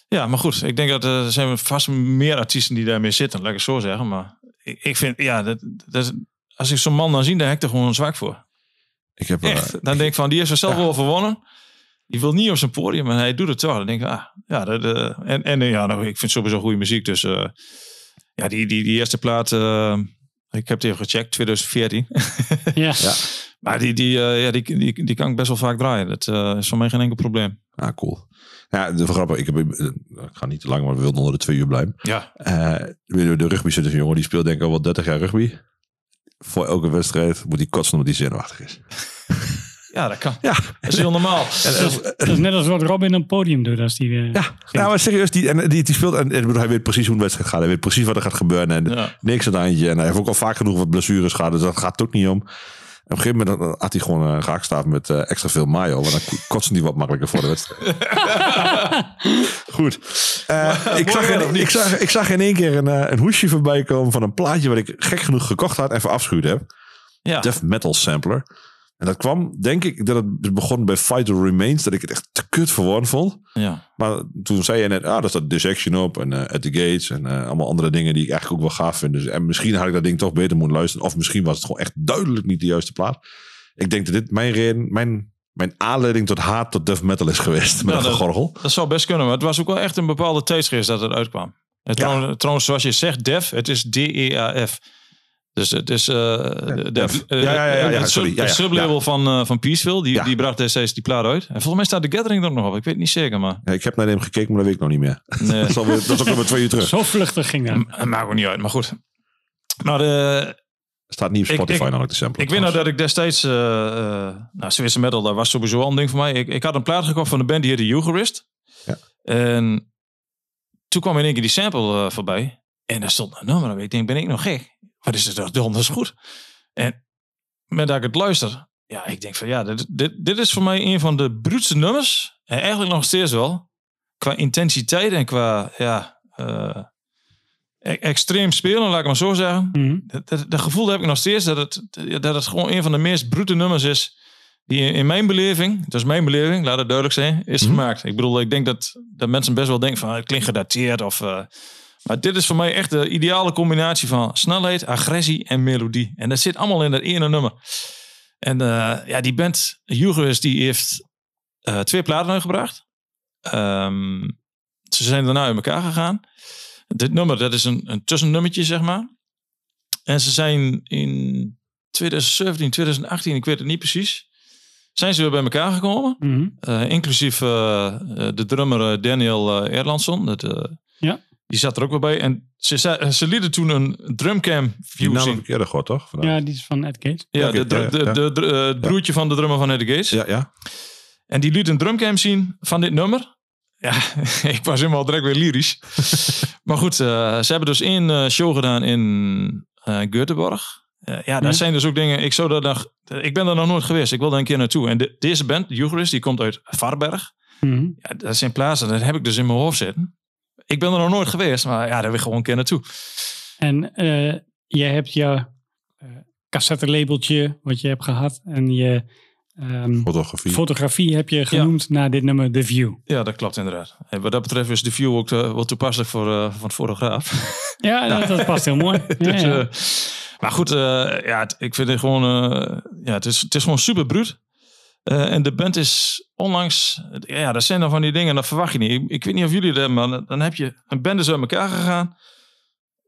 Ja, maar goed. Ik denk dat eh, er zijn vast meer artiesten die daarmee zitten. Laat ik het zo zeggen. Maar ik, vind, ja, dat, dat, is- als ik zo'n man dan zie, dan heb ik er gewoon zwak voor. Ik heb, eh, Echt. Dan denk ik van, die heeft zichzelf Ja. wel overwonnen. Die wil niet op zijn podium, maar hij doet het toch. Dan denk ik, ah, ja, dat, eh, en, en eh, ja, nou, ik vind sowieso goede muziek. Dus eh, ja, die, die, die eerste plaat, eh, ik heb het even gecheckt, 2014. Ja. (laughs) Ja. maar die, die, eh, ja, die, die, die kan ik best wel vaak draaien. Dat eh, is voor mij geen enkel probleem. ah, cool. Ja, de grappig. Ik, heb, eh, ik ga niet te lang, maar we wilden onder de twee uur blijven. Ja, Eh, de, de rugby zit een jongen, die speelt denk ik al wel 30 jaar rugby. Voor elke wedstrijd moet hij kotsen omdat hij zenuwachtig is. (laughs) ja dat kan. Ja, Dat is heel normaal. Dat is net als wat Robin op het podium doet. Als die, eh, ja. Nou, maar serieus, die, en, die, die speelt en, en hij weet precies hoe een wedstrijd gaat. Hij weet precies wat er gaat gebeuren en Ja. niks aan het eindje. En hij heeft ook al vaak genoeg wat blessures gehad, dus dat gaat het ook niet om. Op een gegeven moment had hij gewoon een raakstaaf met eh, extra veel mayo. Want dan (laughs) kotsen die wat makkelijker voor de wedstrijd. (laughs) Goed. Eh, ik, zag in, niet? ik, zag, ik zag in één keer een, eh, een hoesje voorbij komen van een plaatje wat ik gek genoeg gekocht had en verafschuwd heb. Ja. Death Metal Sampler. En dat kwam, denk ik, dat het begon bij Fighter Remains, dat ik het echt te kut verworren vond. ja. Maar toen zei je net, ah, daar staat Dissection op en eh, At the Gates en eh, allemaal andere dingen die ik eigenlijk ook wel gaaf vind. Dus, en misschien had ik dat ding toch beter moeten luisteren. Of misschien was het gewoon echt duidelijk niet de juiste plaat. Ik denk dat dit mijn reden, mijn, mijn aanleiding tot haat tot death metal is geweest. Met Ja, dat- gegorgel. Dat zou best kunnen, maar het was ook wel echt een bepaalde tijdsgeest dat het uitkwam. En trouwens, zoals je zegt, DEF, het is D-E-A-F. Dus het is de, Def. Ja, ja, ja, ja, het sorry. sub- Ja, ja, het sublabel ja. van, eh van Peaceville, die, Ja. die bracht destijds die plaat uit. En volgens mij staat de Gathering er ook nog op. Ik weet het niet zeker, maar Ja, ik heb naar hem gekeken, maar dat weet ik nog niet meer. nee, (laughs) Dat is, alweer, dat is ook alweer twee uur terug. Zo vluchtig ging dat. maakt ook niet uit. Maar goed. Maar eh, Staat niet op Spotify ik- namelijk de sample. ik weet nou dat ik destijds, eh uh, nou, Swiss metal, dat was sowieso al een ding voor mij. Ik, ik had een plaat gekocht van een band die heette Eucharist. Ja. En toen kwam in één keer die sample eh, voorbij. En daar stond een nummer op. Ik denk, ben ik nog gek? Wat is het toch donders goed? En met dat ik het luister, ja, ik denk van ja, dit, dit, dit is voor mij een van de bruutste nummers. En eigenlijk nog steeds wel. Qua intensiteit en qua, ja, eh, e- extreem spelen, laat ik maar zo zeggen Mhm. dat, dat, dat gevoel heb ik nog steeds dat het, dat het gewoon een van de meest brute nummers is. Die in, in mijn beleving, dus mijn beleving, laat het duidelijk zijn, is Mhm. gemaakt. Ik bedoel, ik denk dat, dat mensen best wel denken van het klinkt gedateerd. Of, eh, maar dit is voor mij echt de ideale combinatie van snelheid, agressie en melodie. En dat zit allemaal in dat ene nummer. En eh, ja, die band, Eucharist, die heeft eh, twee platen uitgebracht. Ehm, ze zijn daarna uit elkaar gegaan. Dit nummer, dat is een, een tussennummertje, zeg maar. En ze zijn in 2017, 2018, ik weet het niet precies, zijn ze weer bij elkaar gekomen. Mhm. Eh, inclusief de drummer Daniel Erlandsson. Dat, eh, Ja. Die zat er ook weer bij. En ze, ze lieten toen een drumcam Die view zien. ik eerder gehoord, toch? Vandaag. Ja, die is van Ed Gates. Ja, de, ja, de, ja. de, de- eh, het broertje van de drummer van Eddie Gates. Ja, ja. En die liet een drumcam zien van dit nummer. Ja, (laughs) ik was helemaal direct weer lyrisch. (laughs) maar goed, eh, ze hebben dus één eh, show gedaan in eh Göteborg. Eh, ja, daar zijn dus ook dingen. Ik, zou daar nog, ik ben daar nog nooit geweest. Ik wil daar een keer naartoe. En de- deze band, de Eucharist, die komt uit Varberg. Mhm. Ja, dat zijn plaatsen, dat heb ik dus in mijn hoofd zitten. Ik ben er nog nooit geweest, maar ja, daar wil ik gewoon een keer naartoe. En eh jij hebt je eh cassettelabeltje wat je hebt gehad. En je ehm, Fotografie. fotografie heb je genoemd naar dit nummer The View. Ja, dat klopt inderdaad. En wat dat betreft is de view ook eh, wel toepasselijk voor, eh, van het fotograaf. (laughs) Ja, Dat, dat past heel mooi. (laughs) Ja, Dus, ja. maar goed, eh, ja, het- ik vind het gewoon, eh, ja, het is, het is gewoon super bruut. Eh, en de band is onlangs, ja, dat zijn dan van die dingen, dat verwacht je niet. Ik, ik weet niet of jullie dat hebben, maar dan heb je een band is uit elkaar gegaan.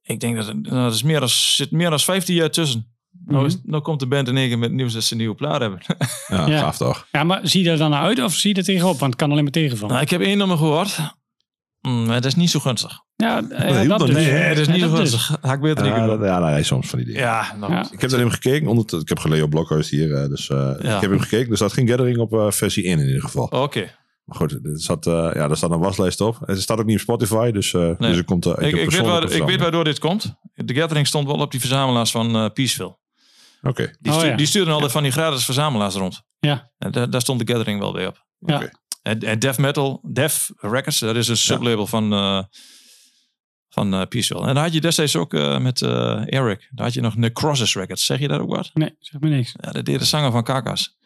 ik denk dat het, nou, dat is meer dan, zit meer dan 15 jaar tussen. Nou, is, nou komt de band in één keer met het nieuws dat ze een nieuwe plaat hebben. Ja, Ja. gaaf toch? Ja, maar zie je er dan naar uit of zie je er tegenop? Want het kan alleen maar tegenvallen. nou, ik heb één nummer gehoord. Mm, maar dat is niet zo gunstig. ja, dat ja, dat dus. Nee, dat is Ja, niet zo dus. gunstig. Had ik beter niet Ja, dat, ja, nou, soms van die dingen. Ja, nou, Ja. Ik heb naar hem gekeken. Onder, ik heb Leo Blokhuis hier. eh, dus eh, Ja. ik heb hem gekeken. Er staat geen gathering op eh, versie 1 in ieder geval. Oké. Maar goed, er, zat, eh, ja, er staat een waslijst op. Het staat ook niet op Spotify. Dus, eh dus er komt, Ik, heb ik, weet waar, ik weet waardoor dit komt. De Gathering stond wel op die verzamelaars van eh Peaceville. Oké. Die, Oh, stu- ja. die stuurden altijd van die gratis verzamelaars rond. Ja. En daar, daar stond de Gathering wel bij op. Ja. Oké. En, en Death Metal, Death Records, dat is een sublabel van, eh van eh Peaceville. En daar had je destijds ook eh, met eh, Eric. Daar had je nog Necrosis Records. Zeg je dat ook wat? Nee, zeg maar niks. Ja, dat deed de zanger van Kakas.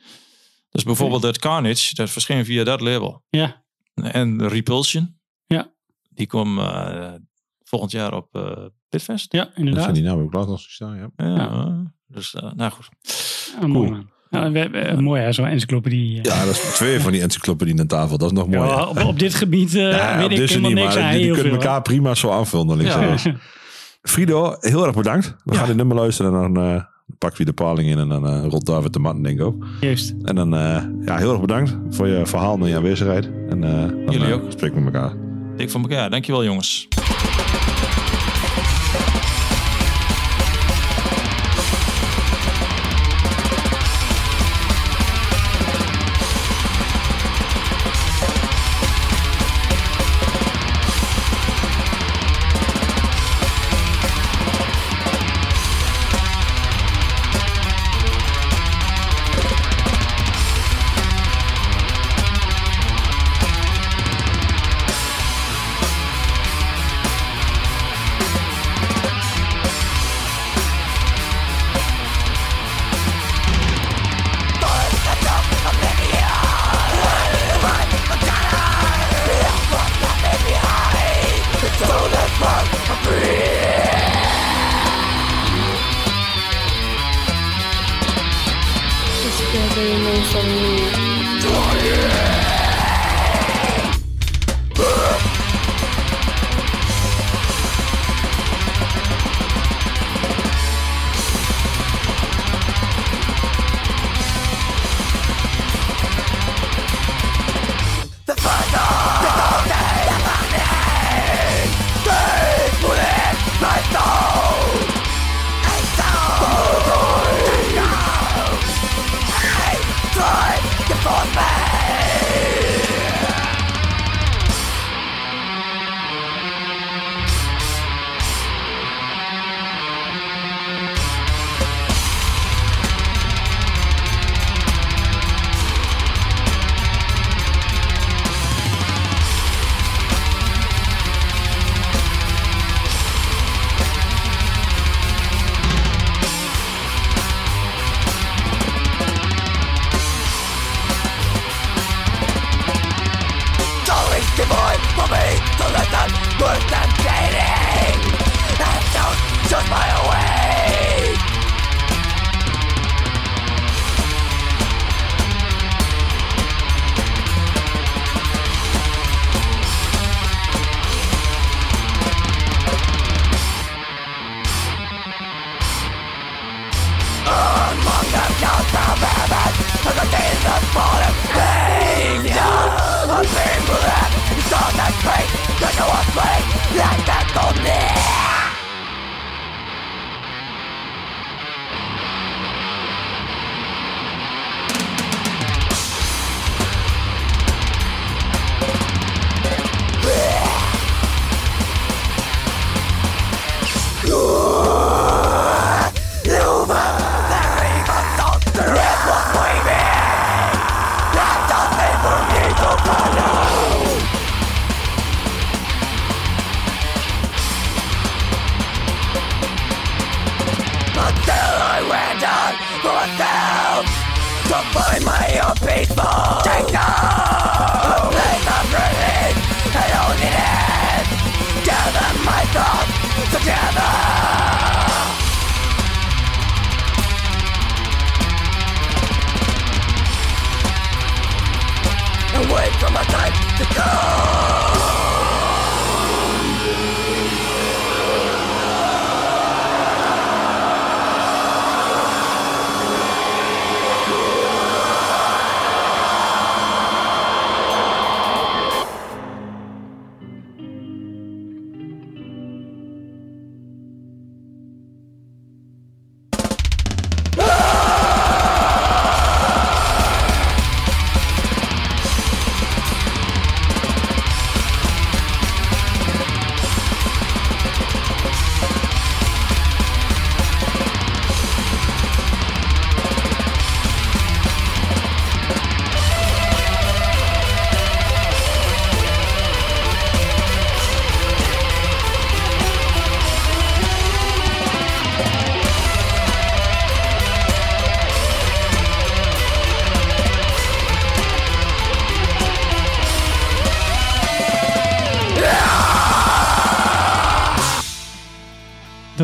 Dus bijvoorbeeld het Carnage, dat verscheen via dat label. Ja, En Repulsion. Ja. Die komt eh, volgend jaar op eh Pitfest. ja Dat zijn inderdaad. die namen ook laat nog staan. Ja. Ja. Dus, eh, nou goed. Ja, mooi we- mooi hè, zo'n encyclopedie. ja, dat is twee van die encyclopedieën aan tafel. Dat is nog mooi. Ja, op, op dit gebied eh, Ja, weet op ik helemaal niet, niks maar aan. die, die Heel kunnen veel, elkaar prima zo aanvullen. links Ja. Frido, heel erg bedankt. We Ja. gaan dit nummer luisteren en dan eh pakken we de paling in en dan eh rolt David de matten denk ik ook. Juist. En dan, eh, ja, heel erg bedankt voor je verhaal en je aanwezigheid. En eh dan Jullie ook. spreken we met elkaar. Dik van elkaar. Dankjewel jongens.